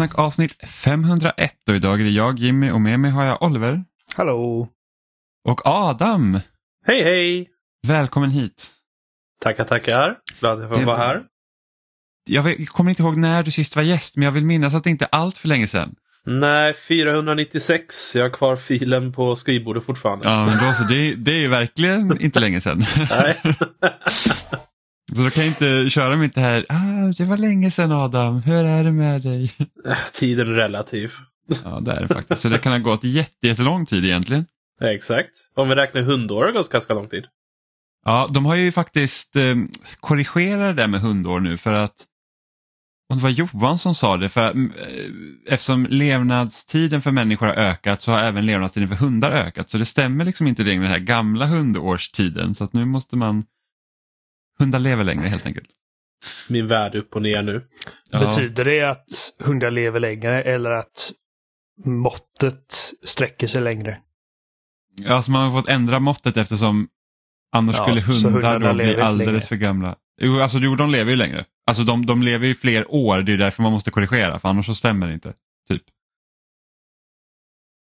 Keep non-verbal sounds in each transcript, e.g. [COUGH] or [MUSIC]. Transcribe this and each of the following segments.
Spelsnack avsnitt 501 och idag är det jag Jimmy och med mig har jag Oliver Hallå! och Adam. Hej hej! Välkommen hit. Tackar tackar. Glad att jag får Det vara var- här. Jag kommer inte ihåg när du sist var gäst men jag vill minnas att det inte är allt för länge sedan. Nej, 496. Jag har kvar filen på skrivbordet fortfarande. Ja, men då så, det, det är verkligen inte länge sedan. Nej. [LAUGHS] Så då kan jag inte köra med det här, ah, det var länge sedan Adam, hur är det med dig? Tiden är relativ. Ja, det är det faktiskt. Så det kan ha gått jätte, jättelång tid egentligen. Exakt. Om vi räknar hundår har det gått ganska lång tid. Ja, de har ju faktiskt eh, korrigerat det där med hundår nu för att om det var Johan som sa det, för mm, eh, eftersom levnadstiden för människor har ökat så har även levnadstiden för hundar ökat. Så det stämmer liksom inte längre den här gamla hundårstiden så att nu måste man Hundar lever längre helt enkelt. Min värld upp och ner nu. Ja. Betyder det att hundar lever längre eller att måttet sträcker sig längre? Alltså man har fått ändra måttet eftersom annars Ja, skulle hundar hundarna då bli alldeles längre. för gamla. Jo, alltså jo, de lever ju längre. Alltså de, de lever ju fler år, det är därför man måste korrigera, för annars så stämmer det inte. Typ.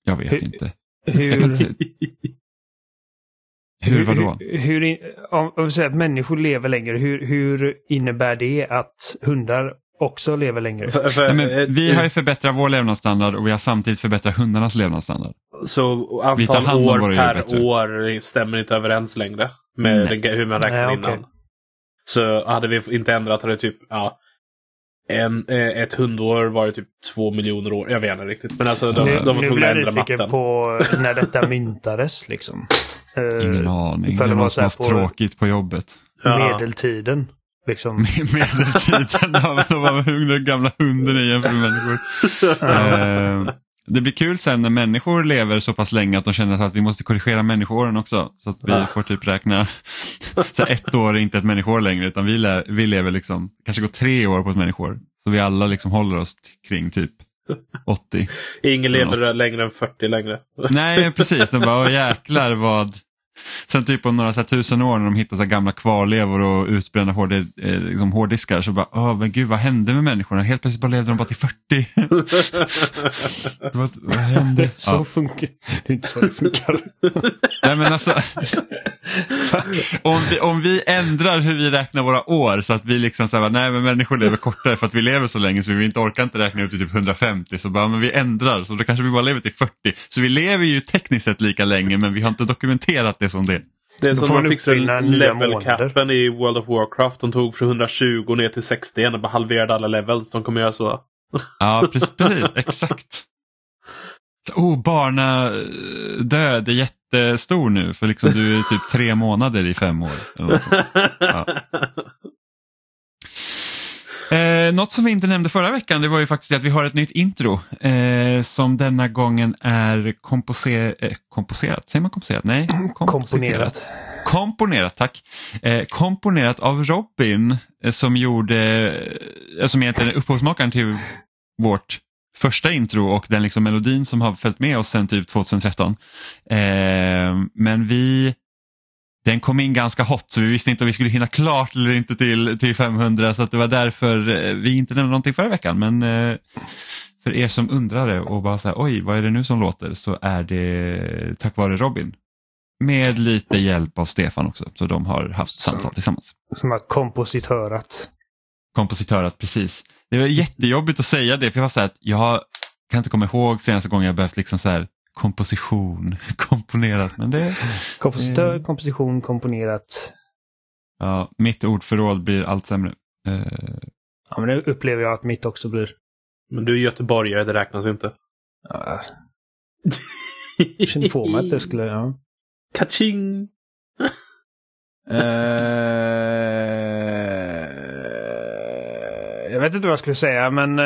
Jag vet Hur- inte. Hur, Hur vadå? Hur, hur, om, om vi säger att människor lever längre, hur, hur innebär det att hundar också lever längre? För, för, Nej, eh, men vi har ju förbättrat vår levnadsstandard och vi har samtidigt förbättrat hundarnas levnadsstandard. Så antal år per bättre. år stämmer inte överens längre. Med Nej. hur man räknade Nej, innan. Så hade vi inte ändrat hade typ ja, en, eh, ett hundår var det typ två miljoner år. Jag vet inte riktigt. Men alltså de, nu de var nu tvungna blir att jag ändra matten. på när detta myntades. Liksom. [LAUGHS] Eh, Ingen aning. för Det det var var haft på- tråkigt på jobbet. Medeltiden. Liksom. [LAUGHS] Medeltiden de var hungriga gamla hunden är jämfört med människor. [LAUGHS] Eh, det blir kul sen när människor lever så pass länge att de känner att vi måste korrigera människoåren också. Så att vi får typ räkna, [LAUGHS] så ett år är inte ett människoår längre utan vi, lä- vi lever liksom, kanske går tre år på ett människoår. Så vi alla liksom håller oss kring typ 80. Ingen lever Något. längre än 40 längre. Nej precis, de bara "Åh, jäklar vad. Sen typ om några så här, tusen år när de hittar så här, gamla kvarlevor och utbrända hård, eh, liksom, hårddiskar så bara, åh men gud vad hände med människorna? Helt plötsligt bara levde de bara till 40. [LAUGHS] vad, vad hände? Så Ja. funkar det. är inte så det funkar. [LAUGHS] Nej, men alltså, om, vi, om vi ändrar hur vi räknar våra år så att vi liksom säger nej men människor lever kortare för att vi lever så länge så vi inte orkar inte räkna upp till typ 150 så bara men vi ändrar så då kanske vi bara lever till 40. Så vi lever ju tekniskt sett lika länge men vi har inte dokumenterat det som det. Det är som de man fixade level-capen i World of Warcraft. De tog från 120 ner till 60 och bara halverade alla levels. De kommer göra så. [LAUGHS] Ja precis, precis exakt. Oh, barnadöd är jättestor nu för liksom du är typ tre månader i fem år. Eller något sånt. [LAUGHS] Ja. Eh, något som vi inte nämnde förra veckan det var ju faktiskt att vi har ett nytt intro eh, som denna gången är komposer eh, komposerat. Säger man komposerat? Nej, [CLEARS THROAT] Komponerat. Komponerat, tack. Eh, komponerat av Robin eh, som gjorde, eh, som egentligen är upphovsmakaren till vårt första intro och den liksom melodin som har följt med oss sedan typ 2013. Eh, men vi den kom in ganska hot så vi visste inte om vi skulle hinna klart eller inte till, till 500 så det var därför eh, vi inte nämnde någonting förra veckan. Men eh, för er som undrade och bara så här, oj vad är det nu som låter så är det tack vare Robin. Med lite hjälp av Stefan också så de har haft Så. samtal tillsammans. Som har kompositörat. Kompositörat precis. Det var jättejobbigt att säga det för jag var så här att jag kan inte komma ihåg senaste gången jag behövt liksom så här komposition, [LAUGHS] komponerat. Men det, Kompositör, Mm. komposition, komponerat. ja, mitt ordförråd blir allt sämre. Eh, Ja, men det upplever jag att mitt också blir. Men du är göteborgare, det räknas inte. Ja, jag kände på mig att det skulle... Ja. Kaching! Eh, jag vet inte vad jag skulle säga, men...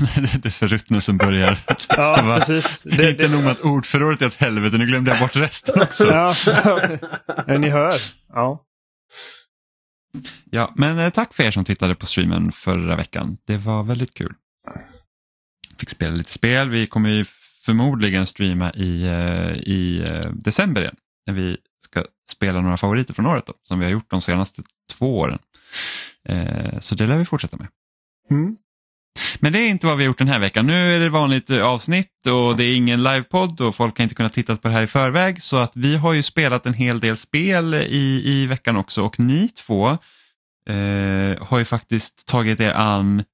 [LAUGHS] det är förruttnelsen börjar. [LAUGHS] ja, Det var precis. [LAUGHS] Det, inte nog med att ordförrådet är ett helvete, nu glömde jag bort resten också. ja, ja, ni hör. Ja. Ja, men eh, tack för er som tittade på streamen förra veckan. Det var väldigt kul. Fick spela lite spel. Vi kommer ju förmodligen streama i, eh, i eh, december igen. När vi ska spela några favoriter från året då, som vi har gjort de senaste två åren. Så det lär vi fortsätta med. Mm. Men det är inte vad vi har gjort den här veckan. Nu är det vanligt eh, avsnitt och det är ingen livepodd och folk har inte kunnat titta på det här i förväg så att vi har ju spelat en hel del spel i, i veckan också och ni två eh, har ju faktiskt tagit er an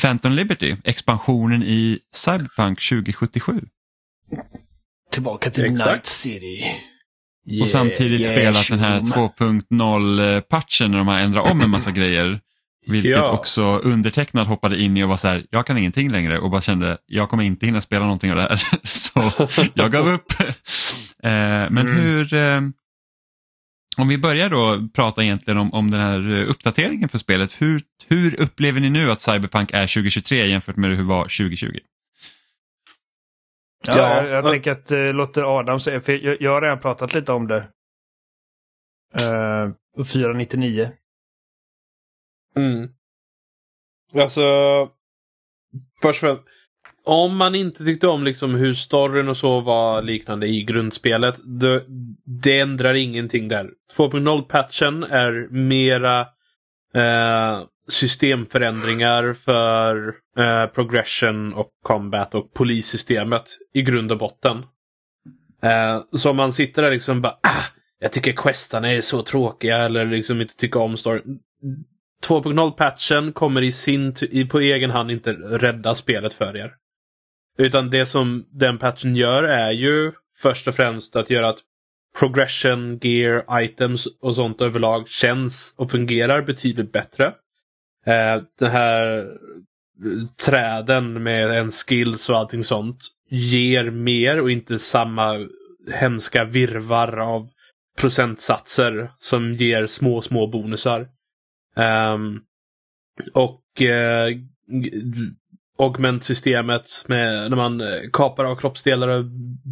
Phantom Liberty, expansionen i Cyberpunk 2077. Tillbaka till Exakt. Night City. och samtidigt yeah, spelat den här Shuma. 2.0-patchen när de har ändrat om en massa grejer. Vilket Ja. också undertecknad hoppade in i och var så här, jag kan ingenting längre och bara kände, jag kommer inte hinna spela någonting av det här. [LAUGHS] Så jag gav upp. [LAUGHS] Eh, Men Mm. hur, eh, om vi börjar då prata egentligen om, om den här eh, uppdateringen för spelet. Hur, hur upplever ni nu att Cyberpunk är 2023 jämfört med hur det var 2020? Ja, Ja, jag, jag tänker att uh, låter Adam säga, för jag, jag har redan pratat lite om det. Uh, 499. Mm. Alltså, först och främst, om man inte tyckte om liksom hur storyn och så var liknande i grundspelet, det, det ändrar ingenting där. 2.0-patchen är mera eh, systemförändringar för eh, progression och combat och polissystemet i grund och botten. Eh, så om man sitter där liksom bara ah, jag tycker questarna är så tråkiga eller liksom inte tycker om storyn. 2.0-patchen kommer i sin i- på egen hand inte rädda spelet för er. Utan det som den patchen gör är ju först och främst att göra att progression, gear, items och sånt överlag känns och fungerar betydligt bättre. Eh, den här eh, träden med en skills och allting sånt ger mer och inte samma hemska virvar av procentsatser som ger små, små bonusar. Um, och uh, augment-systemet med när man eh, kapar av kroppsdelar och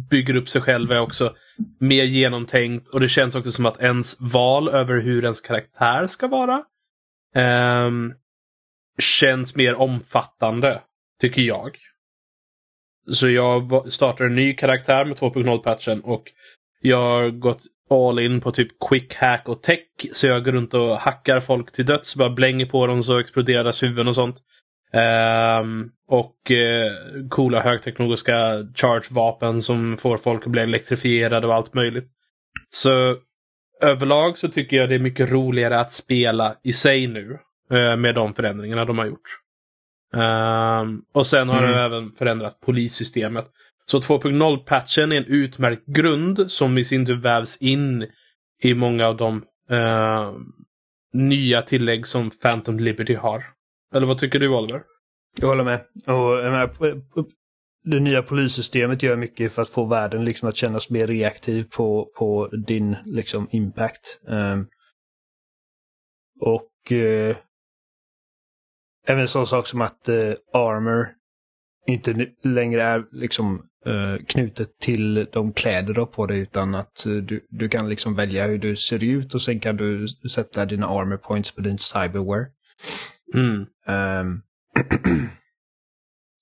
bygger upp sig själv är också mer genomtänkt och det känns också som att ens val över hur ens karaktär ska vara um, känns mer omfattande, tycker jag. Så jag startar en ny karaktär med 2.0-patchen och jag har gått all in på typ quick hack och tech. Så jag går runt och hackar folk till döds, bara blänger på dem så exploderar deras huvuden och sånt. Ehm, och eh, coola högteknologiska charge-vapen som får folk att bli elektrifierade och allt möjligt. Så överlag så tycker jag det är mycket roligare att spela i sig nu. eh, med de förändringarna de har gjort. Ehm, och sen har Mm. de även förändrat polissystemet. Så 2.0-patchen är en utmärkt grund som i sin tur vävs in i många av de eh, nya tillägg som Phantom Liberty har. Eller vad tycker du Oliver? Jag håller med. Och jag menar, det nya polissystemet gör mycket för att få världen liksom att kännas mer reaktiv på, på din liksom, impact. Um, och uh, även en sån sak som att uh, armor inte längre är liksom eh, knutet till de kläder du har på dig utan att eh, du, du kan liksom välja hur du ser ut och sen kan du sätta dina armor points på din cyberware. Mm. [CLEARS THROAT] Um,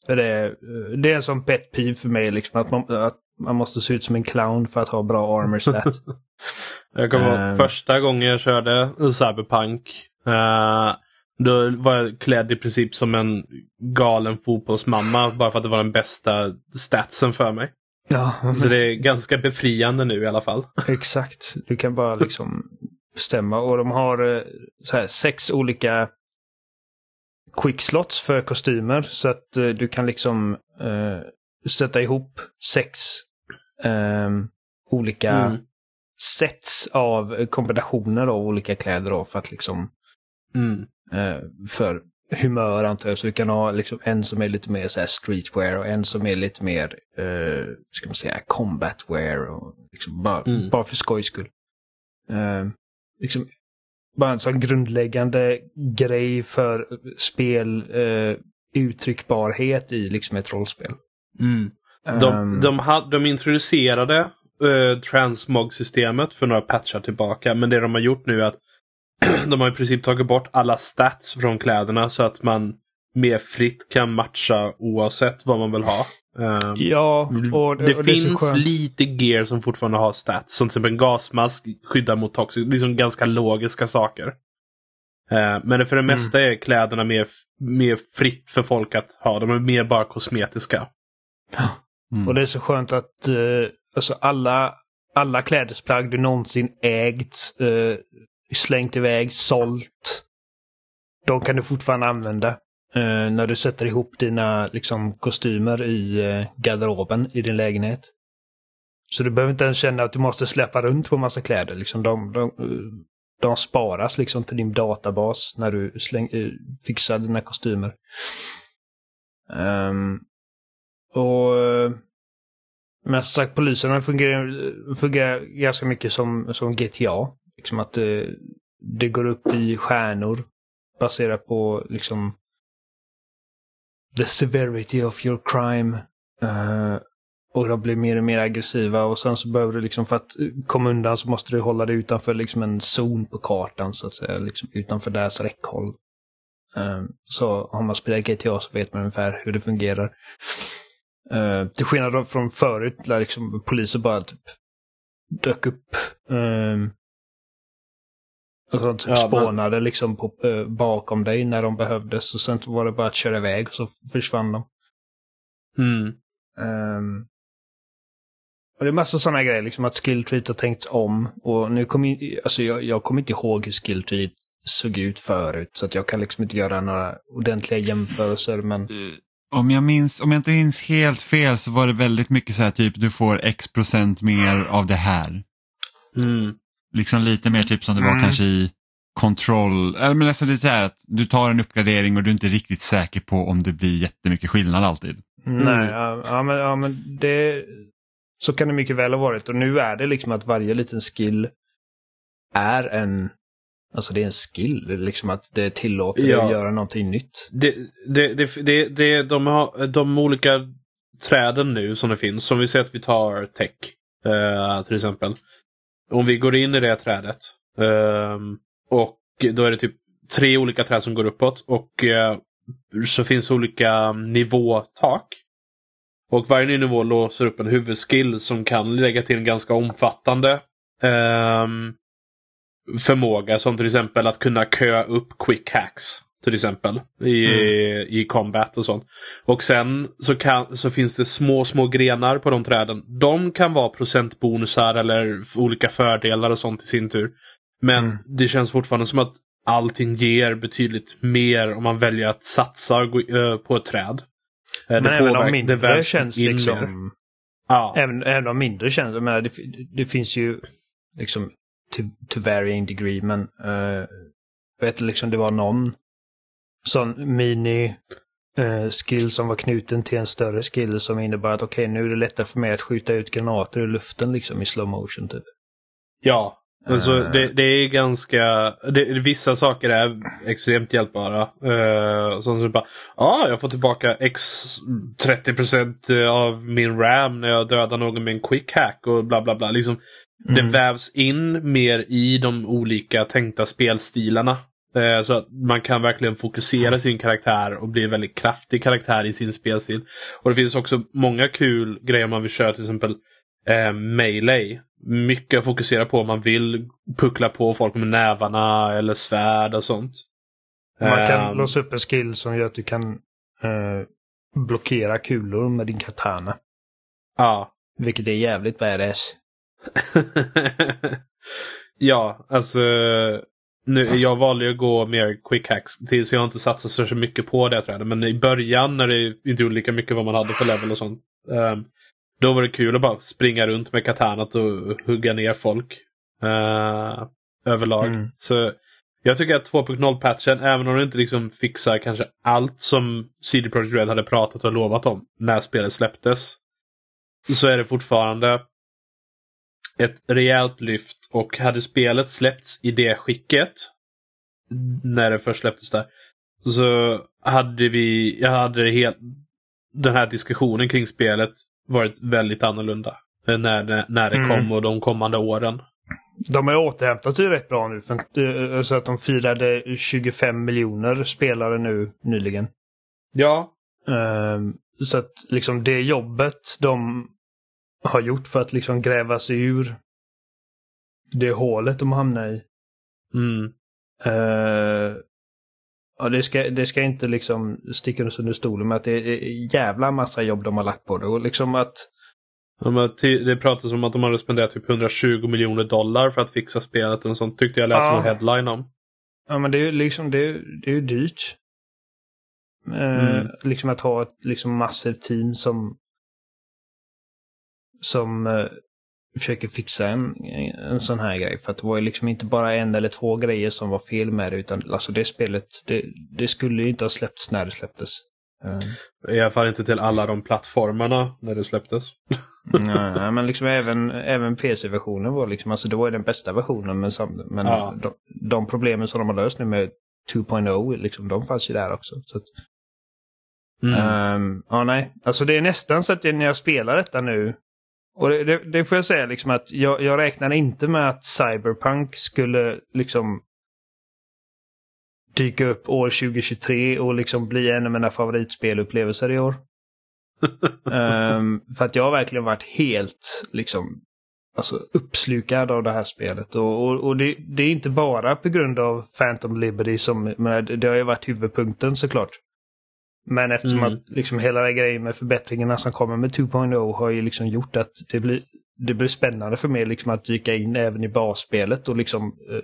det, är, det är en sån pet peeve för mig, liksom, att, man, att man måste se ut som en clown för att ha bra armor stat. [LAUGHS] Jag kommer ihåg Ehm. första gången jag körde Cyberpunk. eh, då var jag klädd i princip som en galen fotbollsmamma bara för att det var den bästa statsen för mig. ja, Så det är ganska befriande nu i alla fall. exakt. Du kan bara liksom bestämma. Och de har eh, så här, sex olika quickslots för kostymer. Så att eh, du kan liksom eh, sätta ihop sex ehm, olika Mm. sets av kombinationer av olika kläder då, för att liksom Mm. Eh, för humör antar jag. Så du kan ha liksom en som är lite mer så streetwear och en som är lite mer, eh, ska man säga, combatwear. Och liksom bara, Mm. bara för skojs skull. Eh, liksom, bara en sån grundläggande grej för spel eh, uttryckbarhet i liksom ett rollspel. Mm. De, Ehm, de, had, de introducerade eh, transmog-systemet för några patchar tillbaka. Men det de har gjort nu är att [CLEARS THROAT] de har i princip tagit bort alla stats från kläderna så att man mer fritt kan matcha oavsett vad man vill ha. Ehm, Ja, och, det och det så finns skönt. lite gear som fortfarande har stats. Som till exempel en gasmask skyddar mot toxic. Liksom ganska logiska saker. Eh, men för det mesta är kläderna mer, mer fritt för folk att ha. De är mer bara kosmetiska. Och det är så skönt att eh, alltså alla, alla klädesplagg du någonsin ägt, eh, slängt iväg, sålt. De kan du fortfarande använda eh, när du sätter ihop dina liksom, kostymer i eh, garderoben i din lägenhet. Så du behöver inte ens känna att du måste släppa runt på massa kläder. Liksom de, de, eh, de sparas liksom till din databas när du släng, eh, fixar dina kostymer. Um, och eh, men som sagt, poliserna fungerar, fungerar ganska mycket som, som GTA. Liksom att det, det går upp i stjärnor baserat på liksom the severity of your crime. Uh, och de blir mer och mer aggressiva och sen så behöver du liksom för att komma undan så måste du hålla dig utanför liksom en zon på kartan så att säga. Liksom utanför deras räckhåll. Eh, så har man spelat GTA så vet man ungefär hur det fungerar. Uh, till skillnad från förut där liksom poliser bara typ dök upp. Um, och typ Ja, men- spånade liksom på, eh, bakom dig när de behövdes. Och sen var det bara att köra iväg och så försvann de. Mm. Ehm, och det är massa sådana grejer, liksom att skilltreet har tänkts om. Och nu kommer in, alltså jag, jag kommer inte ihåg hur skilltreet såg ut förut. Så att jag kan liksom inte göra några ordentliga jämförelser. Men Eh, Om jag, minns, om jag inte minns helt fel så var det väldigt mycket så här typ du får x procent mer av det här. Mm. Liksom lite mer typ som det var Mm. kanske i kontroll. Eller men det är så här att du tar en uppgradering och du är inte riktigt säker på om det blir jättemycket skillnad alltid. Nej, ja, ja, men, ja, men det... Så kan det mycket väl ha varit. Och nu är det liksom att varje liten skill är en... Alltså det är en skill. Det är liksom att det tillåter dig Ja. att göra någonting nytt. Det, det, det, det, det, de, har, de olika träden nu som det finns, som vi säger att vi tar tech eh, till exempel. Om vi går in i det trädet ehm, och då är det typ tre olika träd som går uppåt och eh, så finns olika nivåtak. Och varje nivå låser upp en huvudskill som kan lägga till en ganska omfattande ehm, förmåga som till exempel att kunna köa upp quick hacks. Till exempel i, i combat och sånt. Och sen så, kan, så finns det små, små grenar på de träden. De kan vara procentbonusar eller olika fördelar och sånt i sin tur. Men Mm. det känns fortfarande som att allting ger betydligt mer om man väljer att satsa eh, på ett träd. Eh, Men det även de det mindre känns liksom... Ja. Även, även de mindre känns... Jag menar, det, det finns ju liksom to, to varying degree, men... jag vet liksom det var någon sån mini eh, skill som var knuten till en större skill som innebar att okej, nu är det lättare för mig att skjuta ut granater i luften liksom i slow motion typ. Ja, alltså Eh. det, det är ganska... Det, vissa saker är extremt hjälpbara. Uh, som så bara, ja, ah, jag får tillbaka x 30% av min RAM när jag dödar någon med en quick hack och bla bla bla. Liksom, Det Mm. vävs in mer i de olika tänkta spelstilarna. Eh, Så att man kan verkligen fokusera sin karaktär och bli en väldigt kraftig karaktär i sin spelstil. Och det finns också många kul grejer man vill köra till exempel eh, melee. Mycket att fokusera på om man vill puckla på folk med nävarna eller svärd och sånt. Man kan låsa upp en skill som gör att du kan eh, blockera kulor med din katana. Ja. Vilket är jävligt badass. [LAUGHS] ja, alltså. Nu, jag valde ju att gå mer quick hacks. till- Så jag har inte satsat så mycket på det trädet. Men i början när det inte gjorde lika mycket vad man hade för level och sånt. ehm, då var det kul att bara springa runt med katanat och hugga ner folk. eh, överlag. Mm. Så jag tycker att 2.0-patchen, även om det inte liksom fixar kanske allt som CD Projekt Red hade pratat och lovat om när spelet släpptes. Så är det fortfarande ett rejält lyft och hade spelet släppts i det skicket när det först släpptes där så hade vi, jag hade helt, den här diskussionen kring spelet varit väldigt annorlunda. eh, När, när, när det Mm. kom och de kommande åren. De har återhämtat sig rätt bra nu. För, eh, så att de firade 25 miljoner spelare nu nyligen. Ja. Ehm, så att liksom det jobbet de har gjort för att liksom gräva sig ur det hålet de hamnar i. Mm. Uh, ja, det, ska, det ska inte liksom sticka under stolen med att det är jävla massa jobb de har lagt på det. Och liksom att... Ja, det pratas om att de hade spenderat typ 120 miljoner dollar för att fixa spelet. Och sånt tyckte jag läste ja. en headline om. Ja men det är ju liksom det är, det är ju dyrt. Uh, mm. Liksom att ha ett liksom massivt team som som uh, försöker fixa en, en sån här grej. För att det var ju liksom inte bara en eller två grejer som var fel med det, utan alltså det spelet, det, det skulle ju inte ha släppts när det släpptes. Uh. I alla fall inte till alla de plattformarna när det släpptes. [LAUGHS] nej, men liksom även, även PC-versionen var liksom, alltså det var ju den bästa versionen men, men ja. de, de, problemen som de har löst nu med 2.0, liksom, de fanns ju där också. Så att, mm. um, ja, nej. Alltså det är nästan så att när jag spelar detta nu och det, det, det, får jag säga liksom att jag, jag räknar inte med att Cyberpunk skulle liksom dyka upp år 2023 och liksom bli en av mina favoritspelupplevelser i år. um, [LAUGHS] för att jag har verkligen varit helt liksom alltså, uppslukad av det här spelet. Och, och, och det, det, är inte bara på grund av Phantom Liberty som, men det har ju varit huvudpunkten såklart. Men eftersom mm. att liksom hela den grejen med förbättringarna som kommer med 2.0 har ju liksom gjort att det blir, det blir spännande för mig liksom att dyka in även i basspelet och liksom uh,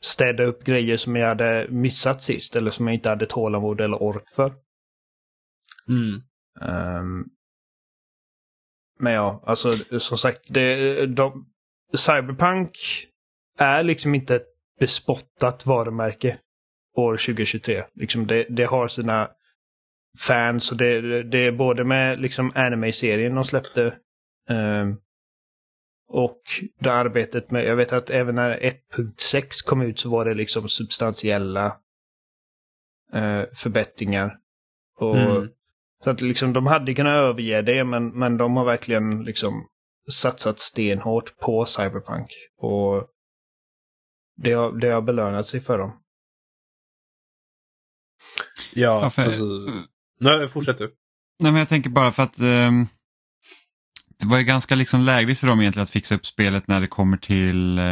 städa upp grejer som jag hade missat sist eller som jag inte hade tålamod eller ork för. Mm. Um, men ja, alltså som sagt, det, de, Cyberpunk är liksom inte ett bespottat varumärke år 2023. Liksom det, det har sina fans. Och det, det är både med liksom anime-serien de släppte eh, och det arbetet med, jag vet att även när 1.6 kom ut så var det liksom substantiella eh, förbättringar. Och, mm. Så att liksom de hade kunnat överge det men, men de har verkligen liksom satsat stenhårt på Cyberpunk. Och det har, det har belönat sig för dem. Ja, ja för, alltså, Nej, fortsätt du. Nej, men jag tänker bara för att eh, det var ju ganska liksom lägligt för dem egentligen att fixa upp spelet när det kommer till eh,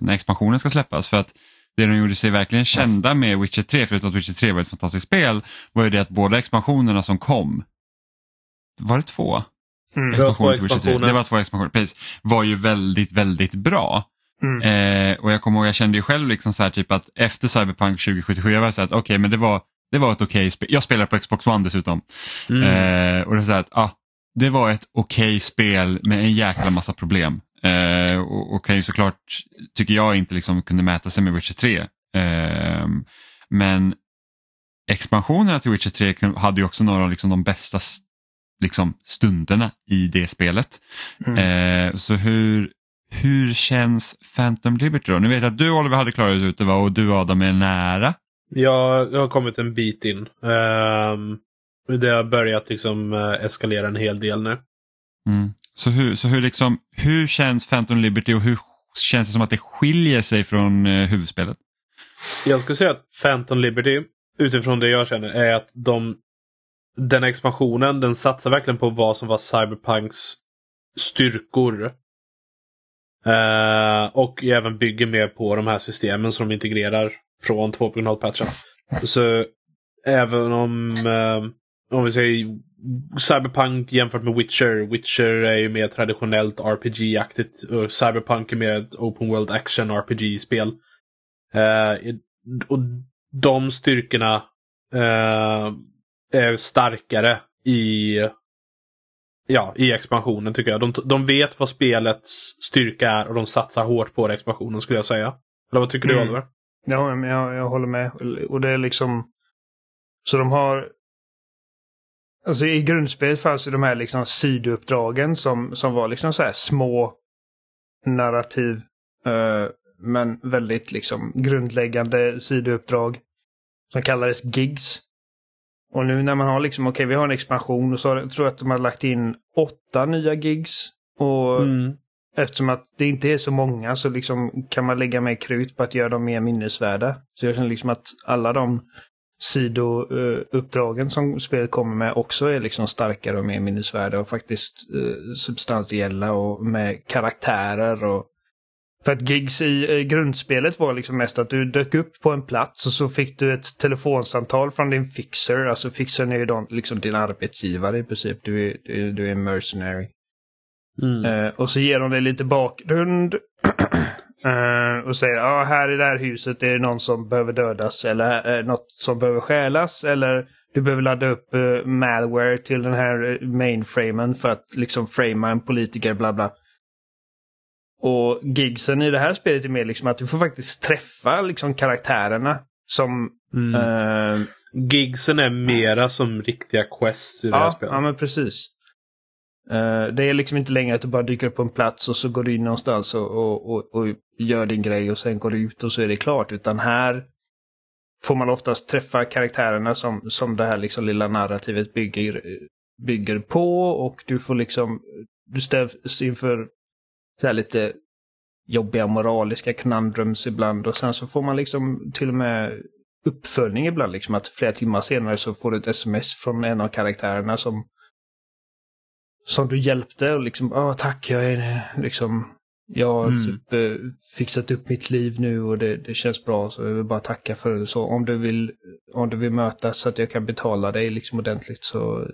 när expansionen ska släppas. För att det de gjorde sig verkligen kända med Witcher 3, förutom att Witcher 3 var ett fantastiskt spel, var ju det att båda expansionerna som kom, var det två? Mm, det, var två expansioner. det var två expansioner, precis. Var ju väldigt, väldigt bra. Mm. Eh, och jag kommer ihåg, jag kände ju själv liksom så här, typ att efter Cyberpunk 2077, jag var så att okej, okay, men det var det var ett okej okay spel. Jag spelar på Xbox One dessutom. Mm. Eh, och det, är så att, ah, det var ett okej okay spel med en jäkla massa problem. Eh, och, och kan ju såklart, tycker jag, inte liksom kunde mäta sig med Witcher 3. Eh, men expansionerna till Witcher 3 hade ju också några av liksom de bästa liksom, stunderna i det spelet. Mm. Eh, så hur, hur känns Phantom Liberty då? Nu vet jag att du Oliver hade klarat ut det och du Adam är nära. Jag, jag har kommit en bit in. Um, det har börjat liksom uh, eskalera en hel del nu. Mm. Så, hur, så hur, liksom, hur känns Phantom Liberty och hur känns det som att det skiljer sig från uh, huvudspelet? Jag skulle säga att Phantom Liberty, utifrån det jag känner, är att de den expansionen, den satsar verkligen på vad som var Cyberpunks styrkor. Uh, och även bygger mer på de här systemen som de integrerar från 2.0-patchen. Så även om, eh, om vi säger Cyberpunk jämfört med Witcher. Witcher är ju mer traditionellt RPG-aktigt och Cyberpunk är mer ett open world action RPG-spel. Eh, och de styrkorna eh, är starkare i ja, i expansionen tycker jag. De, de vet vad spelets styrka är och de satsar hårt på det expansionen skulle jag säga. Eller vad tycker mm. du Oliver? Ja, jag, jag håller med. Och det är liksom... Så de har... Alltså i grundspelet fanns ju de här liksom sidouppdragen som, som var liksom så här små narrativ. Uh, men väldigt liksom grundläggande sidouppdrag. Som kallades gigs. Och nu när man har liksom, okej okay, vi har en expansion och så tror jag att de har lagt in åtta nya gigs. Och mm. Eftersom att det inte är så många så liksom kan man lägga mer krut på att göra dem mer minnesvärda. Så jag känner liksom att alla de sidouppdragen som spelet kommer med också är liksom starkare och mer minnesvärda och faktiskt eh, substantiella och med karaktärer och För att gigs i eh, grundspelet var liksom mest att du dök upp på en plats och så fick du ett telefonsamtal från din fixer. Alltså fixern är ju då, liksom din arbetsgivare i princip. Du är, du är, du är en mercenary. Mm. Eh, och så ger de dig lite bakgrund. [CLEARS THROAT] eh, och säger ja ah, här i det här huset är det någon som behöver dödas eller eh, något som behöver stjälas. Eller du behöver ladda upp eh, malware till den här eh, mainframen för att liksom framea en politiker bla bla. Och gigsen i det här spelet är mer liksom att du får faktiskt träffa liksom karaktärerna som... Mm. eh, Gigsen är mera som riktiga quests i det här ja, spelet. ja, men precis. Eh, det är liksom inte längre att du bara dyker upp på en plats och så går du in någonstans och, och, och, och gör din grej och sen går du ut och så är det klart. Utan här får man oftast träffa karaktärerna som, som det här liksom lilla narrativet bygger, bygger på och du får liksom, du ställs inför så här lite jobbiga moraliska conundrums ibland och sen så får man liksom till och med uppföljning ibland. Liksom att flera timmar senare så får du ett sms från en av karaktärerna som som du hjälpte och liksom, åh tack, jag är liksom, jag har Mm. typ eh, fixat upp mitt liv nu och det, det känns bra så jag vill bara tacka för det. Så om du vill, om du vill mötas så att jag kan betala dig liksom ordentligt så,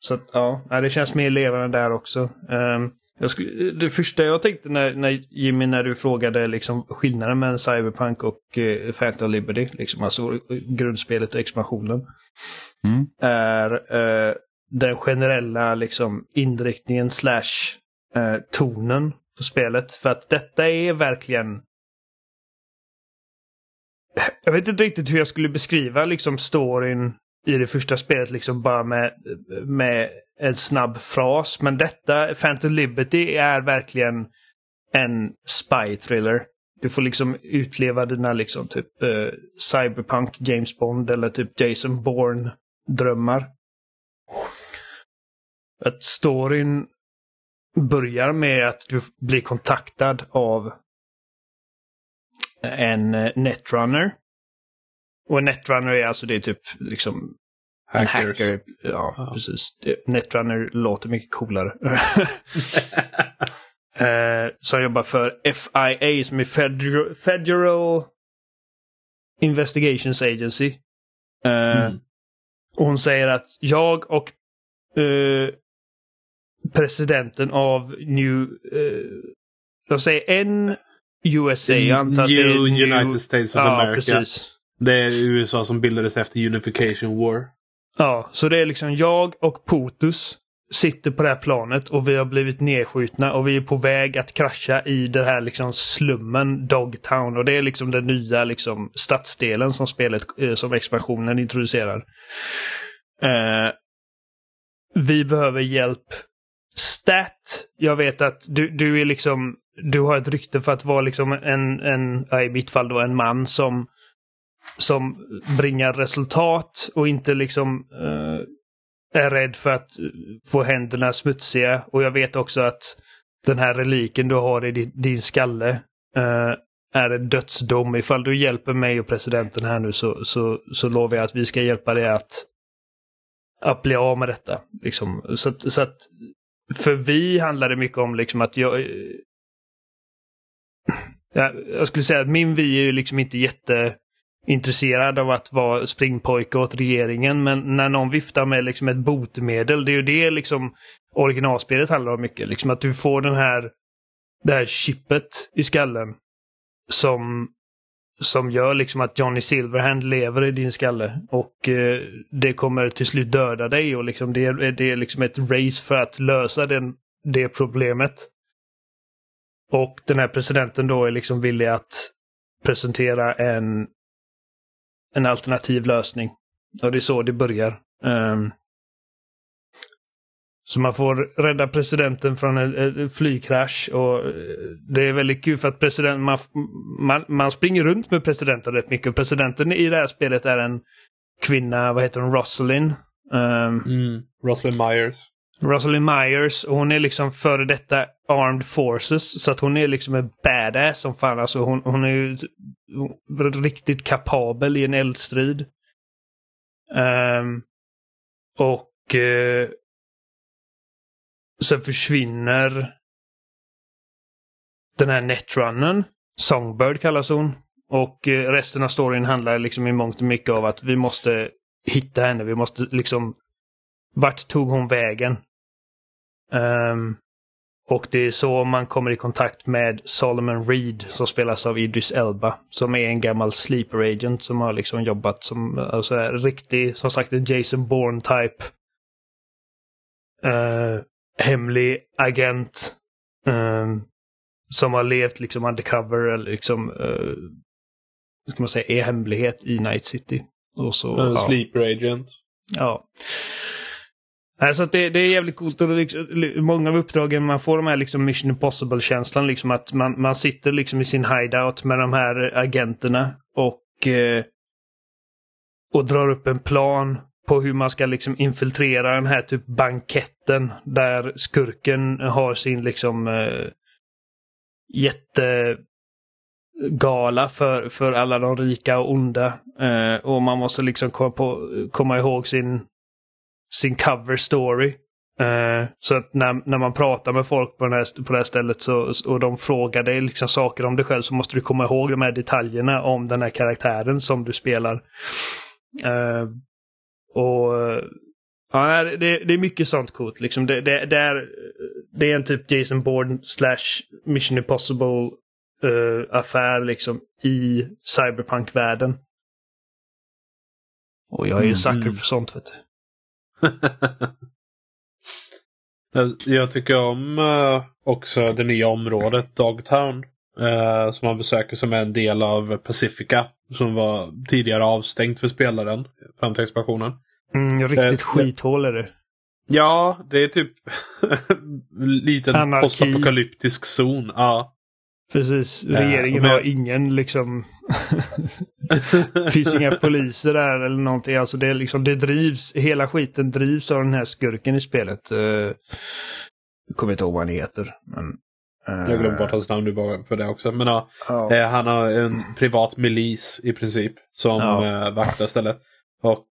så att ja, det känns mer levande där också. Ehm, jag skulle, det första jag tänkte när, när Jimmy, när du frågade liksom skillnaden mellan Cyberpunk och uh, Phantom Liberty, liksom, alltså eh, grundspelet och expansionen, Mm. är eh, den generella liksom, inriktningen slash eh, tonen på spelet. För att detta är verkligen... Jag vet inte riktigt hur jag skulle beskriva liksom storyn i det första spelet liksom bara med, med en snabb fras. Men detta, Phantom Liberty, är verkligen en spy thriller. Du får liksom utleva dina liksom typ eh, cyberpunk James Bond eller typ Jason Bourne drömmar. Att storyn börjar med att du blir kontaktad av en eh, netrunner. Och en netrunner är alltså det är typ liksom en Hackers. hacker. Ja, Ja. precis. Netrunner låter mycket coolare. [LAUGHS] eh, som jobbar för FIA som är Federal, Federal Investigations Agency. Eh, Mm. och hon säger att jag och eh, presidenten av New... Eh, jag säger en USA. Jag antar att det är New- United States of ja, America. precis. Det är USA som bildades efter Unification War. Ja, så det är liksom jag och Potus sitter på det här planet och vi har blivit nedskjutna och vi är på väg att krascha i den här liksom slummen Dogtown. Och det är liksom den nya liksom stadsdelen som spelet, eh, som expansionen introducerar. Eh, vi behöver hjälp. Stat, jag vet att du, du är liksom, du har ett rykte för att vara liksom en, en i mitt fall då en man som som bringar resultat och inte liksom eh, är rädd för att eh, få händerna smutsiga. Och jag vet också att den här reliken du har i din, din skalle eh, är en dödsdom. Ifall du hjälper mig och presidenten här nu så, så, så lovar jag att vi ska hjälpa dig att, att bli av med detta. Liksom. Så, att- så att för vi handlar det mycket om liksom att jag... Ja, jag skulle säga att min vi är ju liksom inte jätteintresserad av att vara springpojke åt regeringen. Men när någon viftar med liksom ett botemedel, det är ju det liksom originalspelet handlar om mycket. Liksom att du får den här, det här chippet i skallen som, som gör liksom att Johnny Silverhand lever i din skalle. Och eh, det kommer till slut döda dig och liksom det, är- det är liksom ett race för att lösa den, det problemet. Och den här presidenten då är liksom villig att presentera en, en alternativ lösning. Och det är så det börjar. Um, så man får rädda presidenten från en, flygkrasch och eh, det är väldigt kul för att president, man, man, man springer runt med presidenten rätt mycket. Presidenten i det här spelet är en kvinna, vad heter hon, Rosalind. Ehm, Mm. Rosalind Myers. Rosalind Myers och hon är liksom före detta Armed Forces. Så att hon är liksom en badass som fan. Alltså hon, hon är ju riktigt kapabel i en eldstrid. Ehm, och uh, sen försvinner den här netrunnen, Songbird kallas hon. Och eh, resten av storyn handlar liksom i mångt och mycket av att vi måste hitta henne. Vi måste liksom... Vart tog hon vägen? Um, och det är så man kommer i kontakt med Solomon Reed som spelas av Idris Elba. Som är en gammal sleeper agent som har liksom jobbat som alltså, riktig, som sagt en Jason Bourne-type. Uh, hemlig agent. Um, som har levt liksom undercover eller liksom, uh, ska man säga, är hemlighet i Night City. Och så, en ja. sleeper agent. Ja. Alltså det, det är jävligt coolt. Och liksom, många av uppdragen man får de här liksom Mission Impossible-känslan. Liksom att man, man sitter liksom i sin hideout med de här agenterna och, eh, och drar upp en plan på hur man ska liksom infiltrera den här typ banketten där skurken har sin liksom eh, jättegala för, för alla de rika och onda. Eh, och man måste liksom komma, på, komma ihåg sin sin cover story. Eh, så att när, när man pratar med folk på, den här, på det här stället så, och de frågar dig liksom saker om dig själv så måste du komma ihåg de här detaljerna om den här karaktären som du spelar. Uh, och Ja, det, det, är mycket sånt coolt. Liksom. Det, det, det, är, det är en typ Jason Bourne slash Mission Impossible uh, affär liksom i cyberpunk-världen. Och jag är ju mm. sucker för sånt. Vet du. [LAUGHS] Jag tycker om uh, också det nya området Dogtown. Uh, som man besöker som är en del av Pacifica. Som var tidigare avstängt för spelaren fram till expansionen. Mm, riktigt uh, skithål är det. Ja, det är typ [LAUGHS] liten postapokalyptisk zon. Ja. Precis. Regeringen uh, har ingen liksom... det [LAUGHS] finns inga poliser där eller någonting. Alltså det, är liksom, det drivs, hela skiten drivs av den här skurken i spelet. Uh, kommer inte ihåg vad han heter. Men, jag glömde bort hans namn nu bara för det också. Men ja, uh, han har en privat milis i princip som uh, vaktar stället. Och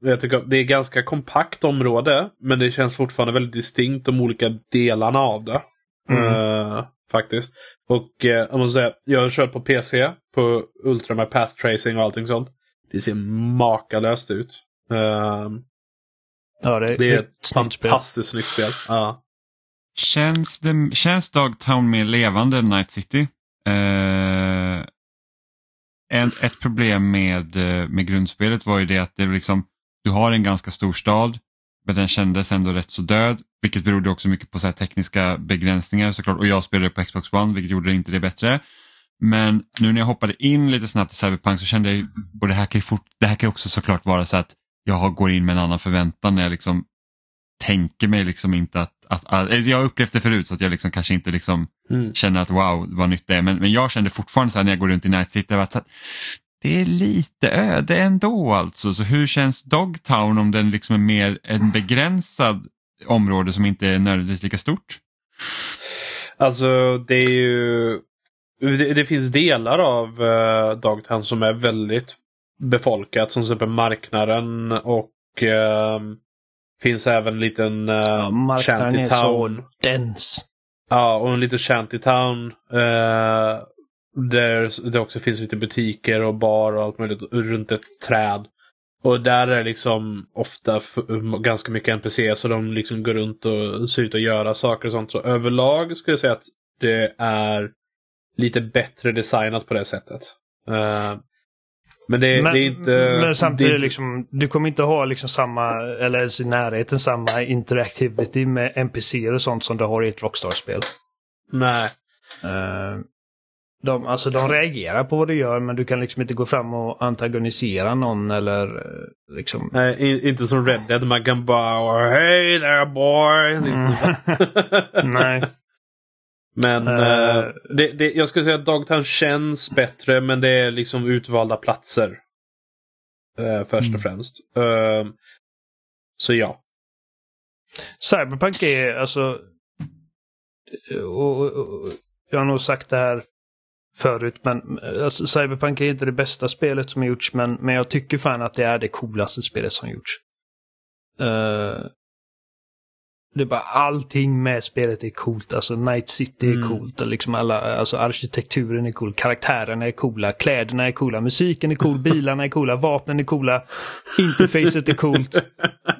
jag tycker det är ett ganska kompakt område. Men det känns fortfarande väldigt distinkt de olika delarna av det. Mm. Faktiskt. Och eh, jag måste säga, jag har kört på PC på Ultra med Path Tracing och allting sånt. Det ser makalöst ut. Ja, det, det är ett fantastiskt snyggt spel. Ja. Känns, det, känns Dogtown mer levande än Night City? Eh, ett, ett problem med, eh, med grundspelet var ju det att det liksom, du har en ganska stor stad men den kändes ändå rätt så död. Vilket berodde också mycket på så tekniska begränsningar såklart. Och jag spelade på Xbox One vilket gjorde inte det bättre. Men nu när jag hoppade in lite snabbt i Cyberpunk så kände jag, och det här kan, fort, det här kan också såklart vara så att jag går in med en annan förväntan när jag liksom tänker mig liksom inte att, att, att alltså jag har upplevt det förut så att jag liksom kanske inte liksom mm. känner att wow vad nytt det är. Men, men jag kände fortfarande så här när jag går runt i Night City att, att det är lite öde ändå alltså. Så hur känns Dogtown om den liksom är mer en begränsad område som inte är nödvändigtvis lika stort? Alltså det är ju... Det, det finns delar av uh, Dogtown som är väldigt befolkat. Som till exempel marknaden och uh, finns även en liten uh, ja, marknaden är så dens. Ja, och en liten shantytown. Uh, där det också finns lite butiker och bar och allt möjligt runt ett träd. Och där är liksom ofta ganska mycket NPC så de liksom går runt och ser ut att göra saker och sånt. Så överlag skulle jag säga att det är lite bättre designat på det sättet. Uh, men det, men, det, är inte... Men samtidigt, inte... Liksom, du kommer inte ha liksom samma, eller ens i närheten samma interactivity med NPC och sånt som du har i ett Rockstar-spel. Nej. Uh, de, alltså de reagerar på vad du gör men du kan liksom inte gå fram och antagonisera någon eller eh, liksom... Nej, inte som Red Dead. Man kan bara Hey there boy! Liksom. Mm. [LAUGHS] Nej. Men uh, det, det, jag skulle säga att Dogtown känns bättre men det är liksom utvalda platser. Uh, först och mm. främst. Uh, så ja. Cyberpunk är alltså... Och, och, och, jag har nog sagt det här förut. Men alltså, Cyberpunk är inte det bästa spelet som gjorts, men, men jag tycker fan att det är det coolaste spelet som gjorts. Det är bara allting med spelet är coolt. Alltså Night City är Mm. coolt. och Liksom alla, alltså arkitekturen är cool. Karaktärerna är coola. Kläderna är coola. Musiken är cool. [LAUGHS] Bilarna är coola. Vapnen är coola. Interfacet är coolt.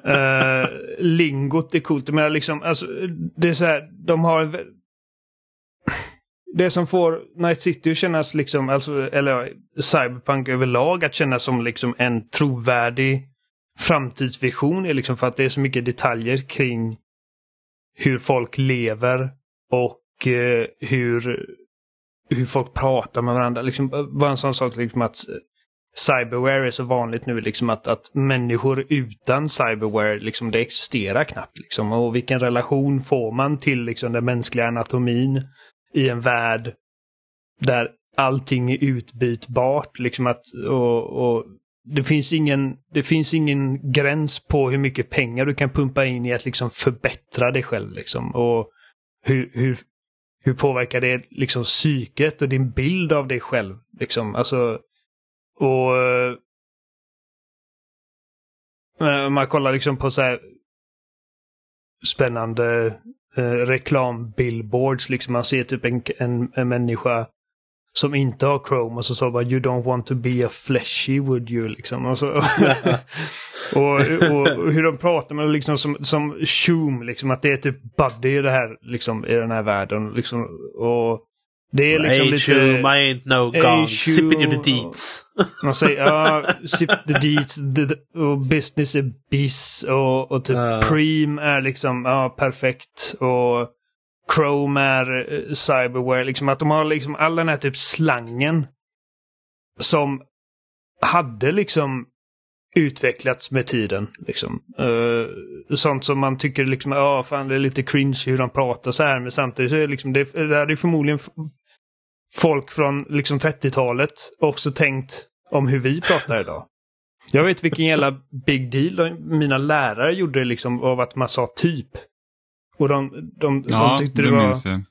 Uh, [LAUGHS] lingot är coolt. Men liksom, alltså, det är så här, de har det som får Night City att kännas liksom, alltså, eller Cyberpunk överlag att kännas som liksom en trovärdig framtidsvision är liksom för att det är så mycket detaljer kring hur folk lever och eh, hur, hur folk pratar med varandra. Liksom, eh, bara en sån sak liksom att eh, cyberware är så vanligt nu liksom att, att människor utan cyberware liksom det existerar knappt. Liksom. Och vilken relation får man till liksom den mänskliga anatomin i en värld där allting är utbytbart. Liksom att, och, och det, finns ingen, det finns ingen gräns på hur mycket pengar du kan pumpa in i att liksom förbättra dig själv. Liksom. Och hur, hur, hur påverkar det liksom psyket och din bild av dig själv? Liksom. Alltså, och eh, om man kollar liksom på så här spännande eh, reklambillboards. Liksom man ser typ en, en, en människa som inte har Chrome och så sa bara You don't want to be a fleshy would you liksom. Och, så, och, [LAUGHS] och, och hur de pratar med liksom som, som Shoom, liksom att det är typ Buddy i det här liksom i den här världen. Liksom, och det är liksom hey, lite... Shoom, I ain't no Hey. Shoom. Sipping the deets. Man säger ja, sip the deets the, och business är bis och, och typ Ja. Preem är liksom ja, perfekt och Chrome är eh, cyberware. Liksom att de har liksom all den här typ slangen som hade liksom utvecklats med tiden. Liksom. Uh, sånt som man tycker liksom, ja fan det är lite cringe hur de pratar så här men samtidigt så är det liksom, det, det hade förmodligen folk från liksom 30-talet också tänkt om hur vi pratar idag. Jag vet vilken jävla big deal mina lärare gjorde liksom av att man sa typ. Och de, de, Ja, de tyckte det det var... jag.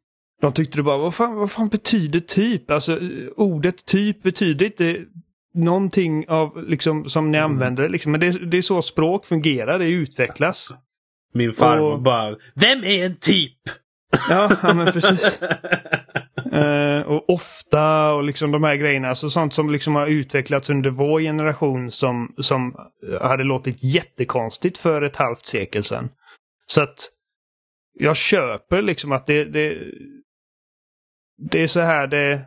De tyckte det bara, vad fan, vad fan betyder typ? Alltså ordet typ betyder inte någonting av liksom som ni använder. Liksom. Men det, det är så språk fungerar, det utvecklas. Min farmor Och- bara Vem är en typ? Ja, ja men precis. [LAUGHS] Eh, och ofta och liksom de här grejerna. Alltså sånt som liksom har utvecklats under vår generation som, som hade låtit jättekonstigt för ett halvt sekel sedan. Så att jag köper liksom att det, det, det är så här det...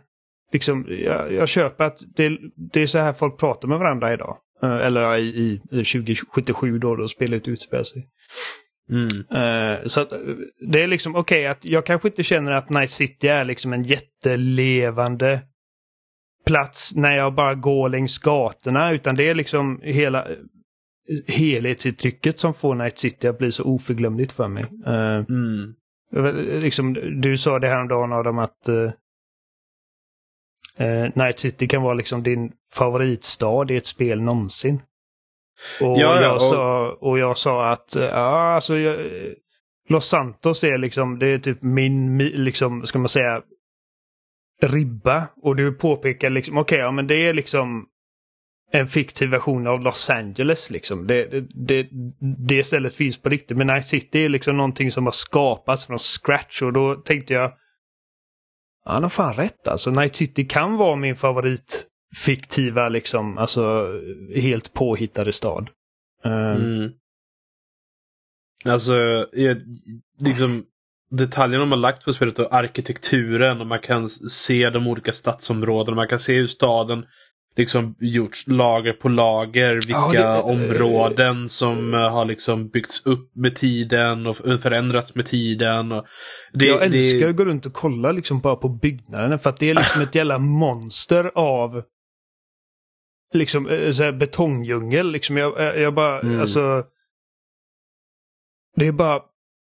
Liksom, jag, jag köper att det, det är så här folk pratar med varandra idag. Eh, eller i, i, i 2077 då, då spelet utspelar sig. Mm. Eh, så att, det är liksom okej att jag kanske inte känner att Night City är liksom en jättelevande plats när jag bara går längs gatorna utan det är liksom hela helhetsintrycket som får Night City att bli så oförglömligt för mig. Eh, Mm. liksom, du sa det häromdagen Adam att eh, Night City kan vara liksom din favoritstad i ett spel någonsin. Och, Ja, ja, jag, och- sa, och jag sa att ja, alltså, jag, Los Santos är liksom, det är typ min, mi- liksom, ska man säga, ribba. Och du påpekar liksom, okej, ja men det är liksom en fiktiv version av Los Angeles. Liksom. Det, det, det, det stället finns på riktigt. Men Night City är liksom någonting som har skapats från scratch. Och då tänkte jag, han har fan rätt alltså. Night City kan vara min favorit fiktiva, liksom, alltså helt påhittade stad. Um. Mm. Alltså, jag, liksom detaljerna de har lagt på spelet och arkitekturen och man kan se de olika stadsområdena. Man kan se hur staden liksom gjorts lager på lager. Vilka Ja, det- områden som eh, har liksom byggts upp med tiden och förändrats med tiden. Och det, jag älskar det, att gå runt och kolla liksom bara på byggnaderna för att det är liksom ett jävla monster av liksom eh, så här betongdjungel. Liksom jag, jag bara, Mm. alltså. Det är bara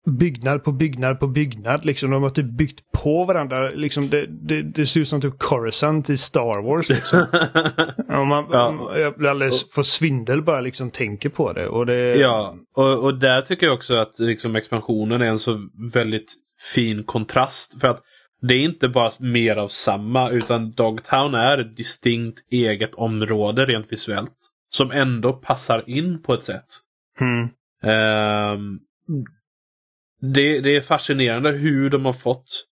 byggnad på byggnad på byggnad. Liksom. De har typ byggt på varandra. Liksom det, det, det ser ut som typ Coruscant i Star Wars. Liksom. [LAUGHS] Man, Ja. Jag blir alldeles får svindel bara liksom tänker på det. Och det Ja, och, och där tycker jag också att liksom expansionen är en så väldigt fin kontrast. För att det är inte bara mer av samma utan Dogtown är ett distinkt eget område rent visuellt. Som ändå passar in på ett sätt. Mm. Ehm, det, det är fascinerande hur de har fått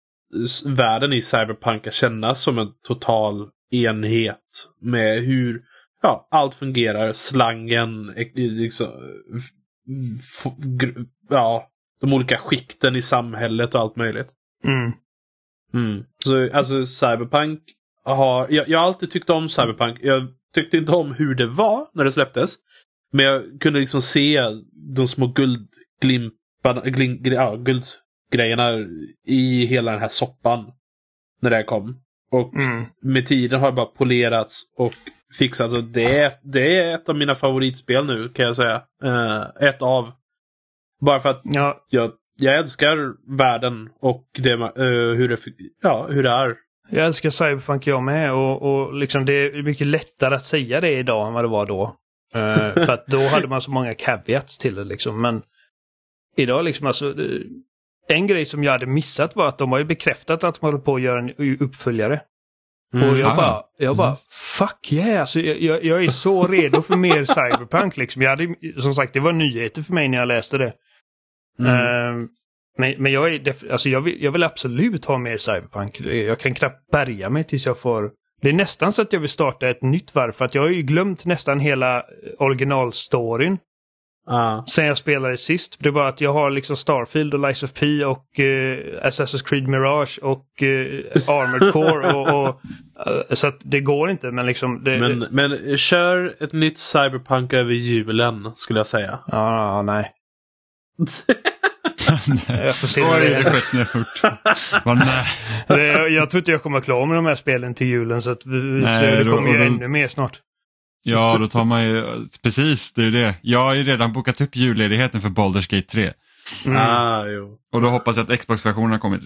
världen i Cyberpunk att kännas som en total enhet. Med hur ja, allt fungerar, slangen, liksom, ja, de olika skikten i samhället och allt möjligt. Mm. Mm. Så alltså Cyberpunk har... Jag, jag har alltid tyckt om Cyberpunk. Jag tyckte inte om hur det var när det släpptes. Men jag kunde liksom se de små guldglimparna, glin, ja, guldgrejerna i hela den här soppan. När det kom. Och Mm. med tiden har det bara polerats och fixats. Och det, är, det är ett av mina favoritspel nu kan jag säga. Eh, ett av. Bara för att Ja, jag, jag älskar världen och det, eh, hur, det, ja, hur det är. jag älskar Cyberpunk jag med och, och liksom det är mycket lättare att säga det idag än vad det var då. Eh, [LAUGHS] för att då hade man så många caveats till det liksom. Men idag liksom alltså. eh, En grej som jag hade missat var att de har ju bekräftat att de håller på att göra en uppföljare. och jag ah. bara, jag bara, fuck yeah! Alltså, jag, jag, är så redo för mer [LAUGHS] Cyberpunk liksom. Jag hade, som sagt, det var nyheter för mig när jag läste det. Mm. Ehm, men, men jag, är alltså jag, vill, jag vill absolut ha mer Cyberpunk. Jag kan knappt bärga mig tills jag får... Det är nästan så att jag vill starta ett nytt varv för att jag har ju glömt nästan hela originalstoryn Ah. sen jag spelade sist. Det är bara att jag har liksom Starfield och Lies of P och eh, Assassin's Creed Mirage och uh, Armored Core och... och eh, så att det går inte men liksom... Det, Men, men kör ett nytt Cyberpunk över julen skulle jag säga. Ja, ja, nej. [LAUGHS] Jag får se Oj, det det är. sköts ner fort. Nej. Det- Jag tror inte jag kommer klara med de här spelen till julen så att vi, Nej, det då- kommer ju ännu mer snart. Ja, då tar man ju, precis det är det. Jag har ju redan bokat upp julledigheten för Baldur's Gate 3. Mm. Ah, jo. Och då hoppas jag att Xbox-versionen har kommit.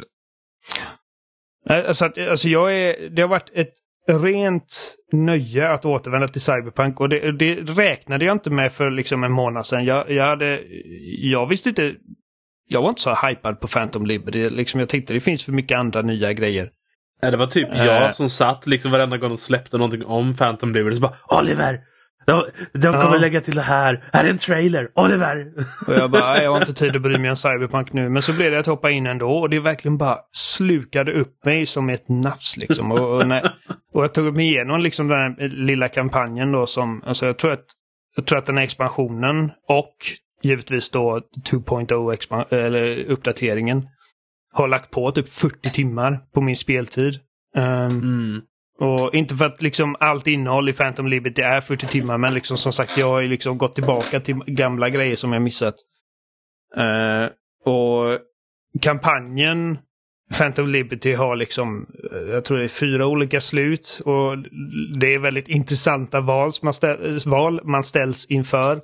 Nej, Alltså, att, alltså jag är, det har varit ett rent nöje att återvända till Cyberpunk och det, det räknade jag inte med för liksom en månad sedan. Jag, jag, hade, jag visste inte... Jag var inte så hypad på Phantom Liberty. Liksom, jag tänkte det finns för mycket andra nya grejer. Det var typ Eh. jag som satt liksom varenda gång de släppte någonting om Phantom Liberty. Så bara Oliver! De, de kommer Ja. lägga till det här. Här är en trailer! Oliver! Och jag bara, "Nej, jag har inte tid att bry mig om Cyberpunk nu. Men så blev det att hoppa in ändå och det verkligen bara slukade upp mig som ett nafs liksom. Och, och, när, och jag tog mig igenom liksom den här lilla kampanjen då som, alltså jag tror att, jag tror att den här expansionen och givetvis då 2.0 expan- eller uppdateringen har lagt på typ 40 timmar på min speltid. Ehm, Mm. och inte för att liksom allt innehåll i Phantom Liberty är 40 timmar, men liksom som sagt, jag har ju liksom gått tillbaka till gamla grejer som jag missat. Eh, och kampanjen Phantom Liberty har liksom, eh, jag tror det är fyra olika slut och det är väldigt intressanta val, man, ställ, val man ställs inför.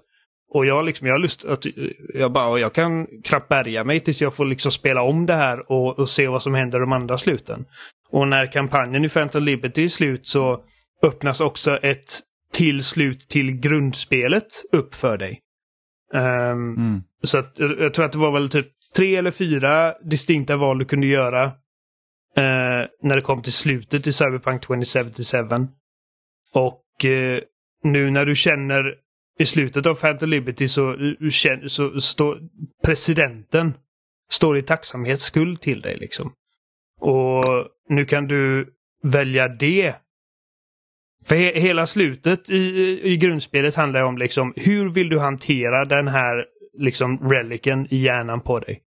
Och jag, liksom, jag har lust att, jag bara, jag kan knappt bärga mig tills jag får liksom spela om det här och, och se vad som händer de andra sluten. Och när kampanjen i Phantom Liberty är slut så öppnas också ett till slut till grundspelet upp för dig. Ehm, Mm. Så att, jag, tror att det var väl typ tre eller fyra distinkta val du kunde göra eh, när det kom till slutet i Cyberpunk 2077. Och eh, nu när du känner i slutet av Phantom Liberty så, så, så står presidenten står i tacksamhetsskuld till dig liksom. Och nu kan du välja det. För he hela slutet i, i grundspelet handlar om liksom hur vill du hantera den här liksom reliken i hjärnan på dig.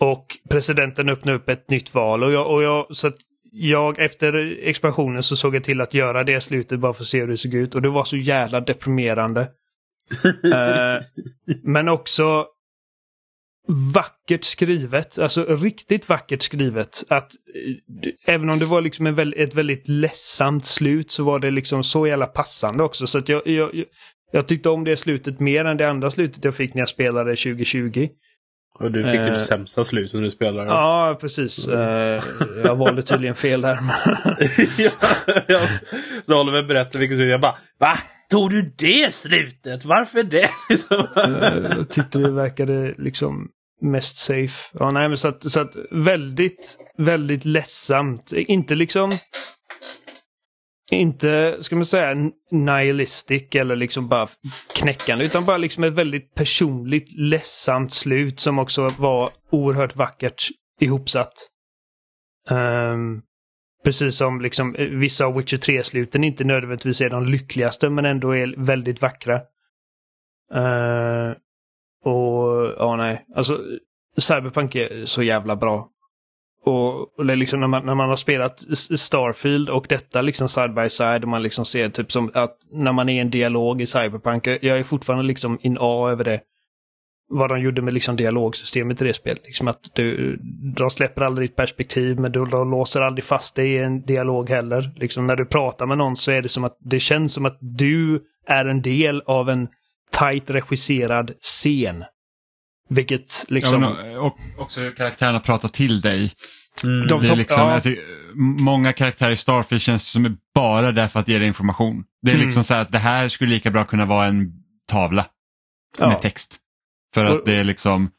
Och presidenten öppnar upp ett nytt val och jag, och jag så att jag efter expansionen så såg jag till att göra det slutet bara för att se hur det såg ut och det var så jävla deprimerande. [LAUGHS] Eh, men också vackert skrivet, alltså riktigt vackert skrivet. Att eh, även om det var liksom en ett väldigt ledsamt slut så var det liksom så jävla passande också. Så att jag, jag- jag tyckte om det slutet mer än det andra slutet jag fick när jag spelade 2020. Och du fick ju Eh. det sämsta slutet när du spelade. Ja, precis. Eh, jag valde tydligen fel där. [LAUGHS] ja, ja. När Oliver berättade vilket slut, jag bara Va? Tog du det slutet? Varför det? [LAUGHS] Eh, Jag tyckte det verkade liksom mest safe. Ja, nej, men så att, så att väldigt, väldigt ledsamt. Inte liksom inte, ska man säga, nihilistic eller liksom bara knäckande utan bara liksom ett väldigt personligt ledsamt slut som också var oerhört vackert ihopsatt. Um, precis som liksom eh, vissa av Witcher 3-sluten inte nödvändigtvis är de lyckligaste men ändå är väldigt vackra. Uh, och ja, nej, alltså Cyberpunk är så jävla bra. Och, eller liksom när man, när man har spelat Starfield och detta liksom side by side och man liksom ser typ som att när man är i en dialog i Cyberpunk, jag är fortfarande liksom in A över det. Vad de gjorde med liksom dialogsystemet i det spelet. Liksom att du, de släpper aldrig ditt perspektiv men de, de låser aldrig fast dig i en dialog heller. Liksom när du pratar med någon så är det som att det känns som att du är en del av en tight regisserad scen. Vilket liksom... Ja, och också hur karaktärerna pratar till dig. Mm. De det är liksom, ja. tycker, många karaktärer i Starfield känns som är bara där för att ge dig information. Det är Mm. liksom så här att det här skulle lika bra kunna vara en tavla Ja. med text. För att Och- det är liksom,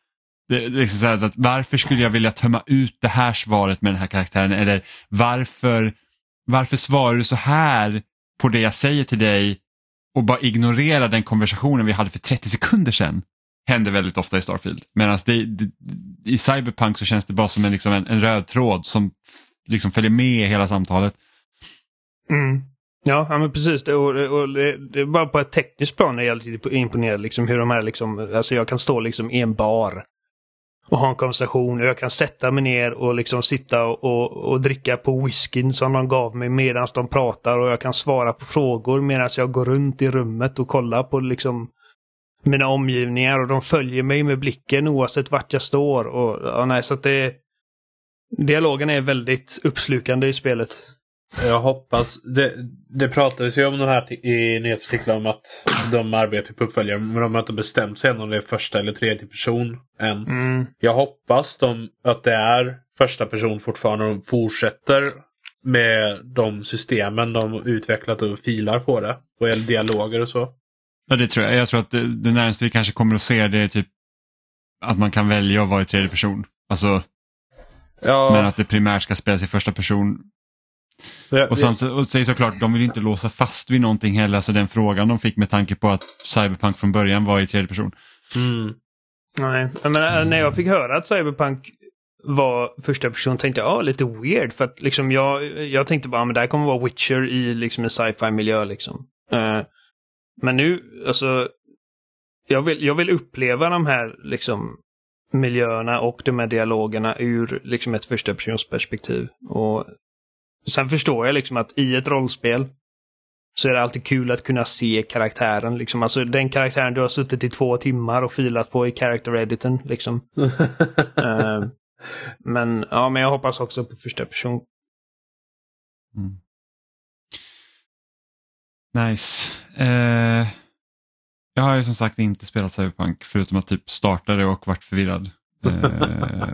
det är liksom så här att varför skulle jag vilja tömma ut det här svaret med den här karaktären eller varför, varför svarar du så här på det jag säger till dig och bara ignorera den konversationen vi hade för 30 sekunder sedan. Händer väldigt ofta i Starfield. Medan det, det, i Cyberpunk så känns det bara som en, liksom en, en röd tråd som liksom följer med hela samtalet. Mm. Ja, ja, men precis. Det, och, och det, det är bara på ett tekniskt plan är jag alltid imponerad. Liksom, hur de här liksom, alltså jag kan stå liksom i en bar och ha en konversation. Och jag kan sätta mig ner och liksom sitta och, och, och dricka på whiskyn som de gav mig medan de pratar. Och jag kan svara på frågor medan jag går runt i rummet och kollar på liksom mina omgivningar. Och de följer mig med blicken oavsett vart jag står. Och, ja, nej, så att det, dialogen är väldigt uppslukande i spelet. Jag hoppas. Det, det pratades ju om de här i nyhetsartiklar om att de arbetar på uppföljare. Men de har inte bestämt sig än om det är första eller tredje person än. Mm. Jag hoppas de, att det är första person fortfarande och de fortsätter med de systemen de utvecklat och filar på det. Vad gäller dialoger och så. Ja, det tror jag. Jag tror att det, det närmaste vi kanske kommer att se det är typ att man kan välja att vara i tredje person. Alltså, Ja, Men att det primärt ska spelas i första person. jag, Och, samtidigt, och säger såklart, de vill inte låsa fast vid någonting heller. Så den frågan de fick med tanke på att Cyberpunk från början var i tredje person. mm. Nej, menar, när jag fick höra att Cyberpunk var första person tänkte jag, ah, lite weird. För att liksom jag, jag tänkte bara, ah, men det här kommer vara Witcher i liksom en sci-fi miljö liksom. Eh, men nu, alltså, jag vill, jag vill uppleva de här liksom miljöerna och de här dialogerna ur liksom ett första persons perspektiv. Och sen förstår jag liksom att i ett rollspel så är det alltid kul att kunna se karaktären. Liksom. Alltså den karaktären du har suttit i två timmar och filat på i character editen. Liksom. [LAUGHS] Eh, men, ja, men jag hoppas också på första person. Mm. Nice. Eh, jag har ju som sagt inte spelat Cyberpunk förutom att typ starta det och varit förvirrad. Eh, [LAUGHS]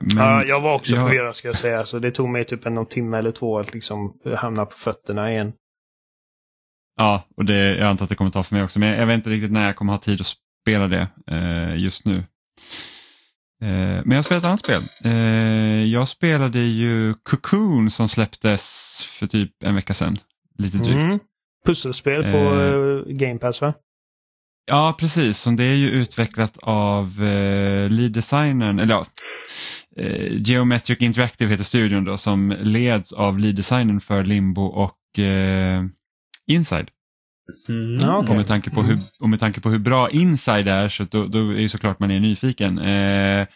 men ja, jag var också jag- förvirrad ska jag säga. Så det tog mig typ en timme eller två att liksom hamna på fötterna igen. Ja, och det, jag antar att det kommer ta för mig också. Men jag, vet inte riktigt när jag kommer ha tid att spela det eh, just nu. Eh, men jag spelat ett annat spel. Eh, jag spelade ju Cocoon som släpptes för typ en vecka sedan. Lite drygt. Mm. Pusselspel på eh, Game Pass va? Ja, precis. Som det är ju utvecklat av eh, lead designern, eller ja, eh, Geometric Interactive heter studion då, som leds av lead designern för Limbo och eh, Inside. Mm. Okej. Och, med tanke på hur, och med tanke på hur bra Inside är så då, då är det såklart man är nyfiken. Eh,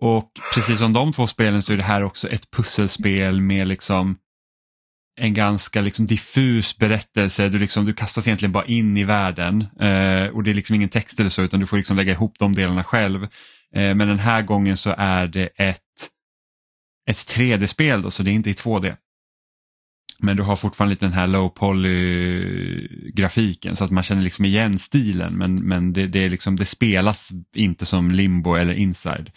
och precis som de två spelen så är det här också ett pusselspel med liksom en ganska liksom diffus berättelse. Du, liksom, du kastas egentligen bara in i världen eh, och det är liksom ingen text eller så utan du får liksom lägga ihop de delarna själv. Eh, men den här gången så är det ett, ett 3D-spel då, så det är inte i 2D. Men du har fortfarande lite den här low poly grafiken så att man känner liksom igen stilen men, men det, det, är liksom, det spelas inte som limbo eller inside.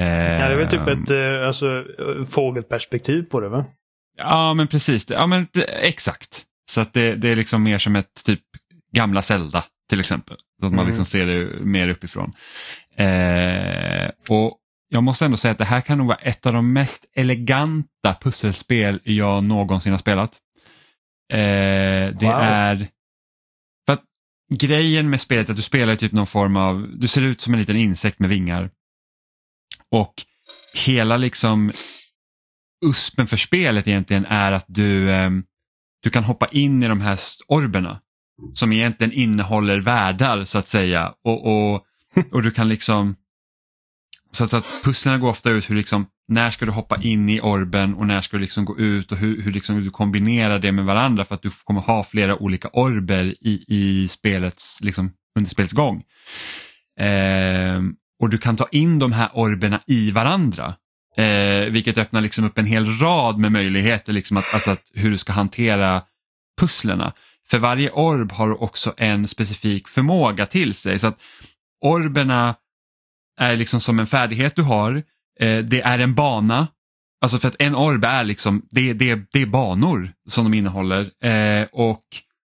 Eh, Ja, det är väl typ ett eh, alltså, eh, fågelperspektiv på det va? Ja men precis, ja, men, exakt. Så att det, det är liksom mer som ett typ gamla Zelda till exempel. Så att man Mm. liksom ser det mer uppifrån. Eh, och jag måste ändå säga att det här kan nog vara ett av de mest eleganta pusselspel jag någonsin har spelat. Eh, det Wow. är... För att grejen med spelet är att du spelar typ någon form av, du ser ut som en liten insekt med vingar. Och hela liksom uspen för spelet egentligen är att du, ehm, du kan hoppa in i de här orberna som egentligen innehåller världar så att säga. Och, och, och du kan liksom, så att, att pusslen går ofta ut hur liksom, när ska du hoppa in i orben och när ska du liksom gå ut och hur, hur liksom du kombinerar det med varandra för att du kommer ha flera olika orber i, i spelets, liksom, under spelets gång. Eh, och du kan ta in de här orberna i varandra. Eh, vilket öppnar liksom upp en hel rad med möjligheter, liksom att, alltså att, hur du ska hantera pusslerna. För varje orb har också en specifik förmåga till sig. Så att orberna är liksom som en färdighet du har. Eh, det är en bana. Alltså för att en orb är liksom, det, det, det är banor som de innehåller. Eh, och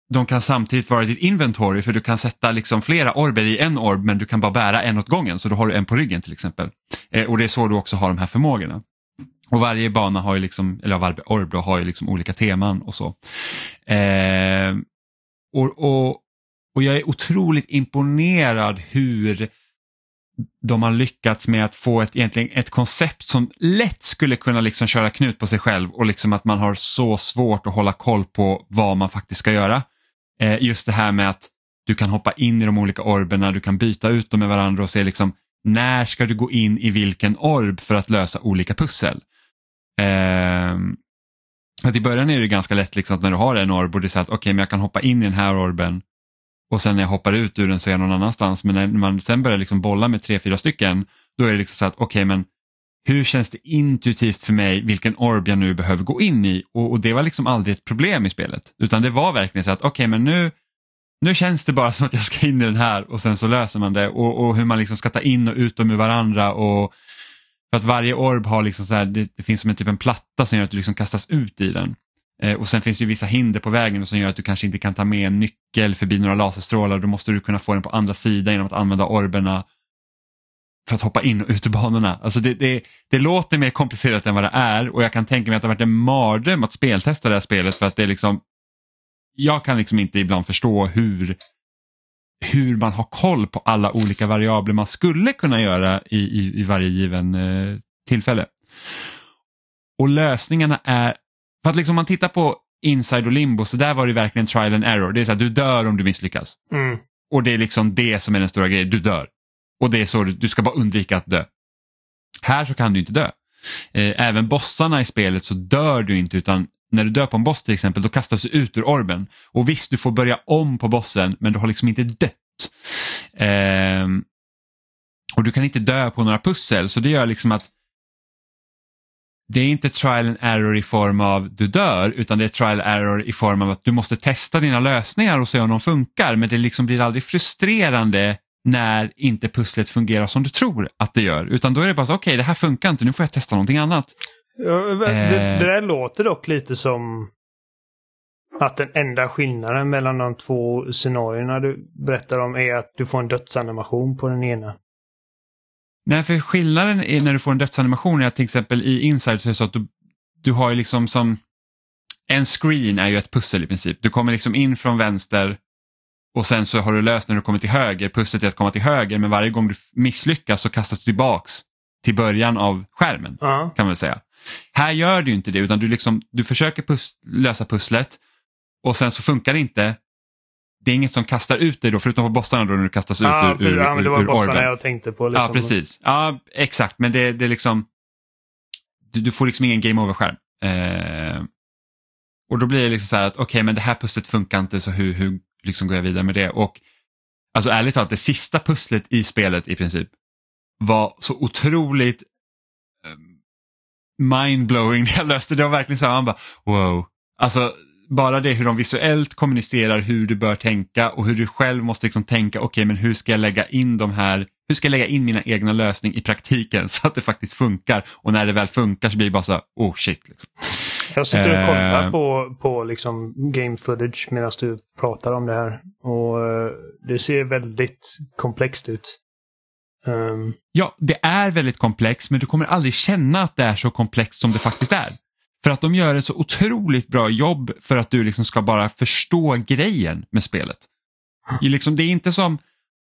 de kan samtidigt vara ditt inventory för du kan sätta liksom flera orber i en orb men du kan bara bära en åt gången så då har du en på ryggen till exempel. Eh, och det är så du också har de här förmågorna. Och varje bana har ju liksom, eller varje orb då har ju liksom olika teman och så. Eh, och, och, och jag är otroligt imponerad hur de har lyckats med att få ett, egentligen ett koncept som lätt skulle kunna liksom köra knut på sig själv och liksom att man har så svårt att hålla koll på vad man faktiskt ska göra. Eh, just det här med att du kan hoppa in i de olika orberna, du kan byta ut dem med varandra och se liksom när ska du gå in i vilken orb för att lösa olika pussel. Eh, att I början är det ganska lätt liksom att när du har en orb och det är så att okej okay, men jag kan hoppa in i den här orben och sen när jag hoppar ut ur den så är jag någon annanstans. Men när man sen börjar liksom bolla med tre, fyra stycken då är det liksom så att okej okay, men hur känns det intuitivt för mig vilken orb jag nu behöver gå in i och, och det var liksom aldrig ett problem i spelet utan det var verkligen så att okej okay, men nu nu känns det bara [LAUGHS] som att jag ska in i den här och sen så löser man det och, och hur man liksom ska ta in och ut dem ur varandra och för att varje orb har liksom så här, det, det finns som en typ en platta som gör att du liksom kastas ut i den. Eh, och sen finns det ju vissa hinder på vägen som gör att du kanske inte kan ta med en nyckel förbi några laserstrålar. Då måste du kunna få den på andra sidan genom att använda orberna för att hoppa in och ut ur banorna. Alltså det, det, det låter mer komplicerat än vad det är och jag kan tänka mig att det har varit en mardröm att speltesta det här spelet för att det är liksom jag kan liksom inte ibland förstå hur, hur man har koll på alla olika variabler man skulle kunna göra i, i, i varje given eh, tillfälle. Och lösningarna är, för att liksom om man tittar på Inside och Limbo så där var det verkligen trial and error. Det är så att du dör om du misslyckas. Mm. Och det är liksom det som är den stora grejen, du dör. Och det är så du, ska bara undvika att dö. Här så kan du inte dö. Eh, även bossarna i spelet så dör du inte utan när du dör på en boss till exempel då kastas du ut ur orben. Och visst du får börja om på bossen men du har liksom inte dött. Ehm, och du kan inte dö på några pussel så det gör liksom att det är inte trial and error i form av du dör utan det är trial and error i form av att du måste testa dina lösningar och se om de funkar men det liksom blir aldrig frustrerande när inte pusslet fungerar som du tror att det gör utan då är det bara så okej okay, det här funkar inte nu får jag testa någonting annat. Ja, det, Eh. det där låter dock lite som att den enda skillnaden mellan de två scenarierna du berättar om är att du får en dödsanimation på den ena. Nej, för skillnaden är när du får en dödsanimation är att till exempel i Inside så är det så att du, du har ju liksom som en screen är ju ett pussel i princip. Du kommer liksom in från vänster och sen så har du löst när du kommer till höger. Pusslet är att komma till höger men varje gång du misslyckas så kastas du tillbaks till början av skärmen Ja. kan man säga. Här gör du inte det utan du, liksom, du försöker pus lösa pusslet och sen så funkar det inte. Det är inget som kastar ut dig då förutom på bossarna då när du kastas ut Ja, ur, ur, ja, men det var ur bossarna jag tänkte på. Liksom. Ja, precis. Ja, exakt. Men det, det är liksom... Du, du får liksom ingen game over-skärm. Eh, och då blir det liksom så här att okej, okay, men det här pusslet funkar inte så hur, hur liksom går jag vidare med det? Och alltså ärligt talat, det sista pusslet i spelet i princip var så otroligt ehm, mindblowing när jag löste det. Det var verkligen så här, man bara wow. Alltså bara det hur de visuellt kommunicerar hur du bör tänka och hur du själv måste liksom tänka, okej okay, men hur ska jag lägga in de här, hur ska jag lägga in mina egna lösningar i praktiken [LAUGHS] så att det faktiskt funkar och när det väl funkar så blir det bara så här, oh shit. Liksom. Jag sitter och kollar Eh. på, på liksom game footage medan du pratar om det här. Och eh, det ser väldigt komplext ut. Ehm, Ja, det är väldigt komplext men du kommer aldrig känna att det är så komplext som det faktiskt är. För att de gör ett så otroligt bra jobb för att du liksom ska bara förstå grejen med spelet. I liksom, det, är inte som,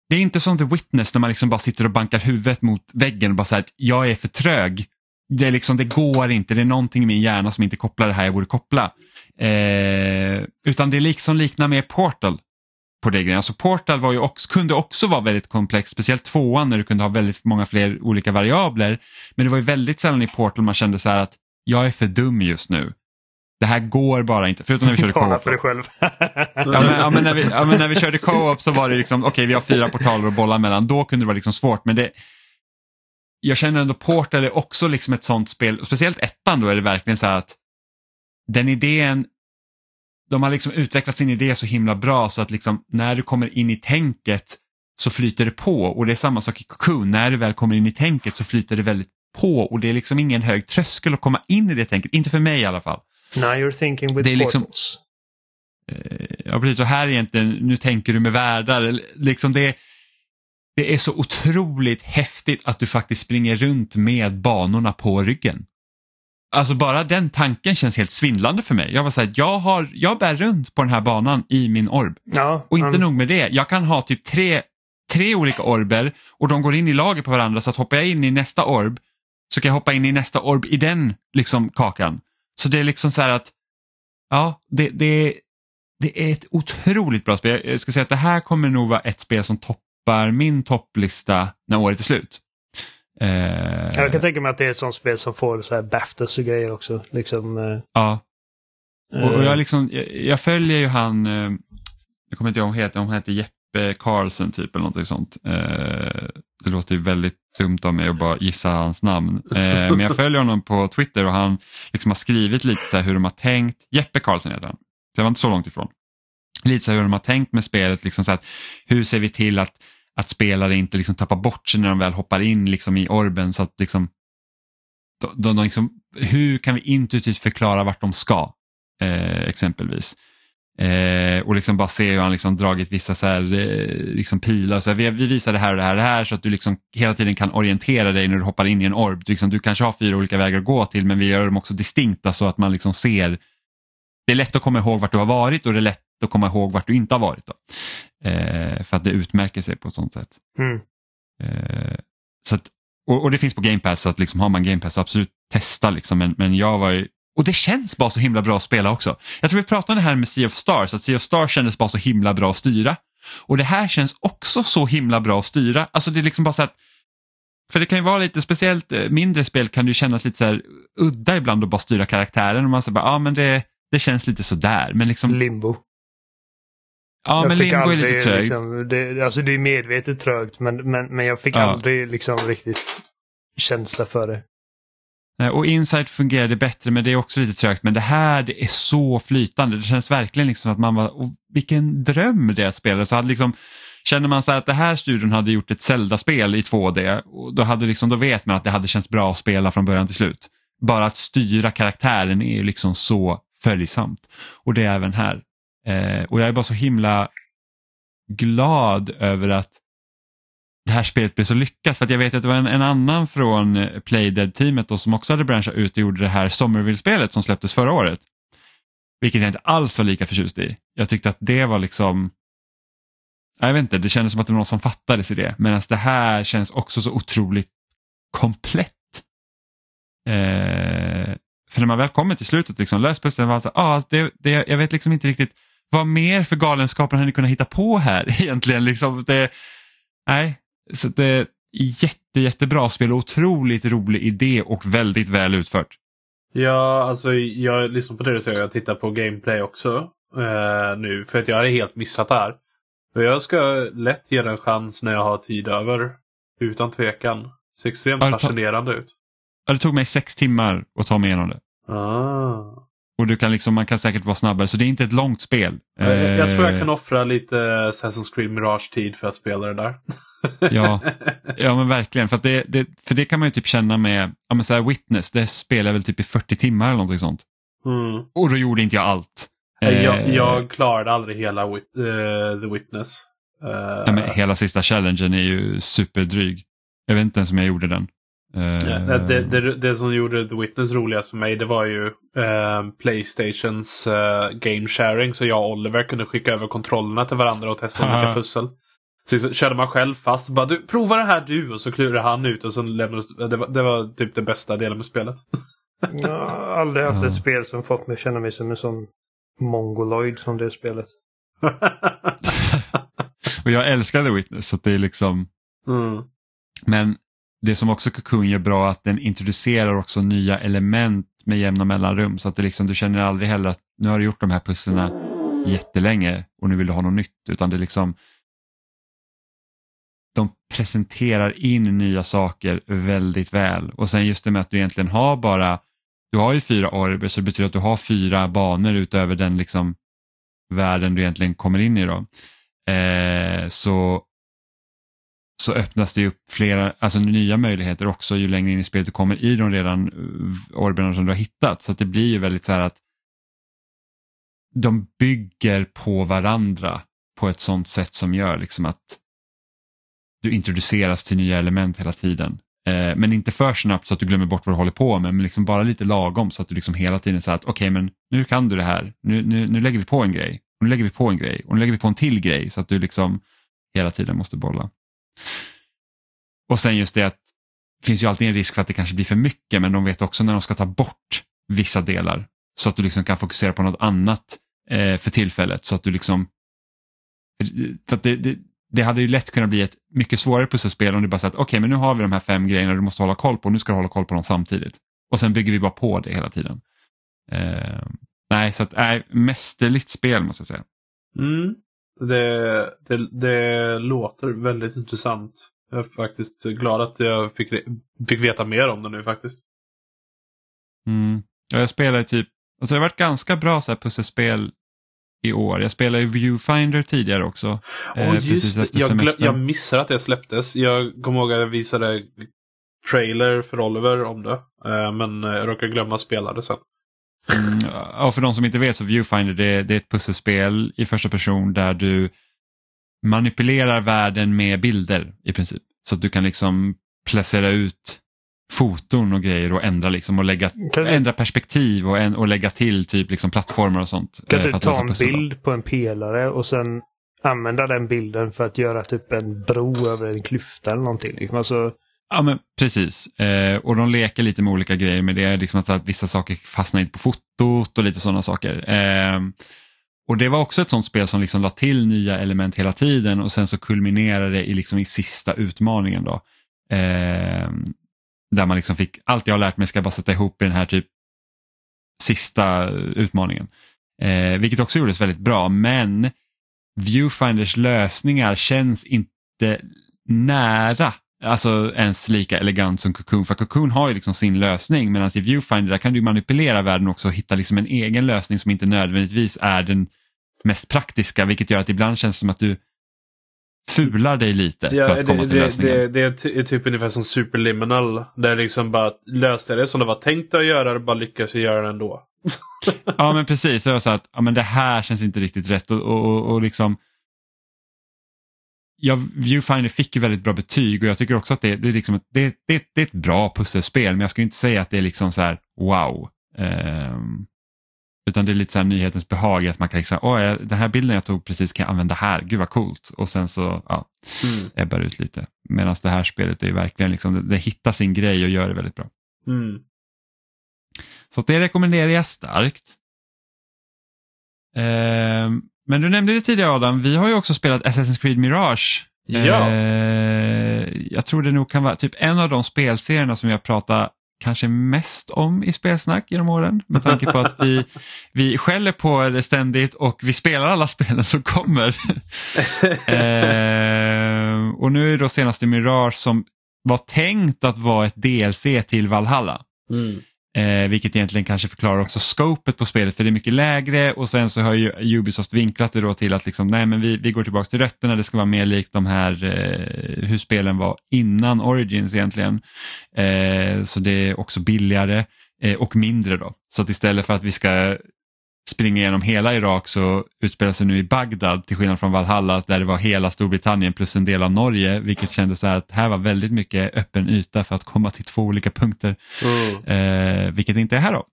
det är inte som The Witness när man liksom bara sitter och bankar huvudet mot väggen och bara säger att jag är för trög. Det, liksom, det går inte, det är någonting i min hjärna som inte kopplar det här jag borde koppla. Eh, utan det liksom liknar mer Portal på det grejen. Alltså Portal var ju också, kunde också vara väldigt komplext, speciellt tvåan när du kunde ha väldigt många fler olika variabler. Men det var ju väldigt sällan i Portal man kände så här att jag är för dum just nu. Det här går bara inte, förutom när vi körde Tala co-op. för dig själv. [LAUGHS] Ja, men, ja, men när, vi, ja, men när vi körde co-op så var det liksom, okej okay, vi har fyra portaler att bolla mellan, då kunde det vara liksom svårt. Men det, jag känner ändå Portal är också liksom ett sånt spel, speciellt ettan då är det verkligen så här att den idén, de har liksom utvecklat sin idé så himla bra så att liksom när du kommer in i tänket så flyter det på och det är samma sak i Cocoon, när du väl kommer in i tänket så flyter det väldigt på och det är liksom ingen hög tröskel att komma in i det tänket, inte för mig i alla fall. Now you're thinking with Det är liksom- portals. Eh, Ja, precis. Och här egentligen, nu tänker du med världar. Liksom det, det är så otroligt häftigt att du faktiskt springer runt med banorna på ryggen. Alltså bara den tanken känns helt svindlande för mig. Jag var så här, jag, har, jag bär runt på den här banan i min orb. Ja, Och inte um, nog med det, jag kan ha typ tre, tre olika orber och de går in i lager på varandra så att hoppar jag in i nästa orb så kan jag hoppa in i nästa orb i den liksom kakan. Så det är liksom så här att, ja, det, det, det är ett otroligt bra spel. Jag ska säga att det här kommer nog vara ett spel som toppar min topplista när året är slut. Eh, Jag kan tänka mig att det är ett sånt spel som får så här Baftas och grejer också. Liksom, eh, ja. Och, och eh, jag, liksom, jag, jag följer ju han, eh, jag kommer inte ihåg vad han heter, om han heter Jeppe Karlsson typ eller någonting sånt. Eh, det låter ju väldigt dumt av mig att bara gissa hans namn. Eh, men jag [LAUGHS] följer honom på Twitter och han liksom har skrivit lite så här hur de har tänkt. Jeppe Karlsson heter han, så jag var inte så långt ifrån. Lite så här hur de har tänkt med spelet, liksom så att hur ser vi till att, att spelare inte liksom tappar bort sig när de väl hoppar in liksom i orben så att liksom, de, de, de liksom hur kan vi intuitivt förklara vart de ska eh, exempelvis. Eh, och liksom bara se hur han liksom dragit vissa så här, eh, liksom pilar. Så här, vi, vi visar det här och det här och det här så att du liksom hela tiden kan orientera dig när du hoppar in i en orb. Du, liksom, du kanske har fyra olika vägar att gå till men vi gör dem också distinkta så att man liksom ser. Det är lätt att komma ihåg vart du har varit och det är lätt att komma ihåg vart du inte har varit. Då. Eh, för att det utmärker sig på ett sånt sätt. mm. Eh, så att, och, och det finns på Game Pass så att liksom har man Game Pass så absolut testa liksom. Men, men jag var ju, och det känns bara så himla bra att spela också. Jag tror vi pratade här med Sea of Stars, att Sea of Stars kändes bara så himla bra att styra. Och det här känns också så himla bra att styra. Alltså det är liksom bara så att för det kan ju vara lite speciellt, eh, mindre spel kan det ju kännas lite så här udda ibland att bara styra karaktären och man säger bara, ja men det, det känns lite sådär. Men liksom, Limbo. Ja Jag men Limbo är lite aldrig, trögt. Liksom, det, alltså det är medvetet trögt men, men, men jag fick Ja. aldrig liksom riktigt känsla för det. Och Insight fungerade bättre men det är också lite trögt. Men det här det är så flytande. Det känns verkligen liksom att man var, vilken dröm det är att spela. Så hade liksom, känner man så här att det här studion hade gjort ett Zelda-spel i 2D och då, hade liksom, då vet man att det hade känts bra att spela från början till slut. Bara att styra karaktären är ju liksom så följsamt. Och det är även här. Eh, och jag är bara så himla glad över att det här spelet blev så lyckat. För att jag vet att det var en, en annan från eh, Playdead-teamet som också hade branschat ut och gjorde det här Somerville-spelet som släpptes förra året. Vilket jag inte alls var lika förtjust i. Jag tyckte att det var liksom jag vet inte, det kändes som att det var någon som fattades i det. Medan det här känns också så otroligt komplett. Eh, för när man väl kommer till slutet, liksom, lös pusslet, var så, ah, det, det, jag vet liksom inte riktigt vad mer för galenskaper har ni kunnat hitta på här [LAUGHS] egentligen. Liksom, det, nej, så det är jätte, jättebra spel, otroligt rolig idé och väldigt väl utfört. Ja, alltså jag lyssnar på det du säger. Jag tittar på gameplay också eh, nu. För att jag hade helt missat det här. Och jag ska lätt ge det en chans när jag har tid över. Utan tvekan. Ser extremt Ja, det fascinerande ut. Ja, det tog mig sex timmar att ta mig igenom det. Ah. Och du kan liksom, man kan säkert vara snabbare, så det är inte ett långt spel. Jag, jag tror jag Eh, kan offra lite Assassin's Creed Mirage-tid för att spela det där. Ja. [LAUGHS] Ja men verkligen, för, det, det, för det kan man ju typ känna med, ja men så här, Witness, det spelar jag väl typ i 40 timmar eller någonting sånt. Mm. Och då gjorde inte jag allt. Eh, Jag, jag klarade aldrig hela wit eh, The Witness. Eh, ja, men hela sista challengen är ju superdryg. Jag vet inte ens om jag gjorde den. Ja, det, det, det, som gjorde The Witness roligast för mig det var ju eh, Playstations eh, game sharing. Så jag och Oliver kunde skicka över kontrollerna till varandra och testa olika [LAUGHS] pussel. Så, så körde man själv fast. Bara, du, prova det här du och så klurade han ut och så lämnades det. Var, det var typ den bästa delen med spelet. [LAUGHS] jag har aldrig haft ett spel som fått mig att känna mig som en sån mongoloid som det spelet. [LAUGHS] och jag älskar The Witness så det är liksom mm. Men det som också Cocoon gör bra är att den introducerar också nya element med jämna mellanrum så att det liksom, du känner aldrig heller att nu har du gjort de här pusslerna jättelänge och nu vill du ha något nytt utan det är liksom de presenterar in nya saker väldigt väl och sen just det med att du egentligen har bara du har ju fyra orber så det betyder att du har fyra banor utöver den liksom världen du egentligen kommer in i. Då. Eh, så så öppnas det upp flera, alltså nya möjligheter också ju längre in i spelet du kommer i de redan eh, orberna som du har hittat. Så att det blir ju väldigt så här att de bygger på varandra på ett sånt sätt som gör liksom att du introduceras till nya element hela tiden. Eh, men inte för snabbt så att du glömmer bort vad du håller på med, men liksom bara lite lagom så att du liksom hela tiden säger att okej, okay, men nu kan du det här, nu, nu, nu lägger vi på en grej, och nu lägger vi på en grej och nu lägger vi på en till grej så att du liksom hela tiden måste bolla. Och sen just det att det finns ju alltid en risk för att det kanske blir för mycket men de vet också när de ska ta bort vissa delar så att du liksom kan fokusera på något annat eh, för tillfället så att du liksom för det, det, det, hade ju lätt kunnat bli ett mycket svårare pusselspel om du bara sagt okej okay, men nu har vi de här fem grejerna du måste hålla koll på, nu ska du hålla koll på dem samtidigt. Och sen bygger vi bara på det hela tiden. Eh, nej, så att, nej, mästerligt spel måste jag säga. Mm. Det, det, det låter väldigt intressant. Jag är faktiskt glad att jag fick, fick veta mer om det nu faktiskt. Mm. Jag spelar typ, alltså det har varit ganska bra så här pusselspel i år. Jag spelade ju Viewfinder tidigare också. Oh, eh, just efter jag, jag missade att det släpptes. Jag kommer ihåg att jag visade trailer för Oliver om det. Eh, men jag råkade glömma att spela det sen. Mm, och för de som inte vet så Viewfinder det, det är ett pusselspel i första person där du manipulerar världen med bilder i princip. Så att du kan liksom placera ut foton och grejer och ändra liksom och lägga, ändra perspektiv och, en, och lägga till typ liksom plattformar och sånt. Kan du ta en bild på en pelare och sen använda den bilden för att göra typ en bro över en klyfta eller någonting? Alltså... Ja men precis. Eh, och de leker lite med olika grejer med det. Liksom att, vissa saker fastnar inte på fotot och lite sådana saker. Eh, och det var också ett sånt spel som liksom la till nya element hela tiden och sen så kulminerade det i, liksom i sista utmaningen. Då. Eh, där man liksom fick, allt jag har lärt mig ska jag bara sätta ihop i den här typ sista utmaningen. Eh, vilket också gjordes väldigt bra men Viewfinders lösningar känns inte nära alltså ens lika elegant som Cocoon. För Cocoon har ju liksom sin lösning medan i Viewfinder där kan du manipulera världen också och hitta liksom en egen lösning som inte nödvändigtvis är den mest praktiska vilket gör att ibland känns det som att du fular dig lite ja, för att komma det, till lösningen. Det, det, det är typ ungefär som superliminal. Där liksom bara löste det som det var tänkt att göra och bara lyckas göra det ändå. [LAUGHS] ja men precis, det var så att ja, men det här känns inte riktigt rätt och, och, och liksom ja, Viewfinder fick ju väldigt bra betyg och jag tycker också att det, det, är, liksom, det, det, det är ett bra pusselspel men jag skulle inte säga att det är liksom så här wow. Um, utan det är lite så här nyhetens behag att man kan liksom, åh, den här bilden jag tog precis kan jag använda här, gud vad coolt. Och sen så ja, mm. ebbar ut lite. Medan det här spelet är verkligen liksom, det, det hittar sin grej och gör det väldigt bra. Mm. Så det rekommenderar jag starkt. Um, men du nämnde det tidigare Adam, vi har ju också spelat Assassin's Creed Mirage. Ja. Eh, jag tror det nog kan vara typ en av de spelserierna som jag pratar kanske mest om i spelsnack genom åren med tanke på att vi, vi skäller på det ständigt och vi spelar alla spelen som kommer. [LAUGHS] eh, och nu är det då senaste Mirage som var tänkt att vara ett DLC till Valhalla. Mm. Eh, vilket egentligen kanske förklarar också scopet på spelet för det är mycket lägre och sen så har ju Ubisoft vinklat det då till att liksom, nej men vi, vi går tillbaka till rötterna, det ska vara mer likt de här eh, hur spelen var innan Origins egentligen. Eh, så det är också billigare eh, och mindre då. Så att istället för att vi ska springer igenom hela Irak så utspelar sig nu i Bagdad till skillnad från Valhalla där det var hela Storbritannien plus en del av Norge vilket kändes så här att här var väldigt mycket öppen yta för att komma till två olika punkter. Mm. Eh, vilket inte är här då.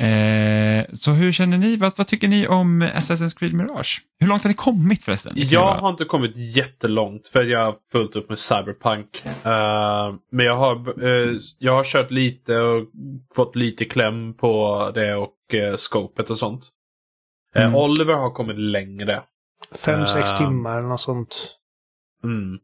Eh, så hur känner ni? Vad, vad tycker ni om Assassin's Creed Mirage? Hur långt har ni kommit förresten? Jag har inte kommit jättelångt för jag har fullt upp med Cyberpunk. Uh, men jag har, uh, jag har kört lite och fått lite kläm på det och uh, scopet och sånt. Mm. Oliver har kommit längre. Fem, sex timmar eller något sånt. Mm.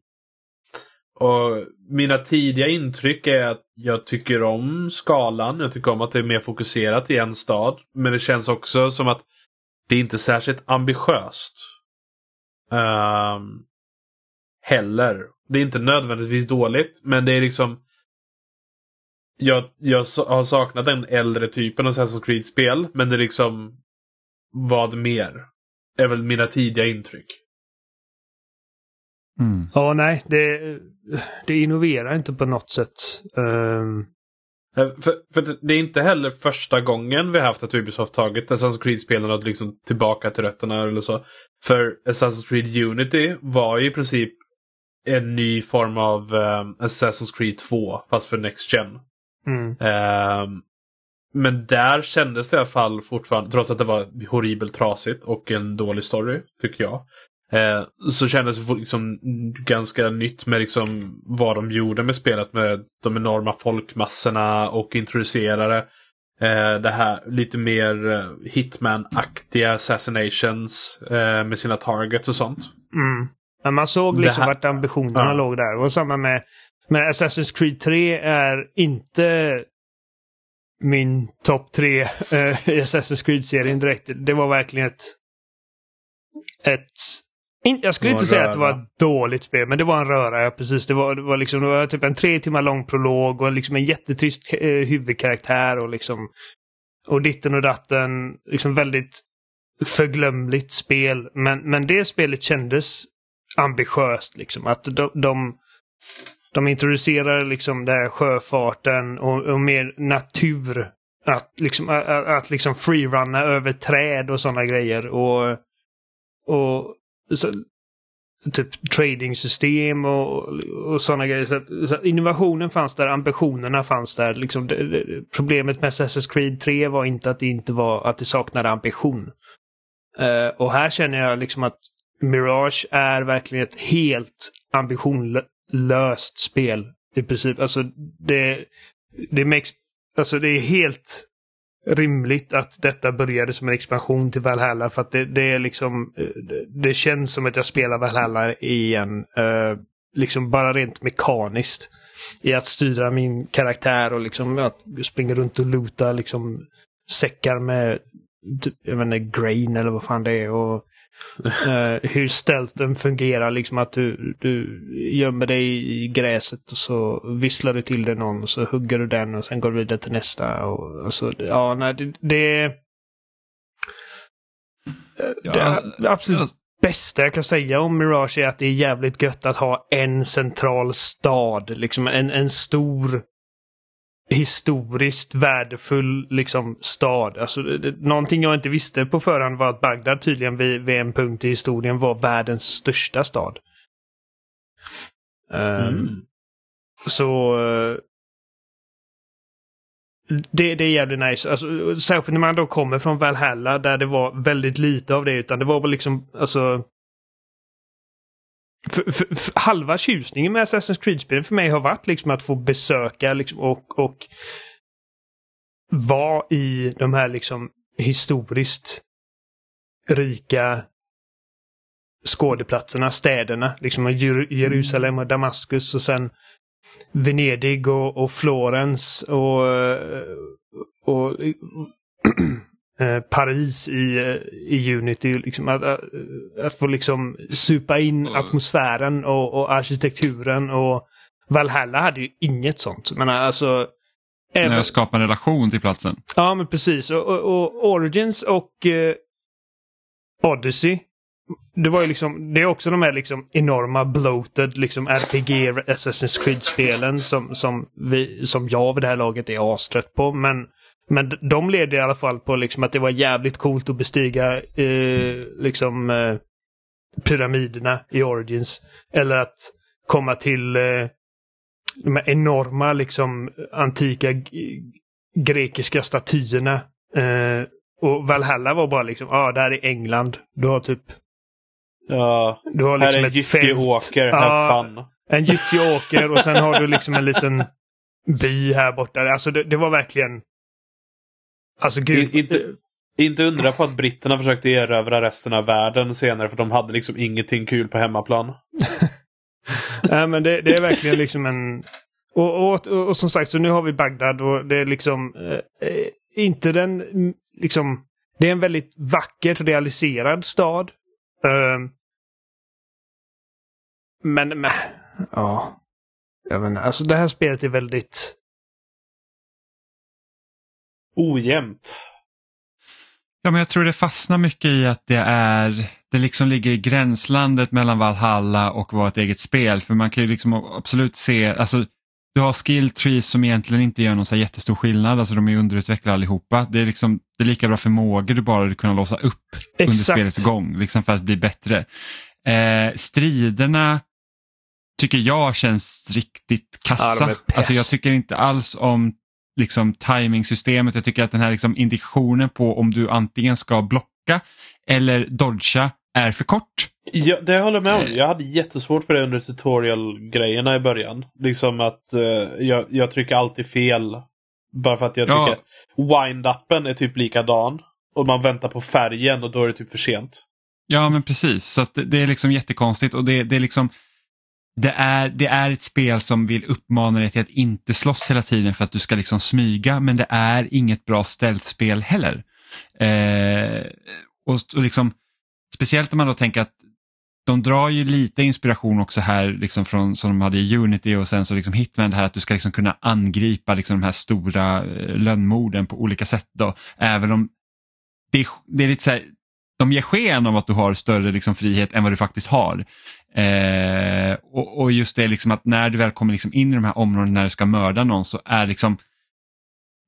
Och mina tidiga intryck är att jag tycker om skalan. Jag tycker om att det är mer fokuserat i en stad. Men det känns också som att det är inte särskilt ambitiöst. Um, heller. Det är inte nödvändigtvis dåligt, men det är liksom... Jag, jag har saknat den äldre typen av Assassin's Creed-spel, men det är liksom... Vad mer? Är väl mina tidiga intryck. Mm. Ja, nej, det, det innoverar inte på något sätt. Eh, För, för det- är inte heller första gången vi har haft att Ubisoft tagit Assassin's Creed-spelen och liksom tillbaka till rötterna eller så. För Assassin's Creed Unity var ju i princip en ny form av ehm, Assassin's Creed 2 fast för Next Gen. mm. Ehm, men där kändes det i alla fall fortfarande, trots att det var horribelt trasigt och en dålig story, tycker jag. Eh, så kändes det liksom ganska nytt med liksom vad de gjorde med spelet med de enorma folkmassorna och introducerade eh, det här lite mer eh, Hitman-aktiga assassinations eh, med sina targets och sånt. Mm. Men man såg Det liksom här- vart ambitionerna Ja. låg där. Och samma med, med Assassin's Creed 3 är inte min topp tre eh, i Assassin's Creed-serien direkt. Det var verkligen ett... ett in, jag skulle inte säga att det var röra. ett dåligt spel, men det var en röra. Ja, precis. Det var, det var, liksom, det var typ en tre timmar lång prolog och liksom en jättetrist eh, huvudkaraktär och liksom... Och ditten och datten. Liksom väldigt förglömligt spel. Men, men det spelet kändes ambitiöst. Liksom. Att de, de, de introducerar liksom det här sjöfarten och, och mer natur. Att liksom, att, att liksom freerunna över träd och sådana grejer. Och, och så, typ trading-system och, och sådana grejer. Så att, så att innovationen fanns där, ambitionerna fanns där. Liksom det, det, problemet med Assassin's Creed 3 var inte att det inte var att det saknade ambition. Uh, och här känner jag liksom att Mirage är verkligen ett helt ambitionlöst spel. I princip. Alltså det, det makes, alltså det är helt rimligt att detta började som en expansion till Valhalla för att det, det är liksom eh, det, det känns som att jag spelar Valhalla igen. eh, liksom bara rent mekaniskt. I att styra min karaktär och liksom att springa runt och luta liksom säckar med typ, jag vet inte, grain eller vad fan det är. Och [LAUGHS] eh, hur stealthen fungerar, liksom att du, du gömmer dig i gräset och så visslar du till det någon och så hugger du den och sen går du vidare till nästa. Och, och så, ja, nej, det, det är... Ja, det absolut bästa jag kan säga om Mirage är att det är jävligt gött att ha en central stad. Liksom en, en stor historiskt värdefull liksom stad. Alltså, det, någonting jag inte visste på förhand var att Bagdad tydligen vid, vid en punkt i historien var världens största stad. Ehm, Mm. Så... eh, Det, det är jävligt nice. Alltså, särskilt när man då kommer från Valhalla där det var väldigt lite av det. Utan det var väl liksom, alltså... För, för, för halva tjusningen med Assassin's Creed-spelen för mig har varit liksom att få besöka liksom, och, och vara i de här liksom historiskt rika skådeplatserna, städerna. Liksom Jerusalem och Damaskus och sen Venedig och, och Florens och, och Paris i, eh, i Unity. Liksom att, att, att få liksom supa in Och- atmosfären och, och arkitekturen och Valhalla hade ju inget sånt. Men alltså... även- När jag skapar en relation till platsen. Ja, men precis. Och, och, och Origins och eh, Odyssey. Det var ju liksom, det är också de här liksom enorma bloated liksom RPG Assassin's Creed-spelen som, som, vi, som jag vid det här laget är astrött på. Men Men de leder i alla fall på liksom att det var jävligt coolt att bestiga eh, liksom eh, pyramiderna i Origins. Eller att komma till eh, de här enorma liksom antika grekiska statyerna. Eh, och Valhalla var bara liksom, ja, ah, där är England. Du har typ, Ja, du har här liksom är ett fält. gyttjeåker, Ja, have fun. En gyttjeåker och sen har du liksom en liten [LAUGHS] by här borta. Alltså det, det var verkligen... Alltså gud. I- inte- Inte undra på att britterna försökte erövra resten av världen senare för de hade liksom ingenting kul på hemmaplan. [LAUGHS] Nej men det, det är verkligen liksom en... Och, och, och, och som sagt, så nu har vi Bagdad och det är liksom eh, eh, inte den mm, liksom... Det är en väldigt vackert realiserad stad. Eh, men, men, ja. Jag inte, alltså det här spelet är väldigt... Ojämnt. Ja, men jag tror det fastnar mycket i att det är, det liksom ligger i gränslandet mellan Valhalla och vara ett eget spel. För man kan ju liksom absolut se, alltså du har skill trees som egentligen inte gör någon så jättestor skillnad, alltså de är underutvecklade allihopa. Det är, liksom, det är lika bra förmågor du bara kunna låsa upp under Exakt. spelets gång, liksom för att bli bättre. Eh, striderna tycker jag känns riktigt kassa. Ja, alltså jag tycker inte alls om liksom timingsystemet. Jag tycker att den här liksom indikationen på om du antingen ska blocka eller dodga är för kort. Ja, det håller jag med om. Eh. Jag hade jättesvårt för det under tutorial-grejerna i början. Liksom att eh, jag, jag trycker alltid fel. Bara för att jag Ja. tycker wind-upen är typ likadan. Och man väntar på färgen och då är det typ för sent. Ja men precis, så att det, det är liksom jättekonstigt och det, det är liksom det är, det är ett spel som vill uppmana dig till att inte slåss hela tiden för att du ska liksom smyga men det är inget bra ställspel heller. Eh, och, och liksom, speciellt om man då tänker att de drar ju lite inspiration också här liksom från som de hade i Unity och sen så liksom Hitman det här att du ska liksom kunna angripa liksom de här stora eh, lönnmorden på olika sätt då. Även om det det är lite så här, de ger sken av att du har större liksom, frihet än vad du faktiskt har. Eh, och, och just det liksom att när du väl kommer liksom in i de här områdena när du ska mörda någon så är liksom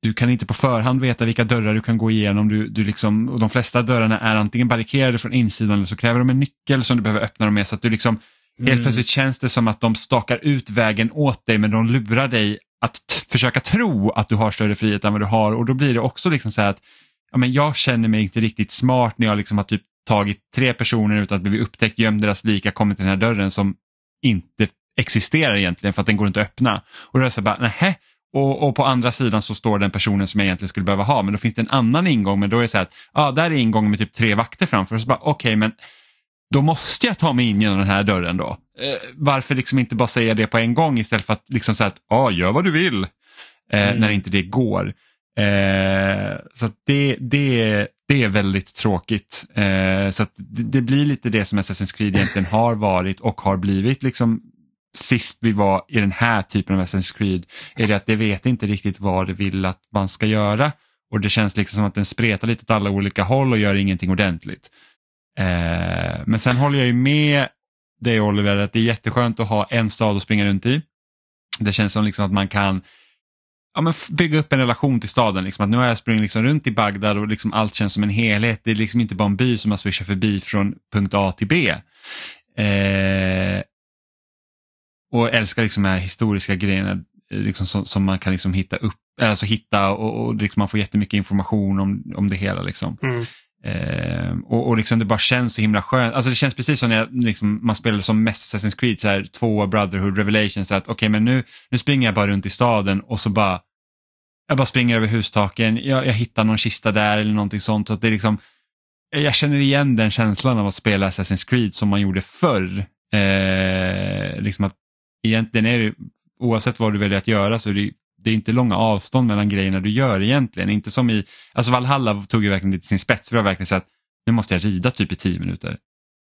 du kan inte på förhand veta vilka dörrar du kan gå igenom. Du, du liksom, och de flesta dörrarna är antingen barrikerade från insidan eller så kräver de en nyckel som du behöver öppna dem med. Så att du liksom, Helt Mm. plötsligt känns det som att de stakar ut vägen åt dig men de lurar dig att försöka tro att du har större frihet än vad du har och då blir det också liksom så här att ja, men jag känner mig inte riktigt smart när jag liksom har typ tagit tre personer utan att bli upptäckt, gömd deras lika, kommit till den här dörren som inte existerar egentligen för att den går inte att öppna. Och då är det så bara, nähä, och, och på andra sidan så står den personen som jag egentligen skulle behöva ha men då finns det en annan ingång men då är det så här att ja, där är ingången med typ tre vakter framför och så bara okej men då måste jag ta mig in genom den här dörren då. Eh, varför liksom inte bara säga det på en gång istället för att liksom säga att ja, gör vad du vill eh, Mm. när inte det går. Eh, så att det, det, det är väldigt tråkigt. Eh, så att det, det blir lite det som Assassin's Creed egentligen har varit och har blivit liksom sist vi var i den här typen av Assassin's Creed är det att det vet inte riktigt vad det vill att man ska göra och det känns liksom som att den spretar lite åt alla olika håll och gör ingenting ordentligt. Eh, men sen håller jag ju med dig Oliver att det är jätteskönt att ha en stad att springa runt i. Det känns som liksom att man kan ja, men bygga upp en relation till staden. Liksom. Att nu har jag sprungit liksom runt i Bagdad och liksom allt känns som en helhet. Det är liksom inte bara en by som man swishar förbi från punkt A till B. Eh, och älskar liksom de här historiska grejerna eh, liksom som, som man kan liksom hitta upp, alltså hitta och, och liksom man får jättemycket information om, om det hela. Liksom. Mm. Eh, och och liksom det bara känns så himla skönt. Alltså det känns precis som när jag, liksom, man spelade som mest Assassin's Creed, så här, två Brotherhood Revelations. Okej, men nu, nu springer jag bara runt i staden och så bara jag bara springer över hustaken, jag, jag hittar någon kista där eller någonting sånt. Så att det är liksom, jag känner igen den känslan av att spela Assassin's Creed som man gjorde förr. Eh, liksom att egentligen är det, oavsett vad du väljer att göra så är det, det är inte långa avstånd mellan grejerna du gör egentligen. Inte som i, alltså Valhalla tog ju verkligen lite sin spets för det var verkligen så att nu måste jag rida typ i tio minuter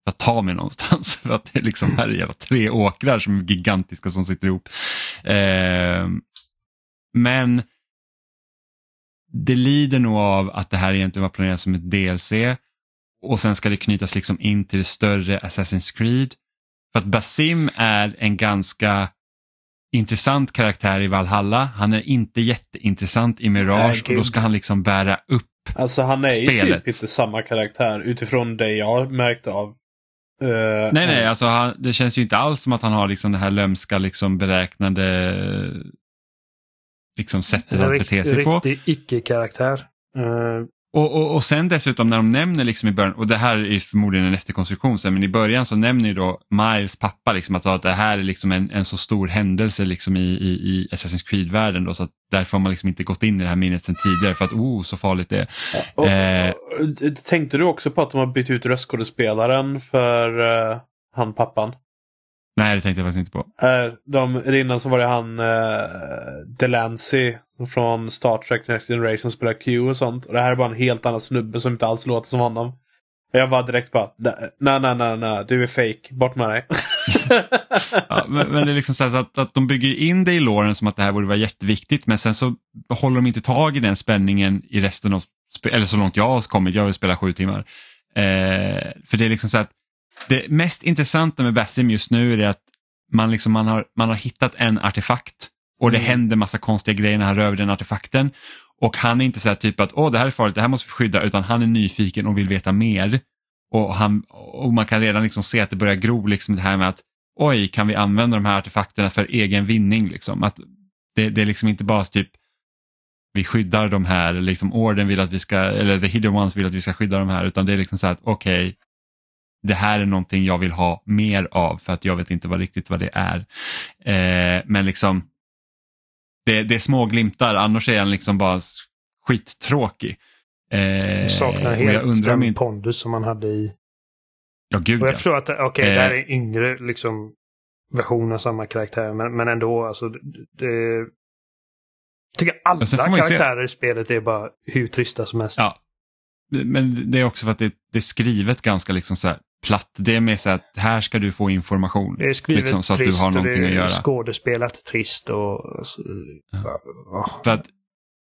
för att ta mig någonstans. [LAUGHS] För att det är liksom här är tre åkrar som är gigantiska som sitter ihop. Eh, men det lider nog av att det här egentligen var planerat som ett DLC och sen ska det knytas liksom in till det större Assassin's Creed. För att Basim är en ganska intressant karaktär i Valhalla. Han är inte jätteintressant i Mirage Nej, och då ska han liksom bära upp Alltså han är ju Spelet. typ inte samma karaktär utifrån det jag har märkt av. Eh, Nej, nej, alltså han, det känns ju inte alls som att han har liksom det här lömska, liksom beräknande liksom sättet att bete sig på. Riktig icke-karaktär. Eh, Och, och, och sen dessutom när de nämner liksom i början, och det här är förmodligen en efterkonstruktion sen, men i början så nämner ju då Miles pappa liksom att, att det här är liksom en, en så stor händelse liksom i, i, i Assassin's Creed-världen då, så att därför har man liksom inte gått in i det här minnet sen tidigare för att oh så farligt det är. Och, Eh. och, tänkte du också på att de har bytt ut röstskådespelaren för uh, han pappan? Nej det tänkte jag faktiskt inte på. Uh, de, innan så var det han uh, Delancey från Star Trek Next Generation som spelar Q och sånt. Och det här är bara en helt annan snubbe som inte alls låter som honom. Och Jag var direkt bara, nej, nej, nej, nej, du är fake, bort med dig. [LAUGHS] Ja, men, men det är liksom så, så att, att de bygger in det i låren som att det här borde vara jätteviktigt men sen så håller de inte tag i den spänningen i resten av, eller så långt jag har kommit, jag vill spela sju timmar. Eh, för det är liksom så att det mest intressanta med Basim just nu är att man, liksom, man, har, man har hittat en artefakt och det Mm. händer massa konstiga grejer när han rör den artefakten. Och han är inte så här typ att åh det här är farligt, det här måste vi skydda, utan han är nyfiken och vill veta mer. Och, han, och man kan redan liksom se att det börjar gro liksom det här med att oj, kan vi använda de här artefakterna för egen vinning? Liksom? Att det, det är liksom inte bara typ vi skyddar de här, liksom orden vill att vi ska, eller the hidden ones vill att vi ska skydda de här, utan det är liksom så här att okej, det här är någonting jag vill ha mer av för att jag vet inte vad riktigt vad det är. Eh, men liksom, det, det är små glimtar, annars är han liksom bara skittråkig. Eh, saknar helt den inte, pondus som man hade i... ja gud Och ja. jag förstår att okej, Eh. det här är en yngre liksom, version av samma karaktär. Men, men ändå, alltså. Det, jag tycker alla ju se- karaktärer i spelet är bara hur trista som helst. Ja. Men det är också för att det, det är skrivet ganska liksom så här platt. Det är mer så att här ska du få information. Det är skrivet Liksom, så att du trist har och någonting det att är göra. skådespelat trist och... och Ja. För att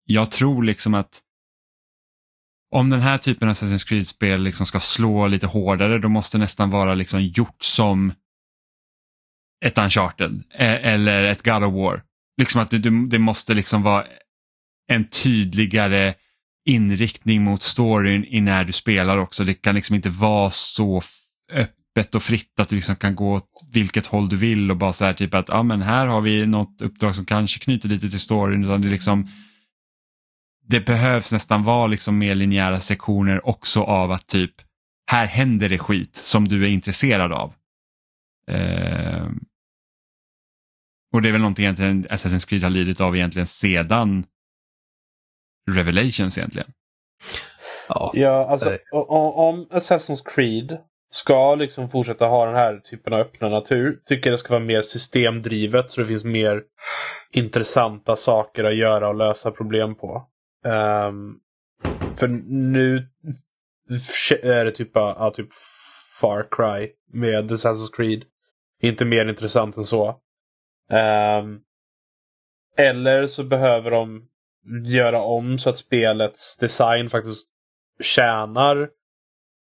jag tror liksom att om den här typen av Assassin's Creed-spel liksom ska slå lite hårdare då måste det nästan vara liksom gjort som ett Uncharted eh, eller ett God of War. Liksom att det, det- det måste liksom vara en tydligare inriktning mot storyn i när du spelar också. Det kan liksom inte vara så öppet och fritt att du liksom kan gå åt vilket håll du vill och bara så här typ att ja men här har vi något uppdrag som kanske knyter lite till storyn. Utan det, liksom, det behövs nästan vara liksom mer linjära sektioner också av att typ här händer det skit som du är intresserad av. Ehm, och det är väl någonting egentligen Assassin's Creed har lidit av egentligen sedan Revelations egentligen. Ja. Ja, alltså om Assassin's Creed ska liksom fortsätta ha den här typen av öppna natur, tycker det ska vara mer systemdrivet så det finns mer intressanta saker att göra och lösa problem på. Um, för nu är det typ, bara- ja, typ Far Cry med Assassin's Creed. Inte mer intressant än så. Um, eller så behöver de göra om så att spelets design faktiskt tjänar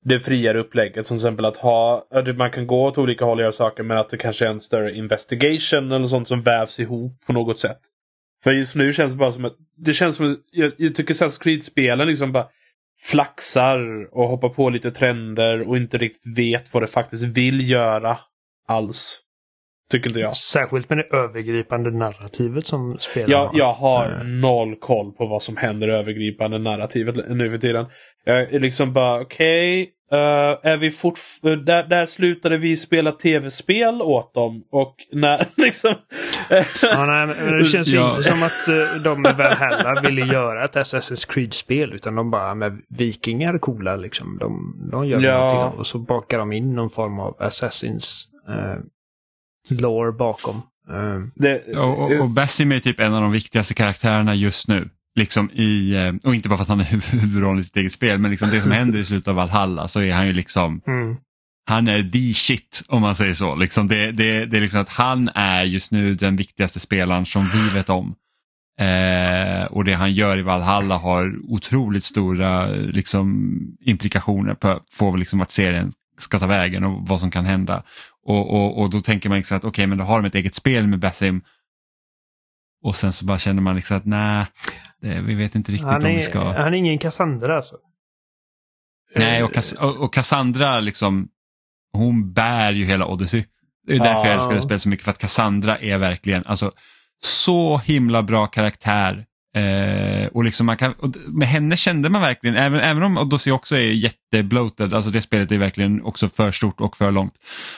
det friare upplägget. Som till exempel att ha, att typ man kan gå åt olika håll och göra saker men att det kanske är en större investigation eller sånt som vävs ihop på något sätt. För just nu känns det bara som att, det känns som att, jag, jag tycker Assassin's Creed-spelen liksom bara flaxar och hoppar på lite trender och inte riktigt vet vad det faktiskt vill göra alls. Tycker inte jag. Särskilt med det övergripande narrativet som spelar Jag, jag har Eh. noll koll på vad som händer i övergripande narrativet nu för tiden. Jag är liksom bara, okej, eh, är vi fort... Där, där slutade vi spela tv-spel åt dem och när [LAUGHS] liksom... Ja, nej, men det känns ju Ja. inte som att eh, de med Valhalla ville göra ett Assassin's Creed-spel. Utan de bara, med vikingar är coola liksom. De, de gör Ja. någonting. Och så bakar de in någon form av Assassins eh, lore bakom. Eh, det, Och, och, och Basim är typ en av de viktigaste karaktärerna just nu. Liksom i, eh, och inte bara för att han är [LAUGHS] huvudrollen i sitt eget spel, men liksom det som händer i slutet av Valhalla så är han ju liksom, mm. han är the shit om man säger så. Liksom det, det, det är liksom att han är just nu den viktigaste spelaren som vi vet om. Eh, och det han gör i Valhalla har otroligt stora liksom, implikationer på, på liksom vart serien ska ta vägen och vad som kan hända. Och, och, och då tänker man liksom att okej, men då har de ett eget spel med Basim Och sen så bara känner man liksom att nej, vi vet inte riktigt Han om vi är, ska... han är ingen Cassandra alltså. Nej, och, Cass och, och Cassandra liksom, hon bär ju hela Odyssey. Det är därför Ja. jag älskar det spelet så mycket, för att Cassandra är verkligen, alltså så himla bra karaktär. Eh, och liksom man kan, och med henne kände man verkligen, även, även om Odyssey också är jättebloated, alltså det spelet är verkligen också för stort och för långt.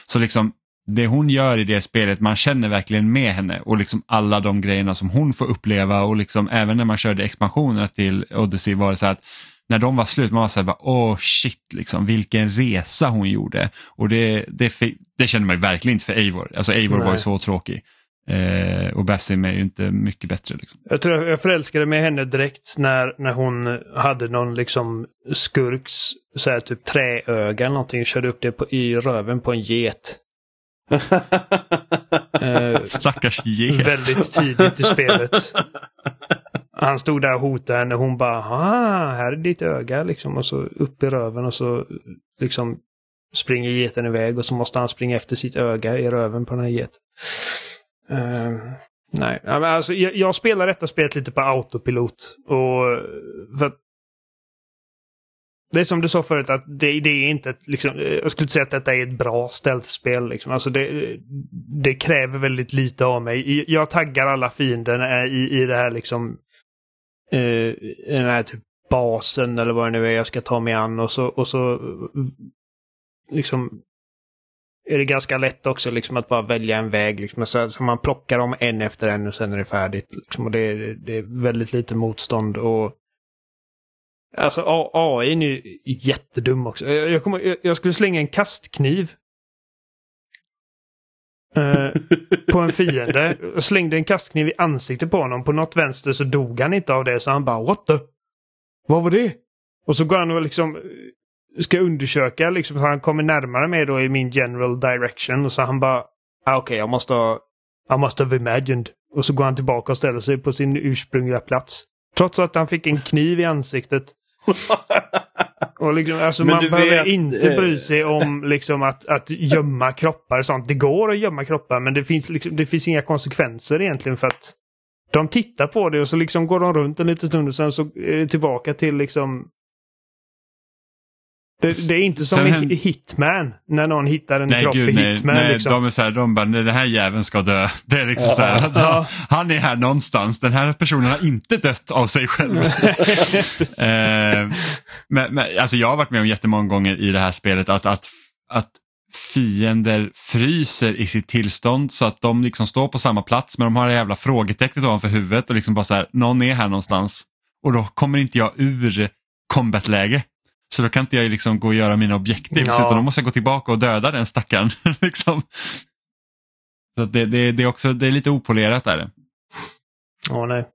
Så liksom det hon gör i det spelet, man känner verkligen med henne och liksom alla de grejerna som hon får uppleva och liksom även när man körde expansionerna till Odyssey var det så att när de var slut, man var så här bara, åh shit, liksom, vilken resa hon gjorde. Och det, det, det känner man ju verkligen inte för Eivor. Alltså Eivor var ju Nej. så tråkig. Eh, och Basim är ju inte mycket bättre. Liksom. Jag tror jag förälskade mig i henne direkt när, när hon hade någon liksom skurks så här, typ träöga eller någonting. Körde upp det på, i röven på en get. [LAUGHS] Eh, Stackars get. väldigt tidigt i spelet. Han stod där och hotade henne och hon bara ah, här är ditt öga liksom. Och så upp i röven och så liksom springer geten iväg och så måste han springa efter sitt öga i röven på den här geten. Eh, nej, men alltså, jag, jag spelar detta spelet lite på autopilot. Och för att det är som du sa förut att det, det är inte ett, liksom, jag skulle inte säga att detta är ett bra stealth-spel. Liksom. Alltså det, det kräver väldigt lite av mig. Jag taggar alla fiender i, i det här liksom eh, i den här typ basen eller vad det nu är jag ska ta mig an och så, och så liksom är det ganska lätt också liksom att bara välja en väg. Liksom. Så, så man plockar dem en efter en och sen är det färdigt. Liksom. Och det, är- det är väldigt lite motstånd. och Alltså AI är ju jättedum också. Jag, jag, kommer, jag, jag skulle slänga en kastkniv. Eh, [LAUGHS] på en fiende. Jag slängde en kastkniv i ansiktet på honom. På något vänster så dog han inte av det så han bara What the? Vad var det? Och så går han och liksom ska undersöka liksom. Han kommer närmare mig då i min general direction. Och så han bara ah, Okej, jag måste ha I must have imagined. Och så går han tillbaka och ställer sig på sin ursprungliga plats. Trots att han fick en kniv i ansiktet. [LAUGHS] Och liksom, alltså man behöver vet, inte eh, bry sig om liksom att, att gömma kroppar och sånt. Det går att gömma kroppar men det finns, liksom, det finns inga konsekvenser egentligen för att de tittar på det och så liksom går de runt en liten stund och sen så är det tillbaka till liksom det, det är inte som Sen i Hitman när någon hittar en Nej kropp gud i nej, Hitman. nej liksom. de är så här, de bara, nej, den här jäveln ska dö. [LAUGHS] Det är liksom så här, Ja. han är här någonstans, den här personen har inte dött av sig själv. [LAUGHS] [LAUGHS] eh, men, men, alltså jag har varit med om jättemånga gånger i det här spelet att, att, att fiender fryser i sitt tillstånd så att de liksom står på samma plats men de har det jävla frågetecknet ovanför huvudet och liksom bara så här, någon är här någonstans. Och då kommer inte jag ur combatläge. Så då kan inte jag liksom gå och göra mina objektiv Ja. utan då måste jag gå tillbaka och döda den stackaren. [LAUGHS] liksom. Så det, det, det, är också, det är lite opolerat där. Ja, nej.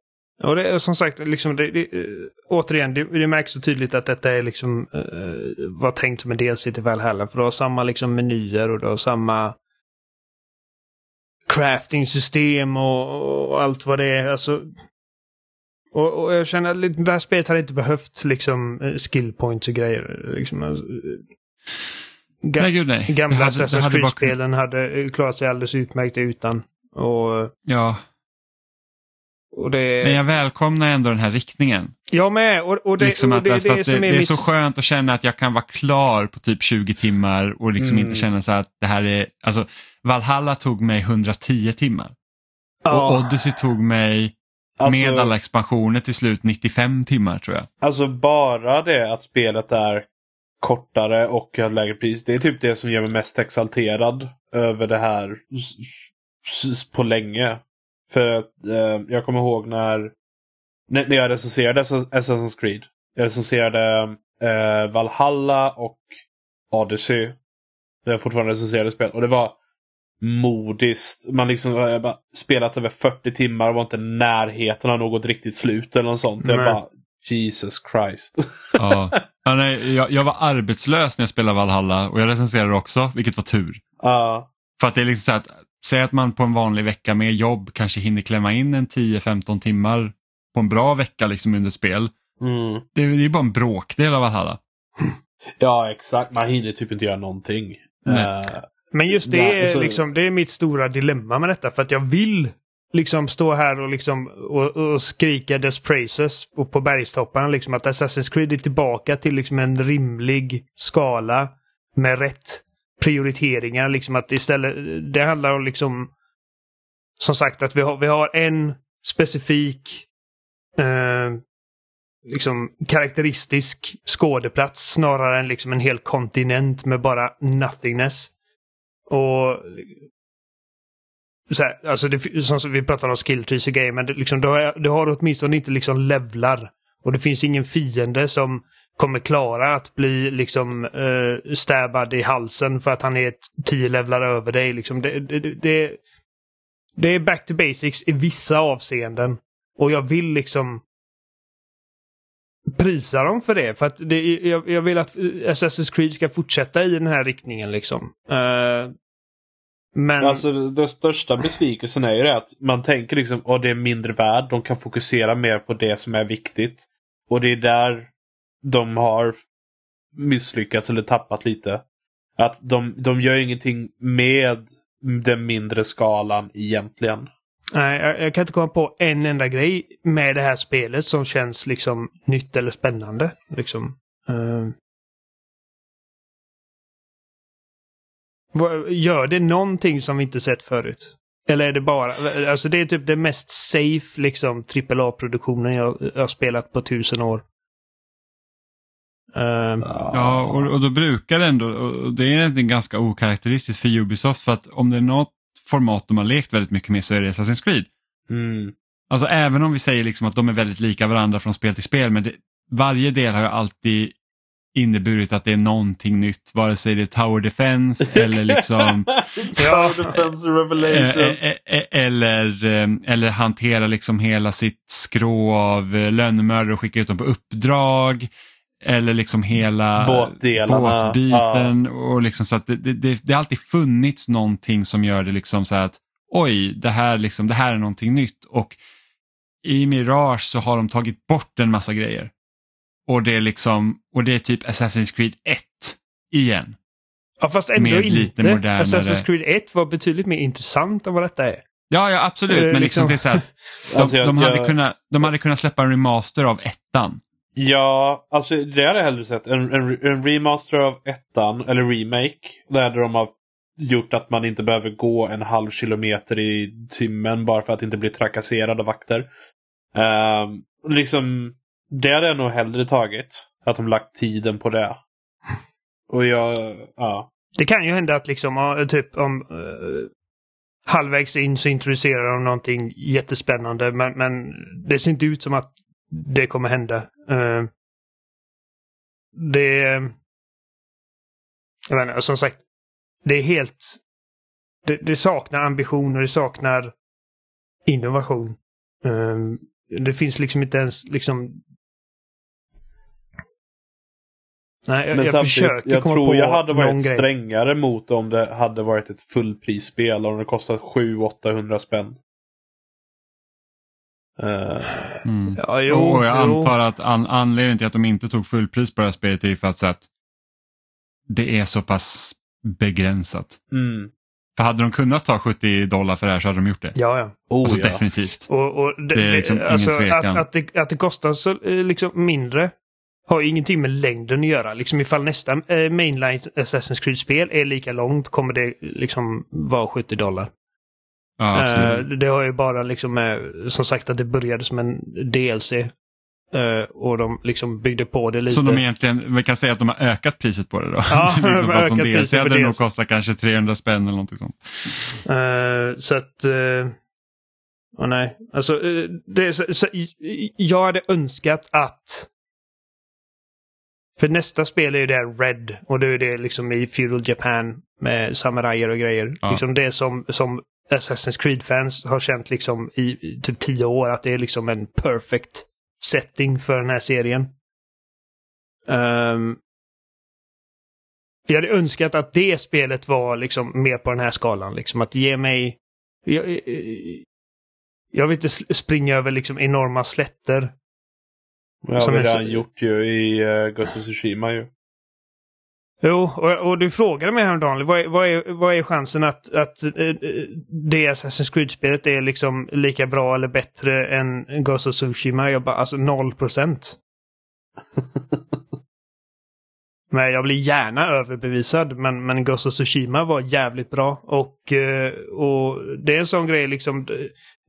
Och det är som sagt, liksom, det, det, eh, återigen, det, det märks så tydligt att detta är liksom uh, var tänkt som en DLC till Valhalla. För du har samma liksom menyer och du har samma crafting-system och, och allt vad det är. Alltså, och, och jag känner att det här spelet hade inte behövt liksom eh, skill points och grejer. Liksom, alltså, eh, ga- Nej gud nej. Gamla Det hade- Assassin's Creed-spelen hade klarat sig alldeles utmärkt utan. Och, Ja, och det... men jag välkomnar ändå den här riktningen. Jag med. Och, och det, liksom att, alltså, är det är mitt... så skönt att känna att jag kan vara klar på typ 20 timmar och liksom Mm. inte känna så att det här är, alltså Valhalla tog mig 110 timmar. Ja. Och Odyssey tog mig Alltså- med alla expansioner till slut 95 timmar tror jag. Alltså bara det att spelet är kortare och har lägre pris. Det är typ det som gör mig mest exalterad över det här på länge. För att eh, jag kommer ihåg när, när jag recenserade Ass- Assassin's Creed. Jag recenserade eh, Valhalla och Odyssey. Det är fortfarande recenserade spel. Och det var modiskt. Man liksom jag bara spelat över 40 timmar och var inte i närheten av något riktigt slut eller något sånt. Jag Nej. bara Jesus Christ. Ja. [LAUGHS] Ja, nej, jag, jag var arbetslös när jag spelade Valhalla och jag recenserade också, vilket var tur. Ja. För att det är liksom så att, säg att man på en vanlig vecka med jobb kanske hinner klämma in en 10-15 timmar på en bra vecka liksom under spel. Mm. Det är ju bara en bråkdel av Valhalla. Ja, exakt. Man hinner typ inte göra någonting. Nej. Eh, Men just det Nej, är, så- liksom, det är mitt stora dilemma med detta. För att jag vill liksom stå här och, liksom, och, och skrika dess praises på, på bergstopparna. Liksom att Assassin's Creed är tillbaka till liksom en rimlig skala med rätt prioriteringar. Liksom att istället, det handlar om liksom som sagt att vi har, vi har en specifik eh, liksom karaktäristisk skådeplats snarare än liksom en hel kontinent med bara nothingness. Och så här, alltså det, som vi pratade om skilltrees och grejer, men det, liksom, du, har, du har åtminstone inte liksom levlar. Och det finns ingen fiende som kommer klara att bli liksom uh, stabbad i halsen för att han är ett tio levlar över dig. Liksom. Det, det, det, det är back to basics i vissa avseenden. Och jag vill liksom prisa dem för det. För att det, jag, jag, vill att Assassin's Creed ska fortsätta i den här riktningen liksom. Uh, men... Alltså den största besvikelsen är ju det att man tänker liksom att det är mindre värd. De kan fokusera mer på det som är viktigt. Och det är där de har misslyckats eller tappat lite. Att de, de gör ingenting med den mindre skalan egentligen. Nej, jag, jag, kan inte komma på en enda grej med det här spelet som känns liksom nytt eller spännande. Liksom. Uh... Gör det någonting som vi inte sett förut? Eller är det bara, alltså det är typ det mest safe liksom AAA-produktionen jag, jag har spelat på tusen år. Uh, ja, och, och, då brukar det ändå, och det är egentligen ganska okaraktäristiskt för Ubisoft för att om det är något format de har lekt väldigt mycket med så är det Assassin's Creed. Mm. Alltså även om vi säger liksom att de är väldigt lika varandra från spel till spel, men det, varje del har ju alltid inneburit att det är någonting nytt, vare sig det är Tower Defense [LAUGHS] eller liksom [LAUGHS] Revelation. Eh, eh, eh, eller, eller hantera liksom hela sitt skrå av lönnmördare och skicka ut dem på uppdrag. Eller liksom hela båtbiten. Ja. Och liksom så att det, det, det har alltid funnits någonting som gör det liksom så att oj, det här, liksom, det här är någonting nytt. Och i Mirage så har de tagit bort en massa grejer. Och det är liksom, och det är typ Assassin's Creed 1 igen. Ja fast ändå Med inte. Lite modernare... Assassin's Creed 1 var betydligt mer intressant än vad detta är. Ja, ja absolut, men liksom, liksom... det är så här, [LAUGHS] de, alltså jag, de, hade jag... kunnat, de hade kunnat släppa en remaster av ettan. Ja, alltså det hade jag hellre sett. En, en, en remaster av ettan, eller remake. Där de har gjort att man inte behöver gå en halv kilometer i timmen bara för att inte bli trakasserad av vakter. Um, liksom, det hade jag nog hellre tagit. Att de lagt tiden på det. Och jag, ja. Det kan ju hända att liksom, typ om uh, halvvägs in så introducerar de någonting jättespännande men, men det ser inte ut som att det kommer hända. Uh, det... Jag menar, som sagt, det är helt... Det, det saknar ambition och det saknar innovation. Um, det finns liksom inte ens liksom... Nej, jag, Men jag försöker jag komma tror på jag hade varit grej. strängare mot om det hade varit ett fullprisspel om det kostat 700-800 spänn. Uh, mm. ja, jo, och jag jo. antar att an anledningen till att de inte tog fullpris på det här spelet är för att, att det är så pass begränsat. Mm. För hade de kunnat ta 70 dollar för det här så hade de gjort det. Ja, ja. Oh, alltså, ja. Definitivt. Och, och det, det, är liksom alltså, ingen tvekan. Att, att, det, att det kostar så eh, liksom mindre har ingenting med längden att göra. Liksom ifall nästa eh, mainline Assassin's Creed-spel är lika långt kommer det liksom vara 70 dollar. Ja, uh, det har ju bara liksom med, som sagt att det började som en DLC. Uh, och de liksom byggde på det lite. Så de egentligen, vi kan säga att de har ökat priset på det då? Ja, [LAUGHS] liksom de som DLC hade det nog kostat kanske 300 spänn eller någonting sånt. Uh, så att... Uh, oh, nej, alltså det, så, så, jag hade önskat att för nästa spel är ju det Red och det är det liksom i Feudal Japan med samurajer och grejer. Ja. Liksom det som, som Assassin's Creed-fans har känt liksom i, i typ tio år att det är liksom en perfect setting för den här serien. Um, jag hade önskat att det spelet var liksom mer på den här skalan. Liksom att ge mig... Jag, jag vill inte springa över liksom enorma slätter. Det har redan gjort ju i uh, Ghost of Tsushima ju. Jo, och, och du frågade mig häromdagen, vad är, vad är, vad är chansen att, att eh, det Assassin's Creed-spelet är liksom lika bra eller bättre än Ghost of Tsushima? Jag bara, alltså noll procent. [LAUGHS] Men jag blir gärna överbevisad, men, men Ghost of Tsushima var jävligt bra. Och, eh, och det är en sån grej liksom,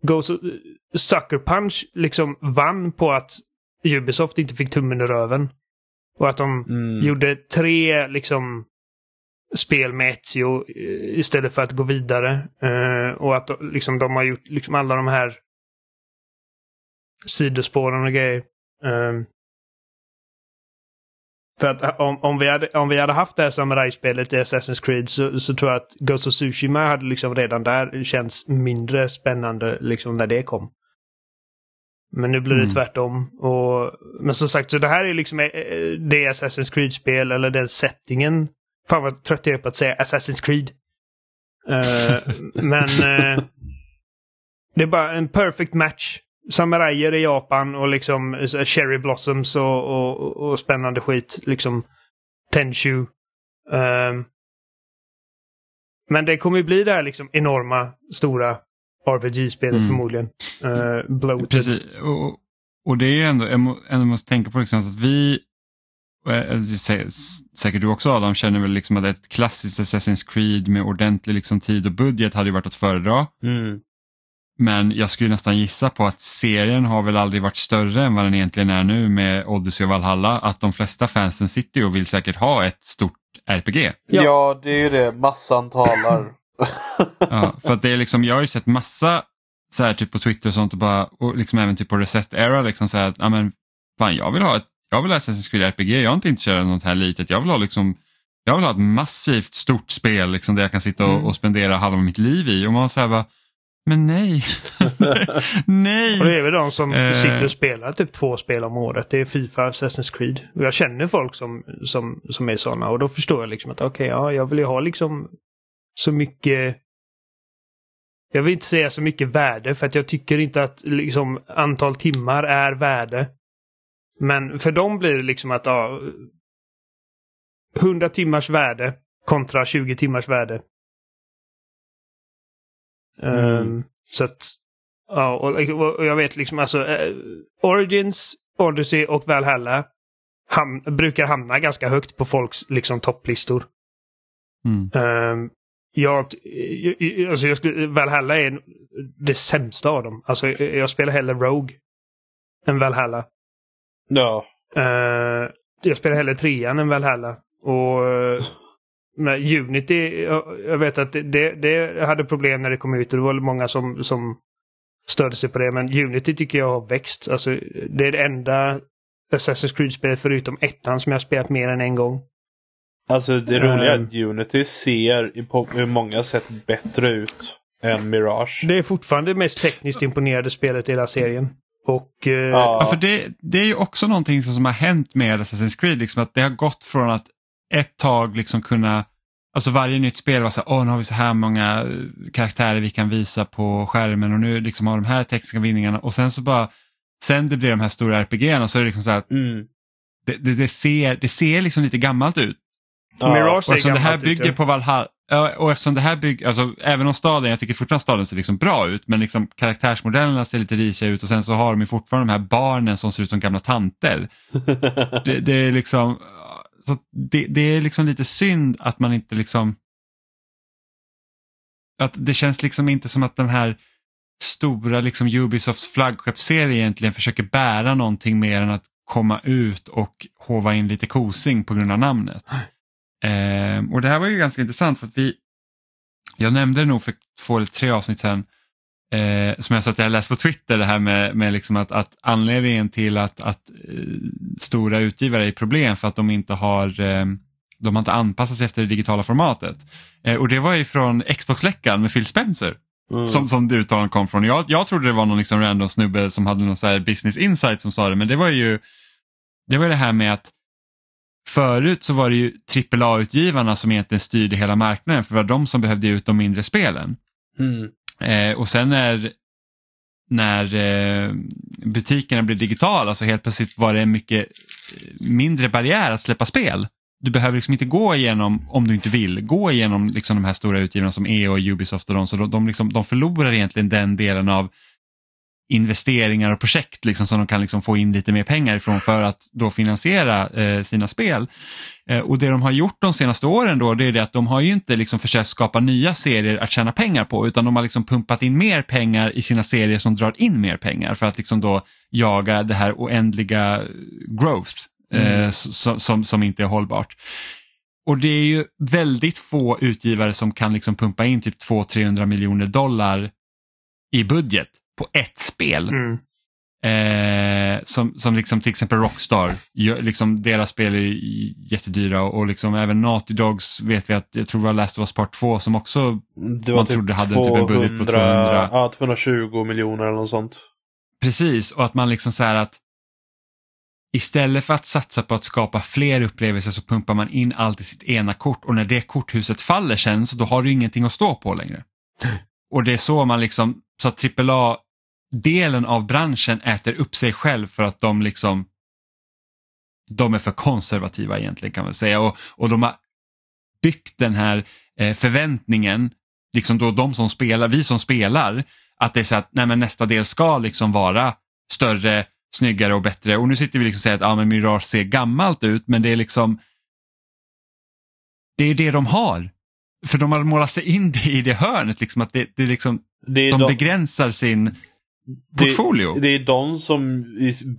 Ghost of, Sucker Punch liksom vann på att Ubisoft inte fick tummen i röven. Och att de Mm. gjorde tre liksom spel med Ezio eh, istället för att gå vidare. Eh, och att de- liksom, de har gjort liksom alla de här sidospåren och grejer. Eh, för att om, om, vi hade, om vi hade haft det här samurajspelet i Assassin's Creed så, så tror jag att Ghost of Tsushima hade liksom redan där känts mindre spännande liksom när det kom. Men nu blir det Mm. tvärtom. Och, men som sagt, så det här är liksom eh, det Assassin's Creed-spel eller den settingen. Fan vad trött jag är på att säga Assassin's Creed. Eh, [LAUGHS] men eh, det är bara en perfect match. Samurajer i Japan och liksom cherry blossoms och, och, och spännande skit. Liksom Tenshu. Ehm, men det kommer ju bli det här liksom enorma, stora RPG-spelet Mm. förmodligen. Uh, bloated. Precis, och, och det är ändå, jag må- måste tänka på liksom att vi, jag säger- säkert du också Adam, känner väl liksom att ett klassiskt Assassin's Creed med ordentlig liksom tid och budget hade ju varit att föredra. Mm. Men jag skulle nästan gissa på att serien har väl aldrig varit större än vad den egentligen är nu med Odyssey och Valhalla. Att de flesta fansen sitter ju och vill säkert ha ett stort RPG. Ja. Ja. det är ju det. Massan talar. Ja, för att det är liksom, jag har ju sett massa så här typ på Twitter och sånt och, bara, och liksom även typ på Reset Era liksom så här att ja, men, fan, jag vill ha ett jag vill ha Assassin's Creed RPG, jag är inte intresserad av något här litet. Jag vill ha liksom jag vill ha ett massivt stort spel liksom, där jag kan sitta och, Mm. och spendera halva mitt liv i. Och man säger bara, men nej, [LAUGHS] nej. Och det är väl de som Eh. sitter och spelar typ två spel om året. Det är Fifa och Assassin's Creed. Och jag känner folk som, som, som är sådana och då förstår jag liksom att okej, ja, jag vill ju ha liksom så mycket jag vill inte säga så mycket värde för att jag tycker inte att liksom antal timmar är värde. Men för dem blir det liksom att ja, 100 timmars värde kontra 20 timmars värde. Mm. Ehm, så att Ja, och, och jag vet liksom alltså eh, Origins, Odyssey och Valhalla ham brukar hamna ganska högt på folks liksom topplistor. Mm. Ehm, jag, jag- jag- alltså jag skulle, Valhalla är det sämsta av dem. Alltså jag, spelar hellre Rogue än Valhalla. ja. Eh, jag spelar hellre trean än Valhalla. Och eh, men Unity, jag, vet att det, det, hade problem när det kom ut och det var många som, som störde sig på det. Men Unity tycker jag har växt. Alltså, det är det enda Assassin's Creed-spelet förutom ettan som jag har spelat mer än en gång. Alltså det roliga är Ehm. att Unity ser på många sätt bättre ut än Mirage. Det är fortfarande det mest tekniskt imponerade spelet i hela serien. Och eh, Ja, Ja, för det, det är ju också någonting som, som har hänt med Assassin's Creed, liksom att det har gått från att ett tag liksom kunna, alltså varje nytt spel var så här, åh nu har vi så här många eh, karaktärer vi kan visa på skärmen och nu liksom har de här tekniska vinningarna och sen så bara, sen det blir de här stora RPGerna så är det liksom så här, att mm. det, det, det, ser, det ser liksom lite gammalt ut. Ja. Mirage Och eftersom det här ut, bygger på Valhalla, ja, och eftersom det här bygger, alltså även om staden, jag tycker fortfarande staden ser liksom bra ut, men liksom karaktärsmodellerna ser lite risiga ut och sen så har de ju fortfarande de här barnen som ser ut som gamla tanter. [LAUGHS] Det, det är liksom, så det, det är liksom lite synd att man inte liksom, att det känns liksom inte som att den här stora liksom Ubisofts flaggskeppsserie egentligen försöker bära någonting mer än att komma ut och hova in lite kosing på grund av namnet. Ehm, och det här var ju ganska intressant för att vi, jag nämnde det nog för två eller tre avsnitt sedan, eh, som jag sa att jag läst på Twitter, det här med, med liksom att, att anledningen till att, att eh, stora utgivare är problem för att de inte har eh, de har inte anpassat sig efter det digitala formatet. Eh, och det var ju från Xbox-läckan med Phil Spencer Mm. som, som det uttalandet kom från. Jag, jag trodde det var någon liksom random snubbe som hade någon så business insight som sa det, men det var ju det, var det här med att förut så var det ju AAA-utgivarna som egentligen styrde hela marknaden för det var de som behövde ge ut de mindre spelen. Mm. Eh, och sen när, när eh, butikerna blev digitala så helt plötsligt var det en mycket mindre barriär att släppa spel. du behöver liksom inte gå igenom, om du inte vill, gå igenom liksom de här stora utgivarna som EA och Ubisoft och de, så de, de, liksom, de förlorar egentligen den delen av investeringar och projekt liksom, som de kan liksom få in lite mer pengar ifrån för att då finansiera eh, sina spel. Eh, och det de har gjort de senaste åren då det är det att de har ju inte liksom försökt skapa nya serier att tjäna pengar på utan de har liksom pumpat in mer pengar i sina serier som drar in mer pengar för att liksom då jaga det här oändliga growth eh, Mm. som, som, som inte är hållbart. Och det är ju väldigt få utgivare som kan liksom pumpa in typ 200-300 miljoner dollar i budget på ett spel. Mm. Eh, som, som liksom till exempel Rockstar, liksom deras spel är jättedyra och, och liksom även Naughty Dogs vet vi att, jag tror det var Last of Us Part 2 som också, Det Man trodde hade typ en budget på 200. Ja, 220 miljoner eller något sånt. precis, och att man liksom så här att istället för att satsa på att skapa fler upplevelser så pumpar man in allt i sitt ena kort och när det korthuset faller sen så då har du ingenting att stå på längre. [LAUGHS] Och det är så man liksom, så att AAA-delen av branschen äter upp sig själv för att de liksom de är för konservativa egentligen kan man säga och, och de har byggt den här eh, förväntningen, liksom då de som spelar, vi som spelar, att det är så att nej, nästa del ska liksom vara större, snyggare och bättre och nu sitter vi liksom och säger att ja, men Mirage ser gammalt ut men det är liksom det är det de har. För de har målat sig in det i det hörnet, liksom att det, det är liksom, Det de de, begränsar sin portfolio. det är de som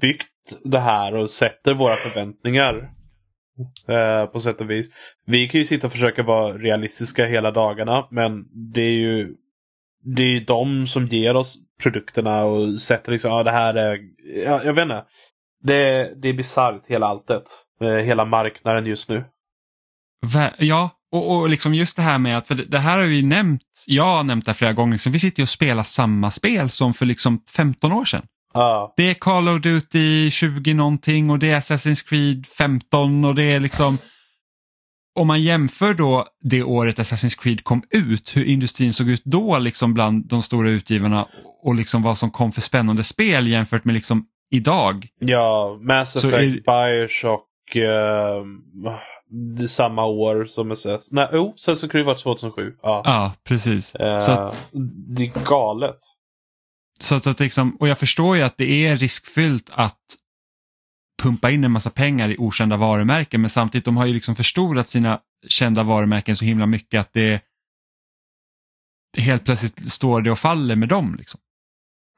byggt det här och sätter våra förväntningar. Eh, på sätt och vis. Vi kan ju sitta och försöka vara realistiska hela dagarna men det är ju det är ju de som ger oss produkterna och sätter liksom, ja det här är, ja, jag vet inte. Det, det är bisarrt hela alltet. Eh, hela marknaden just nu. Ver- Ja, och, och liksom just det här med att, för det, det här har vi nämnt, jag har nämnt det flera gånger, så vi sitter ju och spelar samma spel som för liksom 15 år sedan. Ja, Det är Call of Duty 20 någonting och det är Assassin's Creed 15 och det är liksom om man jämför då det året Assassin's Creed kom ut, hur industrin såg ut då liksom bland de stora utgivarna och liksom vad som kom för spännande spel jämfört med liksom idag. ja Mass Effect, är- Bioshock, eh, det är samma år som SS. Nej, jo, Assassin's Creed var 2007. Ja. Ja, precis. Eh, Så att, Det är galet. så att, att liksom, och jag förstår ju att det är riskfyllt att pumpa in en massa pengar i okända varumärken men samtidigt de har ju liksom förstorat sina kända varumärken så himla mycket att det helt plötsligt står det och faller med dem. Liksom.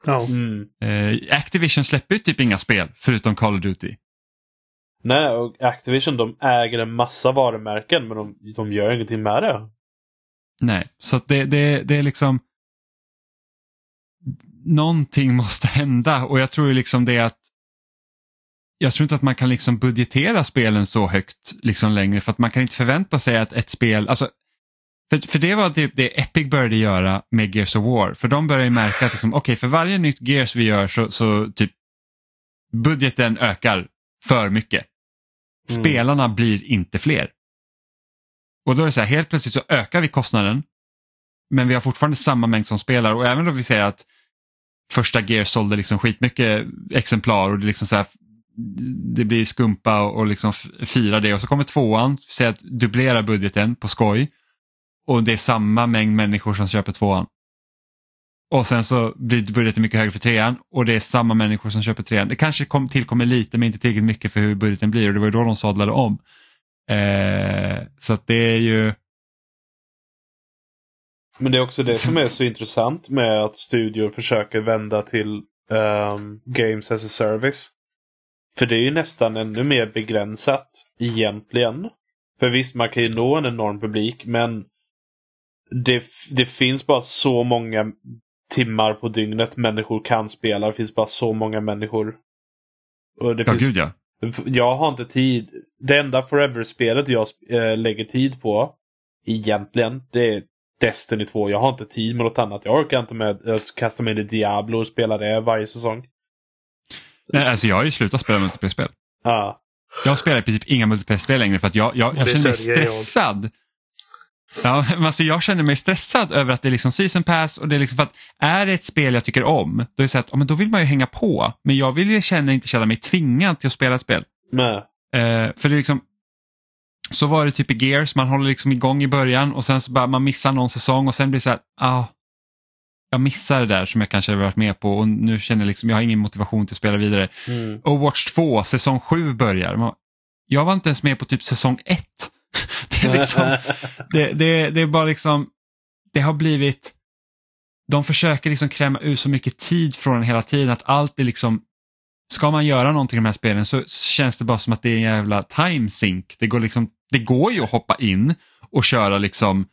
Ja. Mm. Eh, Activision släpper ju typ inga spel förutom Call of Duty. Nej, och Activision de äger en massa varumärken men de, de gör ingenting med det. Nej, så att det, det, det är liksom någonting måste hända och jag tror ju liksom det att jag tror inte att man kan liksom budgetera spelen så högt liksom längre för att man kan inte förvänta sig att ett spel, alltså för, för det var typ det Epic började göra med Gears of War. För de började ju märka att liksom, okay, för varje nytt Gears vi gör så, så typ budgeten ökar för mycket. Mm. Spelarna blir inte fler. Och då är det så här, helt plötsligt så ökar vi kostnaden men vi har fortfarande samma mängd som spelar och även om vi säger att första gear sålde liksom skitmycket exemplar och det, liksom så här, det blir skumpa och, och liksom fira det och så kommer tvåan, säg att dubblera budgeten på skoj och det är samma mängd människor som köper tvåan. Och sen så blir budgeten mycket högre för trean och det är samma människor som köper trean. Det kanske kom, tillkommer lite men inte tillräckligt mycket för hur budgeten blir och det var ju då de sadlade om. Eh, så att det är ju, Men det är också det som är så [LAUGHS] intressant med att studior försöker vända till ehm, Games as a Service. För det är ju nästan ännu mer begränsat egentligen. För visst, man kan ju nå en enorm publik men det, det finns bara så många timmar på dygnet människor kan spela. Det finns bara så många människor. Och det ja finns gud ja. jag har inte tid. Det enda Forever-spelet jag äh, lägger tid på egentligen, det är Destiny 2. Jag har inte tid med något annat. Jag orkar inte med att kasta mig in i Diablo och spela det varje säsong. Nej, alltså jag har ju slutat spela multiplayer-spel. Ja. Jag spelar i princip inga multiplayer-spel längre för att jag, jag, jag känner mig säljer jag. Ja, alltså jag känner mig stressad över att det är liksom season pass och det är liksom för att är det ett spel jag tycker om, då är det så att, ja, men då vill man ju hänga på. Men jag vill ju känna, inte känna mig tvingad till att spela ett spel. Men, Eh, för det är liksom, så var det typ i Gears, man håller liksom igång i början och sen så bara man missar någon säsong och sen blir det så här, ah, jag missar det där som jag kanske har varit med på och nu känner jag liksom, jag har ingen motivation till att spela vidare. Mm. Overwatch 2, säsong 7 börjar. Man- Jag var inte ens med på typ säsong 1. Det är, liksom, [LAUGHS] det, det, det är bara liksom, det har blivit, de försöker liksom kräma ur så mycket tid från en hela tiden att allt är liksom, ska man göra någonting i de här spelen så känns det bara som att det är en jävla time sink. Det går, liksom, det går ju att hoppa in och köra liksom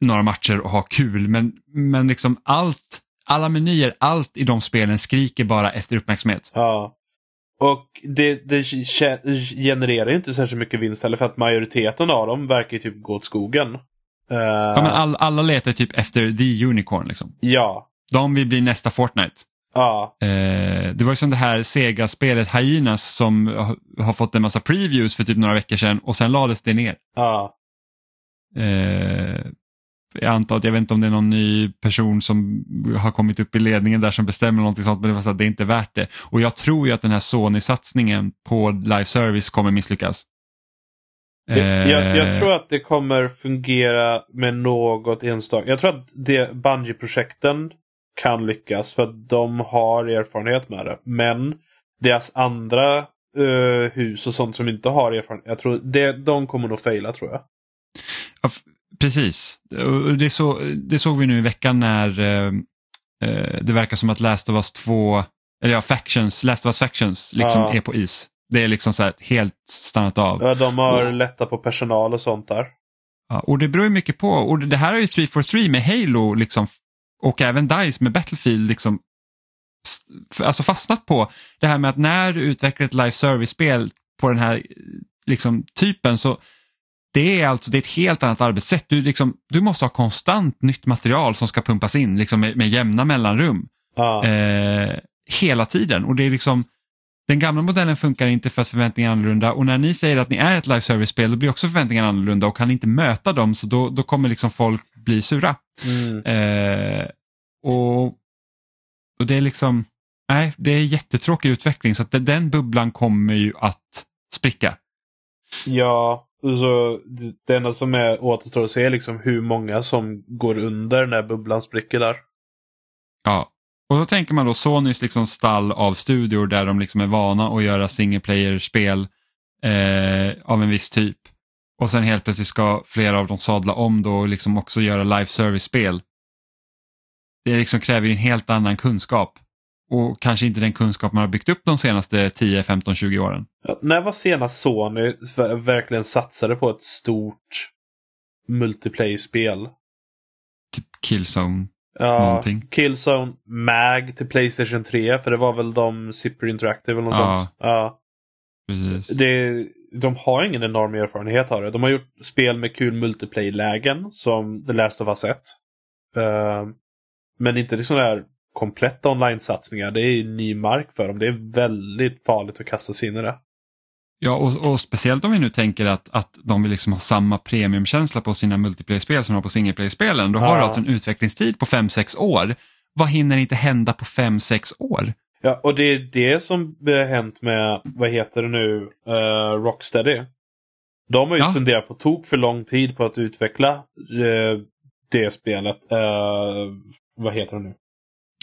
några matcher och ha kul men, men liksom allt, alla menyer, allt i de spelen skriker bara efter uppmärksamhet. Ja. Och det, det genererar ju inte särskilt mycket vinst heller för att majoriteten av dem verkar ju typ gå åt skogen. Eh, Ja, men all, alla letar typ efter the unicorn liksom. ja. De vill bli nästa Fortnite. Ja. Eh, det var ju som det här Sega-spelet Hyenas som har, har fått en massa previews för typ några veckor sedan och sen lades det ner. Ja. Eh, jag antar att jag vet inte om det är någon ny person som har kommit upp i ledningen där som bestämmer någonting sånt men det var så att det är inte värt det. Och jag tror ju att den här Sony-satsningen på live service kommer misslyckas. Jag, jag, jag Eh, tror att det kommer fungera med något enstaka. Jag tror att det Bungie-projekten kan lyckas för att de har erfarenhet med det. Men deras andra eh, hus och sånt som inte har erfarenhet. Jag tror det, de kommer nog faila tror jag. Precis. Det, så, det såg vi nu i veckan när eh, eh, det verkar som att Last of Us 2, eller ja, Factions, Last of Us Factions liksom Ja. är på is. Det är liksom så här helt stannat av. Ja, de har Och- lättat på personal och sånt där. Ja, och det beror ju mycket på. Och det här är ju 343 med Halo liksom, och även DICE med Battlefield liksom, alltså fastnat på det här med att när du utvecklar ett live service-spel på den här liksom, typen så det är alltså det är ett helt annat arbetssätt. Du, liksom, du måste ha konstant nytt material som ska pumpas in liksom, med, med jämna mellanrum Ja. eh, hela tiden. Och det är liksom, den gamla modellen funkar inte för att förväntningarna är annorlunda och när ni säger att ni är ett live service-spel då blir också förväntningarna annorlunda och kan ni inte möta dem så då, då kommer liksom folk bli sura. Mm. Eh, och, och det är liksom, nej, det är jättetråkig utveckling så att den bubblan kommer ju att spricka. Ja, så det- enda som är återstår att se är liksom hur många som går under när bubblan spricker där. Ja. Och då tänker man då Sonys liksom stall av studior där de liksom är vana att göra single player-spel eh, av en viss typ. Och sen helt plötsligt ska flera av dem sadla om då och liksom också göra live service-spel. Det liksom kräver ju en helt annan kunskap. Och kanske inte den kunskap man har byggt upp de senaste 10, 15, 20 åren. Ja, när var senast Sony verkligen satsade på ett stort multiplayer-spel? Typ Killzone. Ja, Någonting. Killzone Mag till Playstation 3, för det var väl de Zipper Interactive eller något Ja. sånt. Ja. Precis. Det, de har ingen enorm erfarenhet av det. De har gjort spel med kul multiplayer-lägen som The Last of Us 1. Eh, men inte liksom där kompletta online-satsningar. Det är ju ny mark för dem. Det är väldigt farligt att kasta sig in i det. Ja, och, och speciellt om vi nu tänker att, att de vill liksom ha samma premiumkänsla på sina multiplayer-spel som de har på singleplayer-spelen. Då har Ja. du alltså en utvecklingstid på 5-6 år. Vad hinner inte hända på 5-6 år? Ja, och det är det som har hänt med, vad heter det nu, uh, Rocksteady. De har ju Ja. spenderat på tok för lång tid på att utveckla eh, det spelet. Eh, vad heter det nu?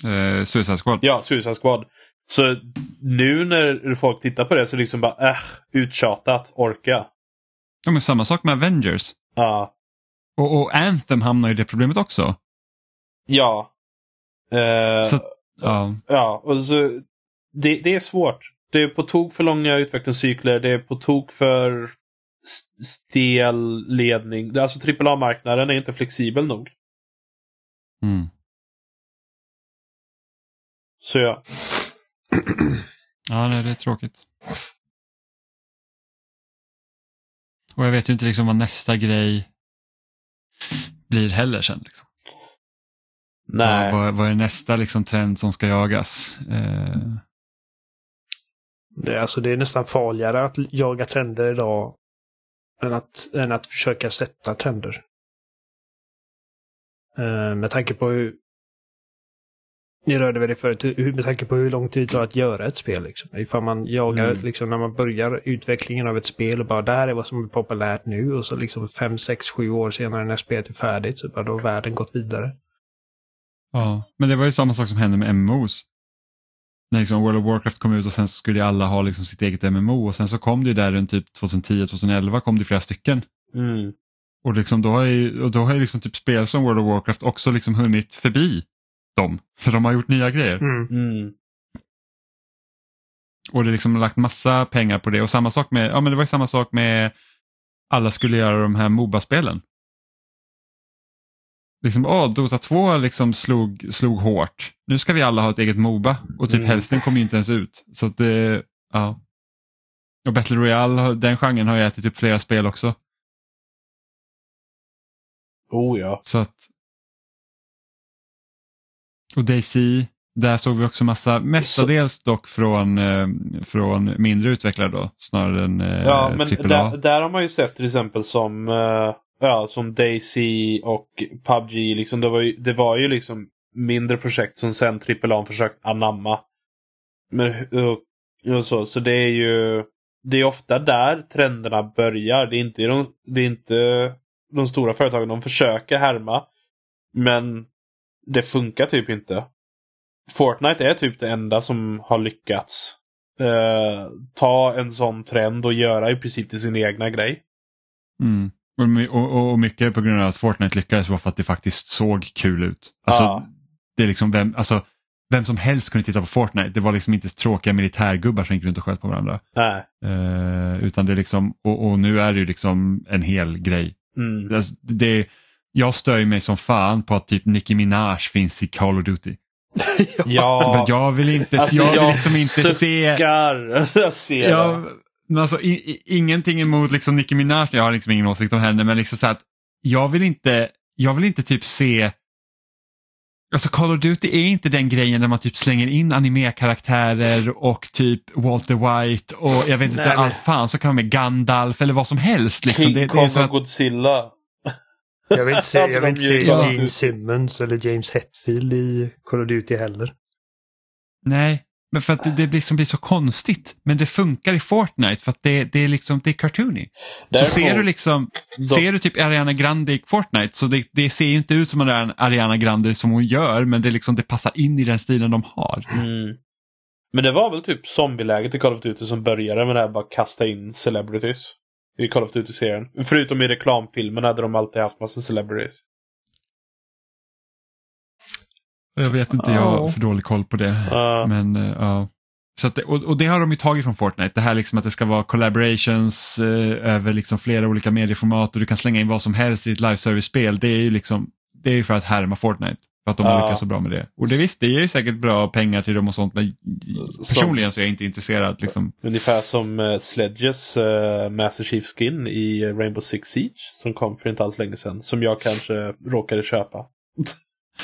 Eh, Suicide Squad. Ja, Suicide Squad. Så nu när folk tittar på det så liksom bara äh, uttjatat, orka. Ja, men samma sak med Avengers. Ja. Och, och Anthem hamnar ju i det problemet också. ja. Eh, Så, ja. Ja, och så, det, det är svårt. Det är på tok för långa utvecklingscykler. Det är på tok för stel ledning. Alltså AAA-marknaden är inte flexibel nog. Mm. Så ja. Ja, nej, det är tråkigt. Och jag vet ju inte liksom vad nästa grej blir heller sen. Liksom. Nej. Vad, vad, vad är nästa liksom, trend som ska jagas? Eh, Det, är alltså, det är nästan farligare att jaga trender idag än att, än att försöka sätta trender. Eh, med tanke på hur ni rörde väl det förut, hur- med tanke på hur lång tid det tar att göra ett spel. Liksom. Ifall man jagar, Mm. liksom, när man börjar utvecklingen av ett spel och bara det här är vad som är populärt nu och så liksom fem, sex, sju år senare när spelet är färdigt så bara då har världen gått vidare. Ja, men det var ju samma sak som hände med MMOs. När liksom World of Warcraft kom ut och sen så skulle ju alla ha liksom sitt eget MMO och sen så kom det ju där runt typ 2010-2011 kom det flera stycken. Mm. Och, liksom då har ju, och då har ju liksom typ spel som World of Warcraft också liksom hunnit förbi dem. För de har gjort nya grejer. Mm. Mm. Och det liksom har lagt massa pengar på det. Och samma sak med, ja men det var ju samma sak med alla skulle göra de här Moba-spelen. Liksom, åh, Dota 2 liksom slog, slog hårt. Nu ska vi alla ha ett eget Moba och typ Mm. hälften kommer ju inte ens ut. Så att det, ja. Och Battle Royale, den genren har ju ätit upp flera spel också. Oh ja. Så att... Och DayZ, där såg vi också massa, mestadels dock från, eh, från mindre utvecklare då, snarare än eh, Ja, men AAA. där, där har man ju sett till exempel som, eh, ja, som Daisy och PubG. Liksom, det, var ju, det var ju liksom mindre projekt som sen AAA försökt anamma. Men, och, och så, så det är ju det är ofta där trenderna börjar. Det är inte de, det är inte de stora företagen. De försöker härma. Men det funkar typ inte. Fortnite är typ det enda som har lyckats eh, ta en sån trend och göra i princip till sin egna grej. Mm. Och, och, och, mycket på grund av att Fortnite lyckades var för att det faktiskt såg kul ut. Alltså, Ja. det är liksom vem, alltså, vem som helst kunde titta på Fortnite. Det var liksom inte tråkiga militärgubbar som gick runt och sköt på varandra. Nej. Eh, utan det är liksom, och, och nu är det ju liksom en hel grej. Mm. Alltså, det, jag stör mig som fan på att typ Nicki Minaj finns i Call of Duty. [LAUGHS] Ja. Men jag vill inte, Alltså, jag vill jag liksom inte se... [LAUGHS] Jag ser det. Jag, men alltså, i, i, ingenting emot liksom Nicki Minaj, jag har liksom ingen åsikt om henne, men liksom så att jag vill inte, jag vill inte typ se Alltså Call of Duty är inte den grejen där man typ slänger in anime-karaktärer och typ Walter White och jag vet inte Nej, allt fan så kan man med Gandalf eller vad som helst. Liksom. King Det, det är Kong och Godzilla. Jag vill inte se, jag vill inte se Gene Simmons eller James Hetfield i Call of Duty heller. nej, men för att det, det blir, som blir så konstigt. Men det funkar i Fortnite för att det, det är liksom, det är cartoony. Så Däremot- ser du liksom, Då- ser du typ Ariana Grande i Fortnite så det, det ser ju inte ut som en Ariana Grande som hon gör men det, är liksom, det passar in i den stilen de har. Mm. Men det var väl typ zombieläget i Call of Duty som började med det här bara kasta in celebrities. I Call of Duty-serien. Förutom i reklamfilmerna hade de alltid haft massa celebrities. Jag vet inte, jag har för dålig koll på det. Ja. Men ja. Så att det, och, och det har de ju tagit från Fortnite, det här liksom att det ska vara collaborations eh, över liksom flera olika medieformat och du kan slänga in vad som helst i ett live service-spel. Det är ju liksom, det är för att härma Fortnite. För att de har Ja. lyckats så bra med det. Och det visst, det ger ju säkert bra pengar till dem och sånt men personligen så är jag inte intresserad. Liksom. Ungefär som uh, Sledges uh, Master Chief Skin i eh, Rainbow Six Siege. Som kom för inte alls länge sedan. Som jag kanske råkade köpa. [LAUGHS]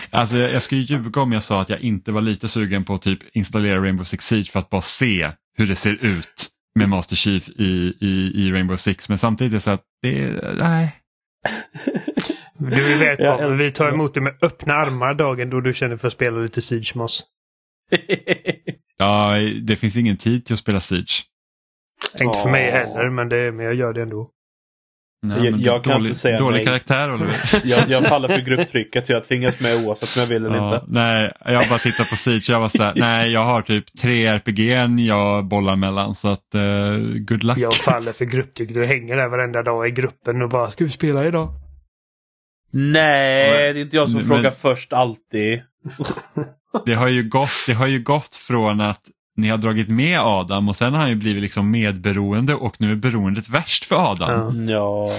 Alltså jag, jag skulle ljuga om jag sa att jag inte var lite sugen på att typ installera Rainbow Six Siege för att bara se hur det ser ut med Master Chief i, i, i Rainbow Six. Men samtidigt är det så att det nej. [LAUGHS] Du är välkommen. Vi tar emot dig med öppna armar dagen då du känner för att spela lite Siege med oss. [LAUGHS] Ja, det finns ingen tid till att spela Siege. Inte för mig heller, men, det, men jag gör det ändå. Nej, Jag- jag kan dålig, inte säga dålig nej. karaktär Oliver. [LAUGHS] jag, jag faller för grupptrycket så jag tvingas med oavsett om jag vill eller Ja, inte. nej, jag bara tittar på Siege jag var så här, nej jag har typ tre RPG'n jag bollar mellan så att uh, good luck. Jag faller för grupptryck. Du hänger där varenda dag i gruppen och bara “Ska vi spela idag?” Nej, det är inte jag som Men- frågar först alltid. [LAUGHS] Det har, ju gått, det har ju gått från att ni har dragit med Adam och sen har han ju blivit liksom medberoende och nu är beroendet värst för Adam. Ja. Ja.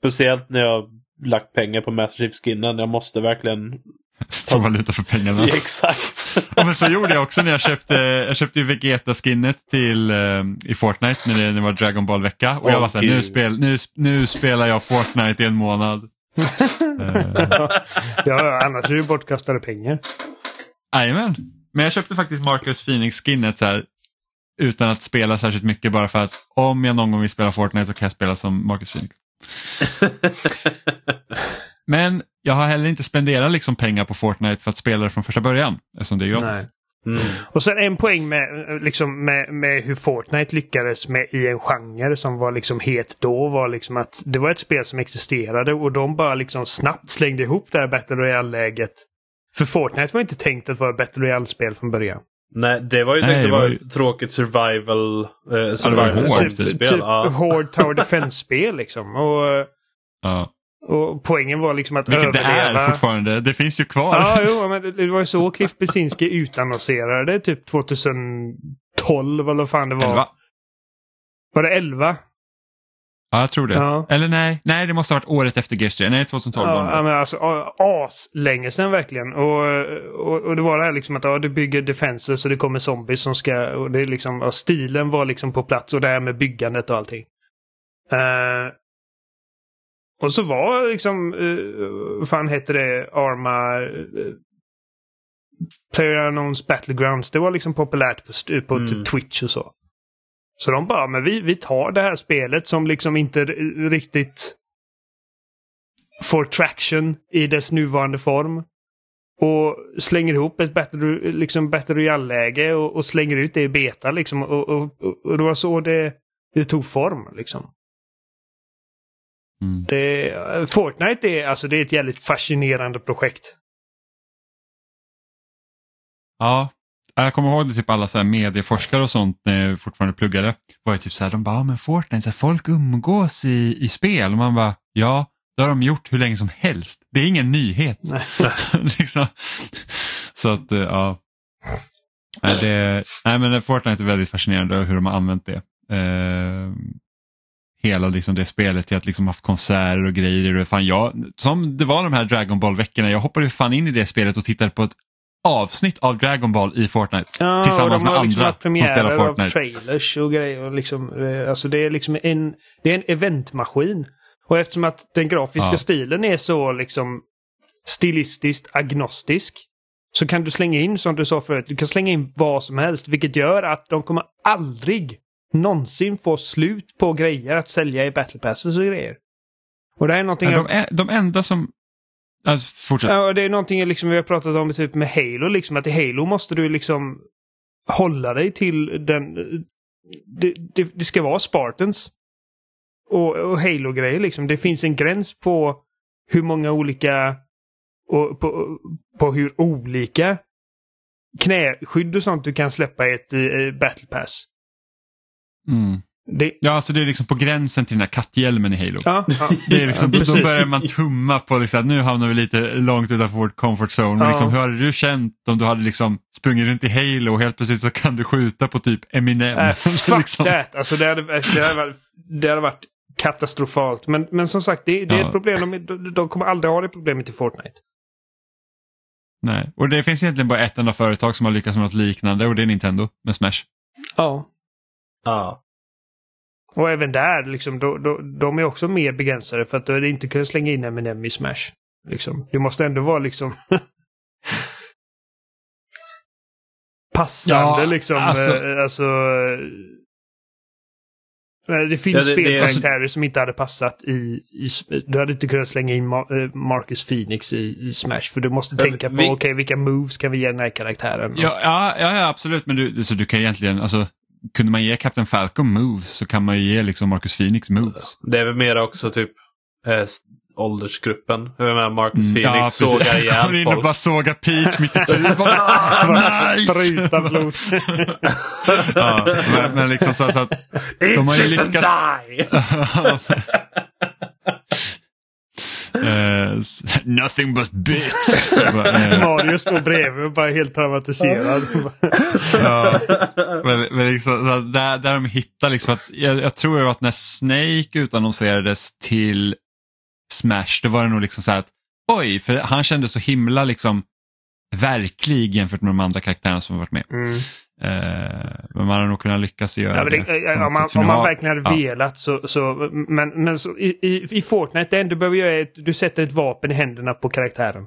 Speciellt när jag lagt pengar på Master Chief Skinnen. Jag måste verkligen... [LAUGHS] Få valuta för pengarna. Ja, [LAUGHS] exakt. Ja, men så gjorde jag också när jag köpte, jag köpte ju Vegeta-skinnet till eh, i Fortnite när det, när det var Dragon Ball-vecka. Och jag Åh, var såhär, nu, spel, nu, nu spelar jag Fortnite i en månad. Eh, ja, annars är det bortkastade pengar. Jajamän. Men jag köpte faktiskt Marcus Phoenix-skinnet så här, utan att spela särskilt mycket bara för att om jag någon gång vill spela Fortnite så kan jag spela som Marcus Phoenix. [LAUGHS] Men jag har heller inte spenderat liksom pengar på Fortnite för att spela det från första början. Eftersom det är gratis. Mm. Och sen en poäng med, liksom, med, med hur Fortnite lyckades med i en genre som var liksom het då var liksom att det var ett spel som existerade och de bara liksom snabbt slängde ihop det här Battle Royale-läget. För Fortnite var inte tänkt att vara ett Battle Royale-spel från början. Nej, det var ju Nej, tänkt att det var vara ju- ett tråkigt survival, eh, det var survival hårt. spel. typ ja. Hård Tower Defense-spel liksom. Och, Ja. Och poängen var liksom att Vilket det överleva. är fortfarande. Det finns ju kvar. Ja, jo, men det, det var ju så Cliff Bleszinski utannonserade det typ 2012 eller vad fan det var. Elva. Var det 11? Ja, jag tror det. Ja. Eller nej, nej det måste ha varit året efter Gears 3. Nej, 2012 var Ja, det. men alltså as länge sedan verkligen. Och, och, och det var det här liksom att ja, du bygger defenser så det kommer zombies som ska... Och det är liksom, ja, stilen var liksom på plats och det här med byggandet och allting. Eh, och så var liksom, uh, vad fan heter det, Arma... Uh, Player Unknowns Battlegrounds. Det var liksom populärt på, på Mm. typ Twitch och så. Så de bara, men vi, vi tar det här spelet som liksom inte riktigt får traction i dess nuvarande form. Och slänger ihop ett Battle, liksom battle Royale-läge och, och slänger ut det i beta liksom. Och, och, och, och det var så det, det tog form liksom. Mm. Det, Fortnite är, alltså, det är ett jävligt fascinerande projekt. Ja, jag kommer ihåg det, typ alla så här medieforskare och sånt när jag fortfarande pluggade. Var ju typ så här, de bara, ja, men Fortnite, så här, folk umgås i, i spel. Och man bara, ja, det har de gjort hur länge som helst. Det är ingen nyhet. [LAUGHS] Liksom. Så att, eh, ja. Nej, det, nej, men Fortnite är väldigt fascinerande hur de har använt det. Eh, hela liksom det spelet till att liksom haft konserter och grejer. Och fan, jag, som det var de här Dragon Ball-veckorna, jag hoppade fan in i det spelet och tittade på ett avsnitt av Dragon Ball i Fortnite. Ja, Tillsammans och med liksom andra som spelar Fortnite. trailers och grejer. Och liksom, eh, alltså det är liksom en, det är en eventmaskin. Och eftersom att den grafiska Ja. stilen är så liksom stilistiskt agnostisk så kan du slänga in, som du sa förut, du kan slänga in vad som helst. Vilket gör att de kommer aldrig någonsin få slut på grejer att sälja i battle passes och grejer. Och det är någonting... Ja, de, är, de enda som... Alltså, fortsätt. Ja, det är någonting liksom vi har pratat om typ med Halo, liksom att i Halo måste du liksom hålla dig till den... Det, det, det ska vara Spartans. Och, och Halo-grejer liksom. Det finns en gräns på hur många olika... Och på, på hur olika knäskydd och sånt du kan släppa i ett eh, battle pass. Mm. Det, Ja, alltså det är liksom på gränsen till den här katthjälmen i Halo. ja, [LAUGHS] ja, Det är liksom, ja, då, då börjar man tumma på liksom, att nu hamnar vi lite långt utanför vårt comfort zone. Men Ja. liksom, hur hade du känt om du hade liksom sprungit runt i Halo och helt plötsligt så kan du skjuta på typ Eminem? Äh, [LAUGHS] fuck Liksom. that! Alltså det hade, det hade, varit, det hade varit katastrofalt. Men, men som sagt, det, det är Ja. ett problem. De, de, de kommer aldrig ha det problemet i Fortnite. Nej. Och det finns egentligen bara ett enda företag som har lyckats med något liknande och det är Nintendo med Smash. Ja. Ja. Och även där, liksom, då, då, de är också mer begränsade för att det inte kunna slänga in M&M i Smash. Liksom. Det måste ändå vara liksom [LAUGHS] passande Ja, liksom. alltså- eh, alltså eh, det finns Ja, det- det- spelkaraktärer som inte hade passat i, i... Du hade inte kunnat slänga in Ma- eh, Marcus Phoenix i, i Smash. För du måste Ja, tänka på, vi- okej, vilka moves kan vi ge den här karaktären? Ja, ja, ja, ja absolut, men du, så du kan egentligen, alltså, kunde man ge Captain Falcon moves så kan man ju ge liksom Marcus Phoenix moves. Det är väl mer också typ eh, åldersgruppen. Jag menar Marcus Mm, Phoenix precis. sågar ihjäl in och folk. bara sågar Peach mitt i [LAUGHS] [LAUGHS] nice! Spruta blod. [LAUGHS] ja, men, men liksom så, att- så att de har ju lyckats... Eh, [LAUGHS] nothing but bits. Eh, [LAUGHS] Mario står bredvid och bara helt traumatiserad. [LAUGHS] ja, men, men liksom, där, där de hittar liksom att, jag, jag tror att när Snake utannonserades till Smash, då var det nog liksom så här att oj, för han kändes så himla liksom verklig jämfört med de andra karaktärerna som varit med. Mm. Eh, men man har nog kunnat lyckas göra Ja, det, det. ja, på något om man, om man har- verkligen hade ja. velat så... så men men så, i, i, i Fortnite, det enda du behöver göra är att du sätter ett vapen i händerna på karaktären.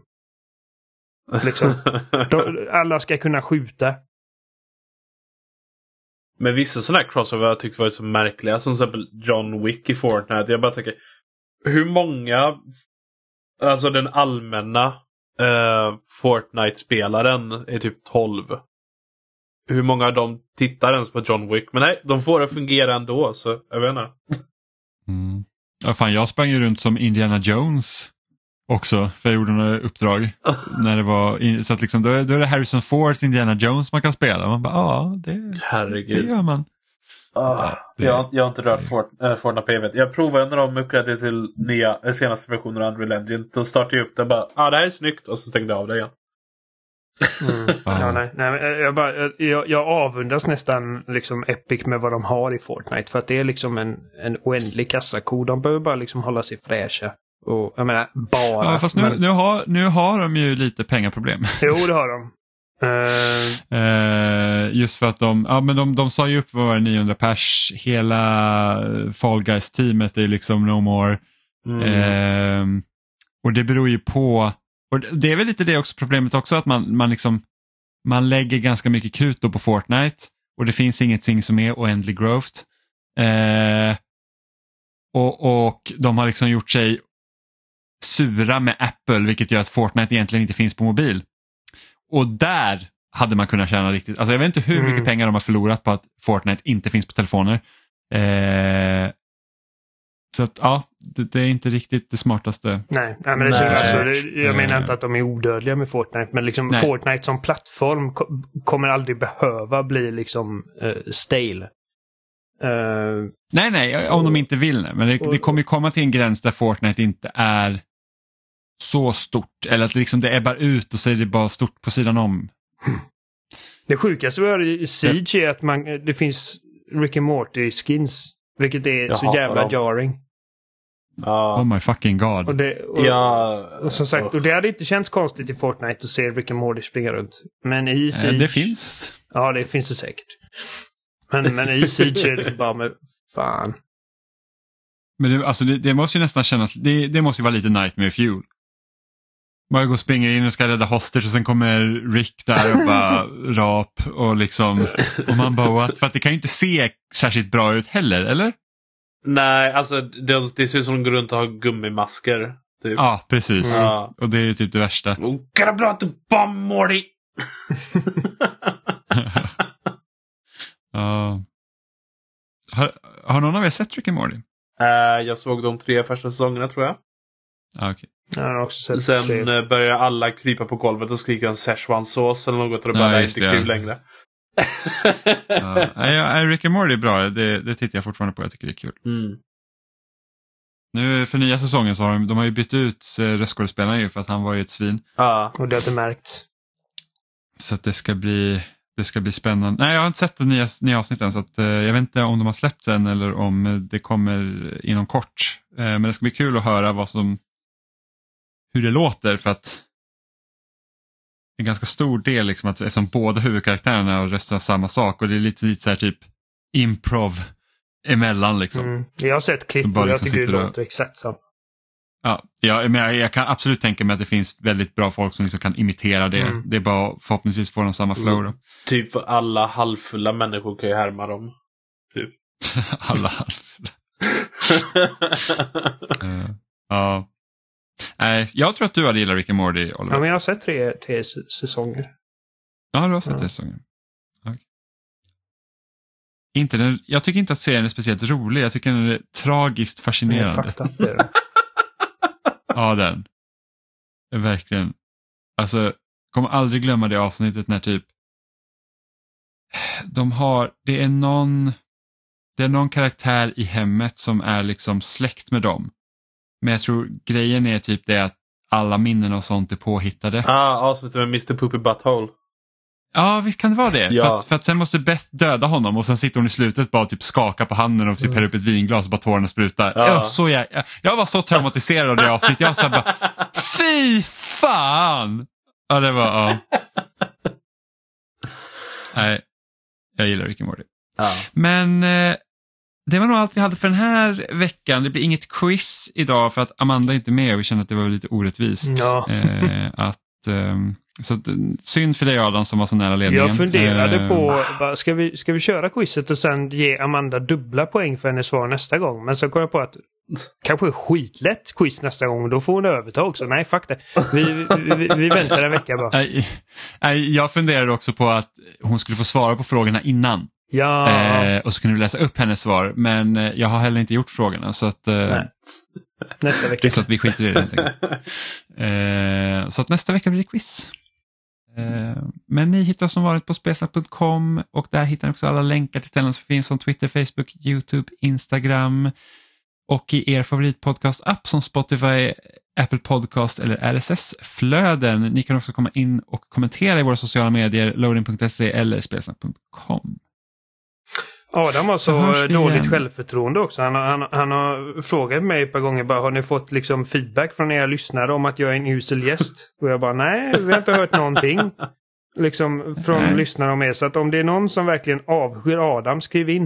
Liksom. [LAUGHS] Då, alla ska kunna skjuta. Men vissa sådana här crossover har jag tyckt varit så märkliga. Som till exempel John Wick i Fortnite. Jag bara tänker, hur många alltså den allmänna eh, Fortnite-spelaren är typ 12. Hur många av dem tittar ens på John Wick? Men nej, de får det att fungera ändå, så jag vet inte. Mm. Ja, fan, jag sprang ju runt som Indiana Jones också, för jag gjorde några uppdrag. [LAUGHS] när det var, så att liksom, då, är, då är det Harrison Fords Indiana Jones man kan spela. Man bara, ja, det, det Herregud. gör man. Ah, det- jag, jag har inte rört Fort, äh, Fortnite på evigt. Jag provade när de uppgraderade till nya, eh, senaste versionen av Unreal Engine. Då startade jag upp det och bara, ah, det här är snyggt och så stängde jag av det igen. Mm. Ja. Ja, nej, nej, men jag, bara, jag- jag, jag avundas nästan liksom Epic med vad de har i Fortnite. För att det är liksom en, en oändlig kassako. De behöver bara liksom hålla sig fräscha. Och jag menar, bara. Ja, fast nu, men, nu, har, nu har de ju lite pengaproblem. Jo, det har de. [LAUGHS] Eh, Eh, just för att de, ja men de, de sa ju upp vad var det, 900 pers, hela Fall Guys-teamet är liksom no more. Mm. Ehm, och det beror ju på, och det- är väl lite det också problemet också att man, man liksom man lägger ganska mycket krut då på Fortnite och det finns ingenting som är oändlig growth. Eh, och, och de har liksom gjort sig sura med Apple vilket gör att Fortnite egentligen inte finns på mobil. Och där hade man kunnat tjäna riktigt, alltså jag vet inte hur Mm. mycket pengar de har förlorat på att Fortnite inte finns på telefoner. Eh, så att ja, det, det är inte riktigt det smartaste. nej, nej, men det, Nej. Alltså, det, jag menar Eh. inte att de är odödliga med Fortnite. Men liksom Nej. Fortnite som plattform ko- kommer aldrig behöva bli liksom uh, stale. Eh, Nej, nej, om de inte vill. nej. Men det, Och- det kommer ju komma till en gräns där Fortnite inte är så stort. Eller att liksom det ebbar ut och så är det bara stort på sidan om. Det sjukaste vi har i Siege är att man, det finns Rick and Morty skins. Vilket är Jag så jävla dem. jarring. Ja. Oh my fucking god. Och det, och, ja. och som sagt, och det hade inte känts konstigt i Fortnite att se Rick and Morty springa runt. Men i Eh, Siege... det finns. Ja, det finns det säkert. Men, men i Siege är det [LAUGHS] bara med fan. Men det, alltså det, det måste ju nästan kännas, det, det måste ju vara lite Nightmare Fuel. Man går och springer in och ska rädda hostage och sen kommer Rick där och bara rap och liksom och man bara what? För att det kan ju inte se särskilt bra ut heller, eller? Nej, alltså det, det ser ut som de går runt och har gummimasker. Typ. Ja, precis. Ja. Och det är typ det värsta. [LAUGHS] Oh, gotta blow out the bomb, Morty! [LAUGHS] Ja. har, har någon av er sett Rick and Morty? Eh, jag såg de tre första säsongerna tror jag. Ja, okej. Jag har också sett Sen tre. eh, börjar alla krypa på golvet och skrika en Szechuan-sås eller något och det Ja, bara det är just inte kul längre. Ja, ja, Rick and Morty är bra, det, det tittar jag fortfarande på, jag tycker det är kul. Mm. Nu för nya säsongen så har de, de har ju bytt ut eh, röstskådespelaren ju för att han var ju ett svin. Ja. Och det har du märkt. Så att det ska bli, det ska bli spännande. Nej, jag har inte sett de nya, nya avsnitten så att, eh, jag vet inte om de har släppts än eller om det kommer inom kort. Eh, men det ska bli kul att höra vad som, hur det låter för att en ganska stor del liksom att eftersom båda huvudkaraktärerna har röstat samma sak och det är lite, lite så här typ improv emellan liksom. Mm. Jag har sett klipp och jag liksom tycker det sitter och- låter exakt samma. Ja, ja men jag, jag kan absolut tänka mig att det finns väldigt bra folk som liksom kan imitera det. Mm. Det är bara förhoppningsvis får de samma flow då. Typ alla halvfulla människor kan ju härma dem. [LAUGHS] Alla. [LAUGHS] Eh, ja. Nej, jag tror att du hade gillat Rick and Morty, Ja, Oliver. men jag har sett tre, tre säsonger. Ja, du har sett Ja. det säsongen. Okej. Inte den, jag tycker inte att serien är speciellt rolig. Jag tycker den är tragiskt fascinerande. Det är. [LAUGHS] Ja, den. Verkligen. Alltså, kommer aldrig glömma det avsnittet när typ de har, det är någon, det är någon karaktär i hemmet som är liksom släkt med dem. Men jag tror grejen är typ det att alla minnen och sånt är påhittade. ah, avsnittet med Mr Poopy Butthole. Ja, visst kan det vara det. Ja. För, att, för att sen måste Beth döda honom och sen sitter hon i slutet bara och typ skaka på handen och typ Mm. häller upp ett vinglas och bara tårarna sprutar. Ja. Jag, var så jag, jag var så traumatiserad av det avsnittet. Jag var så bara, [LAUGHS] fy fan! Ja, det var, ja. [LAUGHS] Nej, jag gillar Rick and Morty. Ja. Men eh, det var nog allt vi hade för den här veckan. Det blir inget quiz idag för att Amanda är inte med och vi känner att det var lite orättvist. Ja. Eh, att, ehm, så att, synd för dig Adam som var så nära ledningen. Jag funderade Eh, på, va, ska vi, ska vi köra quizet och sen ge Amanda dubbla poäng för hennes svar nästa gång? Men så kom jag på att kanske skitlätt quiz nästa gång. Då får hon övertag också. Nej, fuck det. Vi, vi, vi, väntar en vecka bara. [LAUGHS] Jag funderade också på att hon skulle få svara på frågorna innan. Ja. Eh, och så kunde vi läsa upp hennes svar. Men eh, jag har heller inte gjort frågorna så att eh. Nästa det är vecka. klart att vi skiter i det helt enkelt. Eh, så att nästa vecka blir det quiz. Eh, men ni hittar oss som vanligt på spelsnack.com och där hittar ni också alla länkar till ställen som finns som Twitter, Facebook, YouTube, Instagram och i er favoritpodcast-app som Spotify, Apple Podcast eller RSS-flöden. Ni kan också komma in och kommentera i våra sociala medier, loading.se eller spelsnack.com. Adam har Så hörs dåligt igen. självförtroende också. Han, har- han, han har frågat mig ett par gånger bara, har ni fått liksom feedback från era lyssnare om att jag är en usel gäst? [LAUGHS] Och jag bara, nej, vi har inte hört någonting. Liksom från Nej. lyssnare om er. Så att om det är någon som verkligen avskyr Adam, skriv in.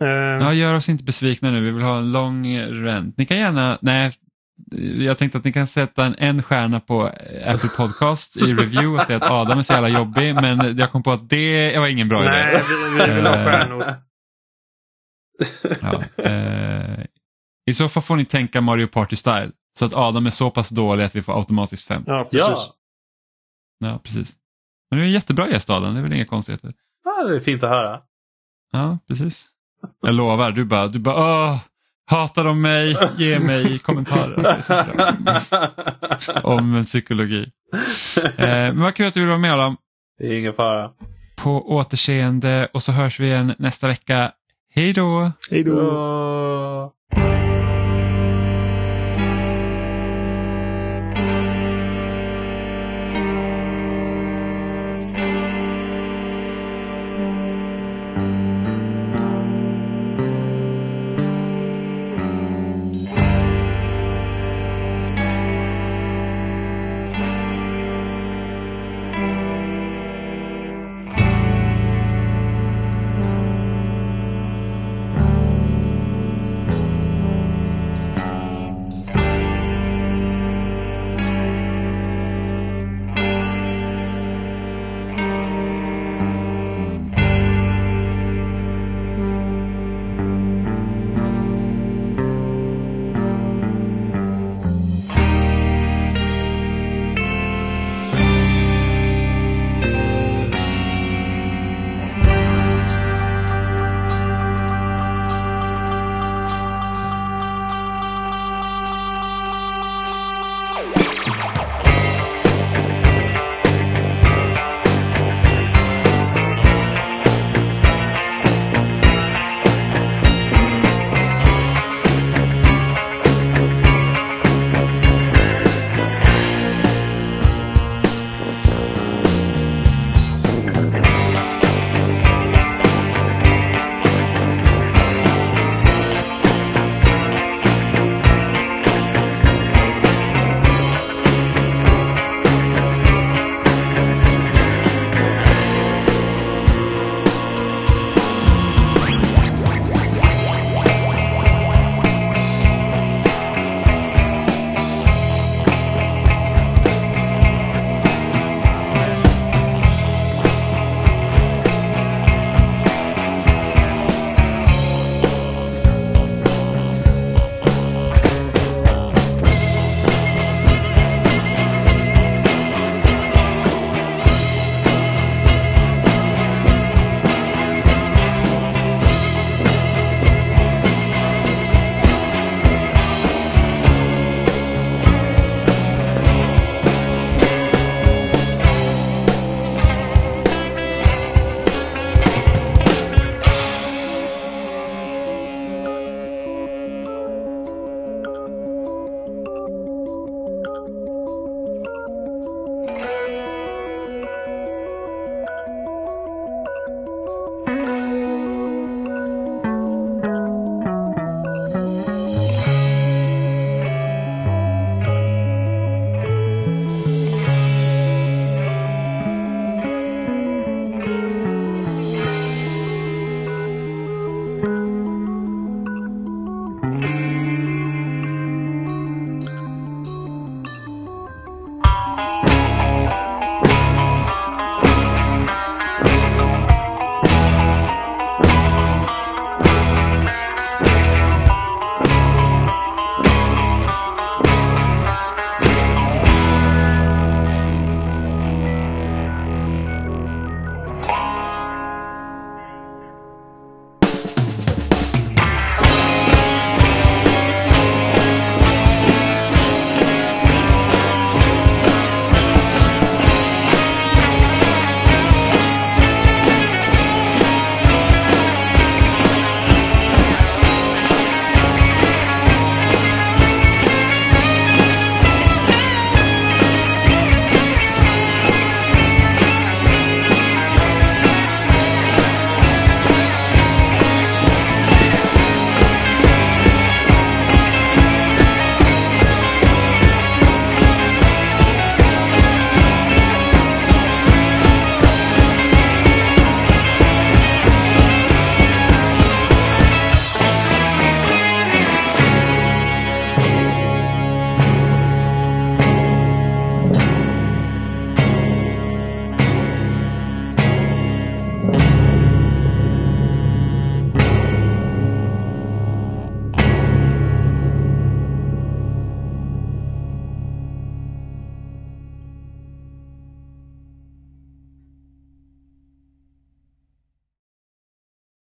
Eh, Ja, gör oss inte besvikna nu, vi vill ha en lång rent. Ni kan gärna, nej, jag tänkte att ni kan sätta en, en stjärna på Apple Podcast i review och säga att Adam är så jävla jobbig, men jag kom på att det var ingen bra nej, idé. vi, vi vill ha Eh, stjärnor. Ja, eh, I så fall får ni tänka Mario Party Style, så att Adam är så pass dålig att vi får automatiskt fem. Ja, precis. Ja. Ja, precis. Men du är en jättebra gäst Adam, det är väl inga konstigheter. ja, det är fint att höra. Ja, precis. Jag lovar, du bara, du bara Åh, hatar de mig? Ge mig kommentarer. Om psykologi. Eh, men vad kul att du vill vara med Adam. Det är ingen fara. På återseende och så hörs vi igen nästa vecka. Hej då! Hej då.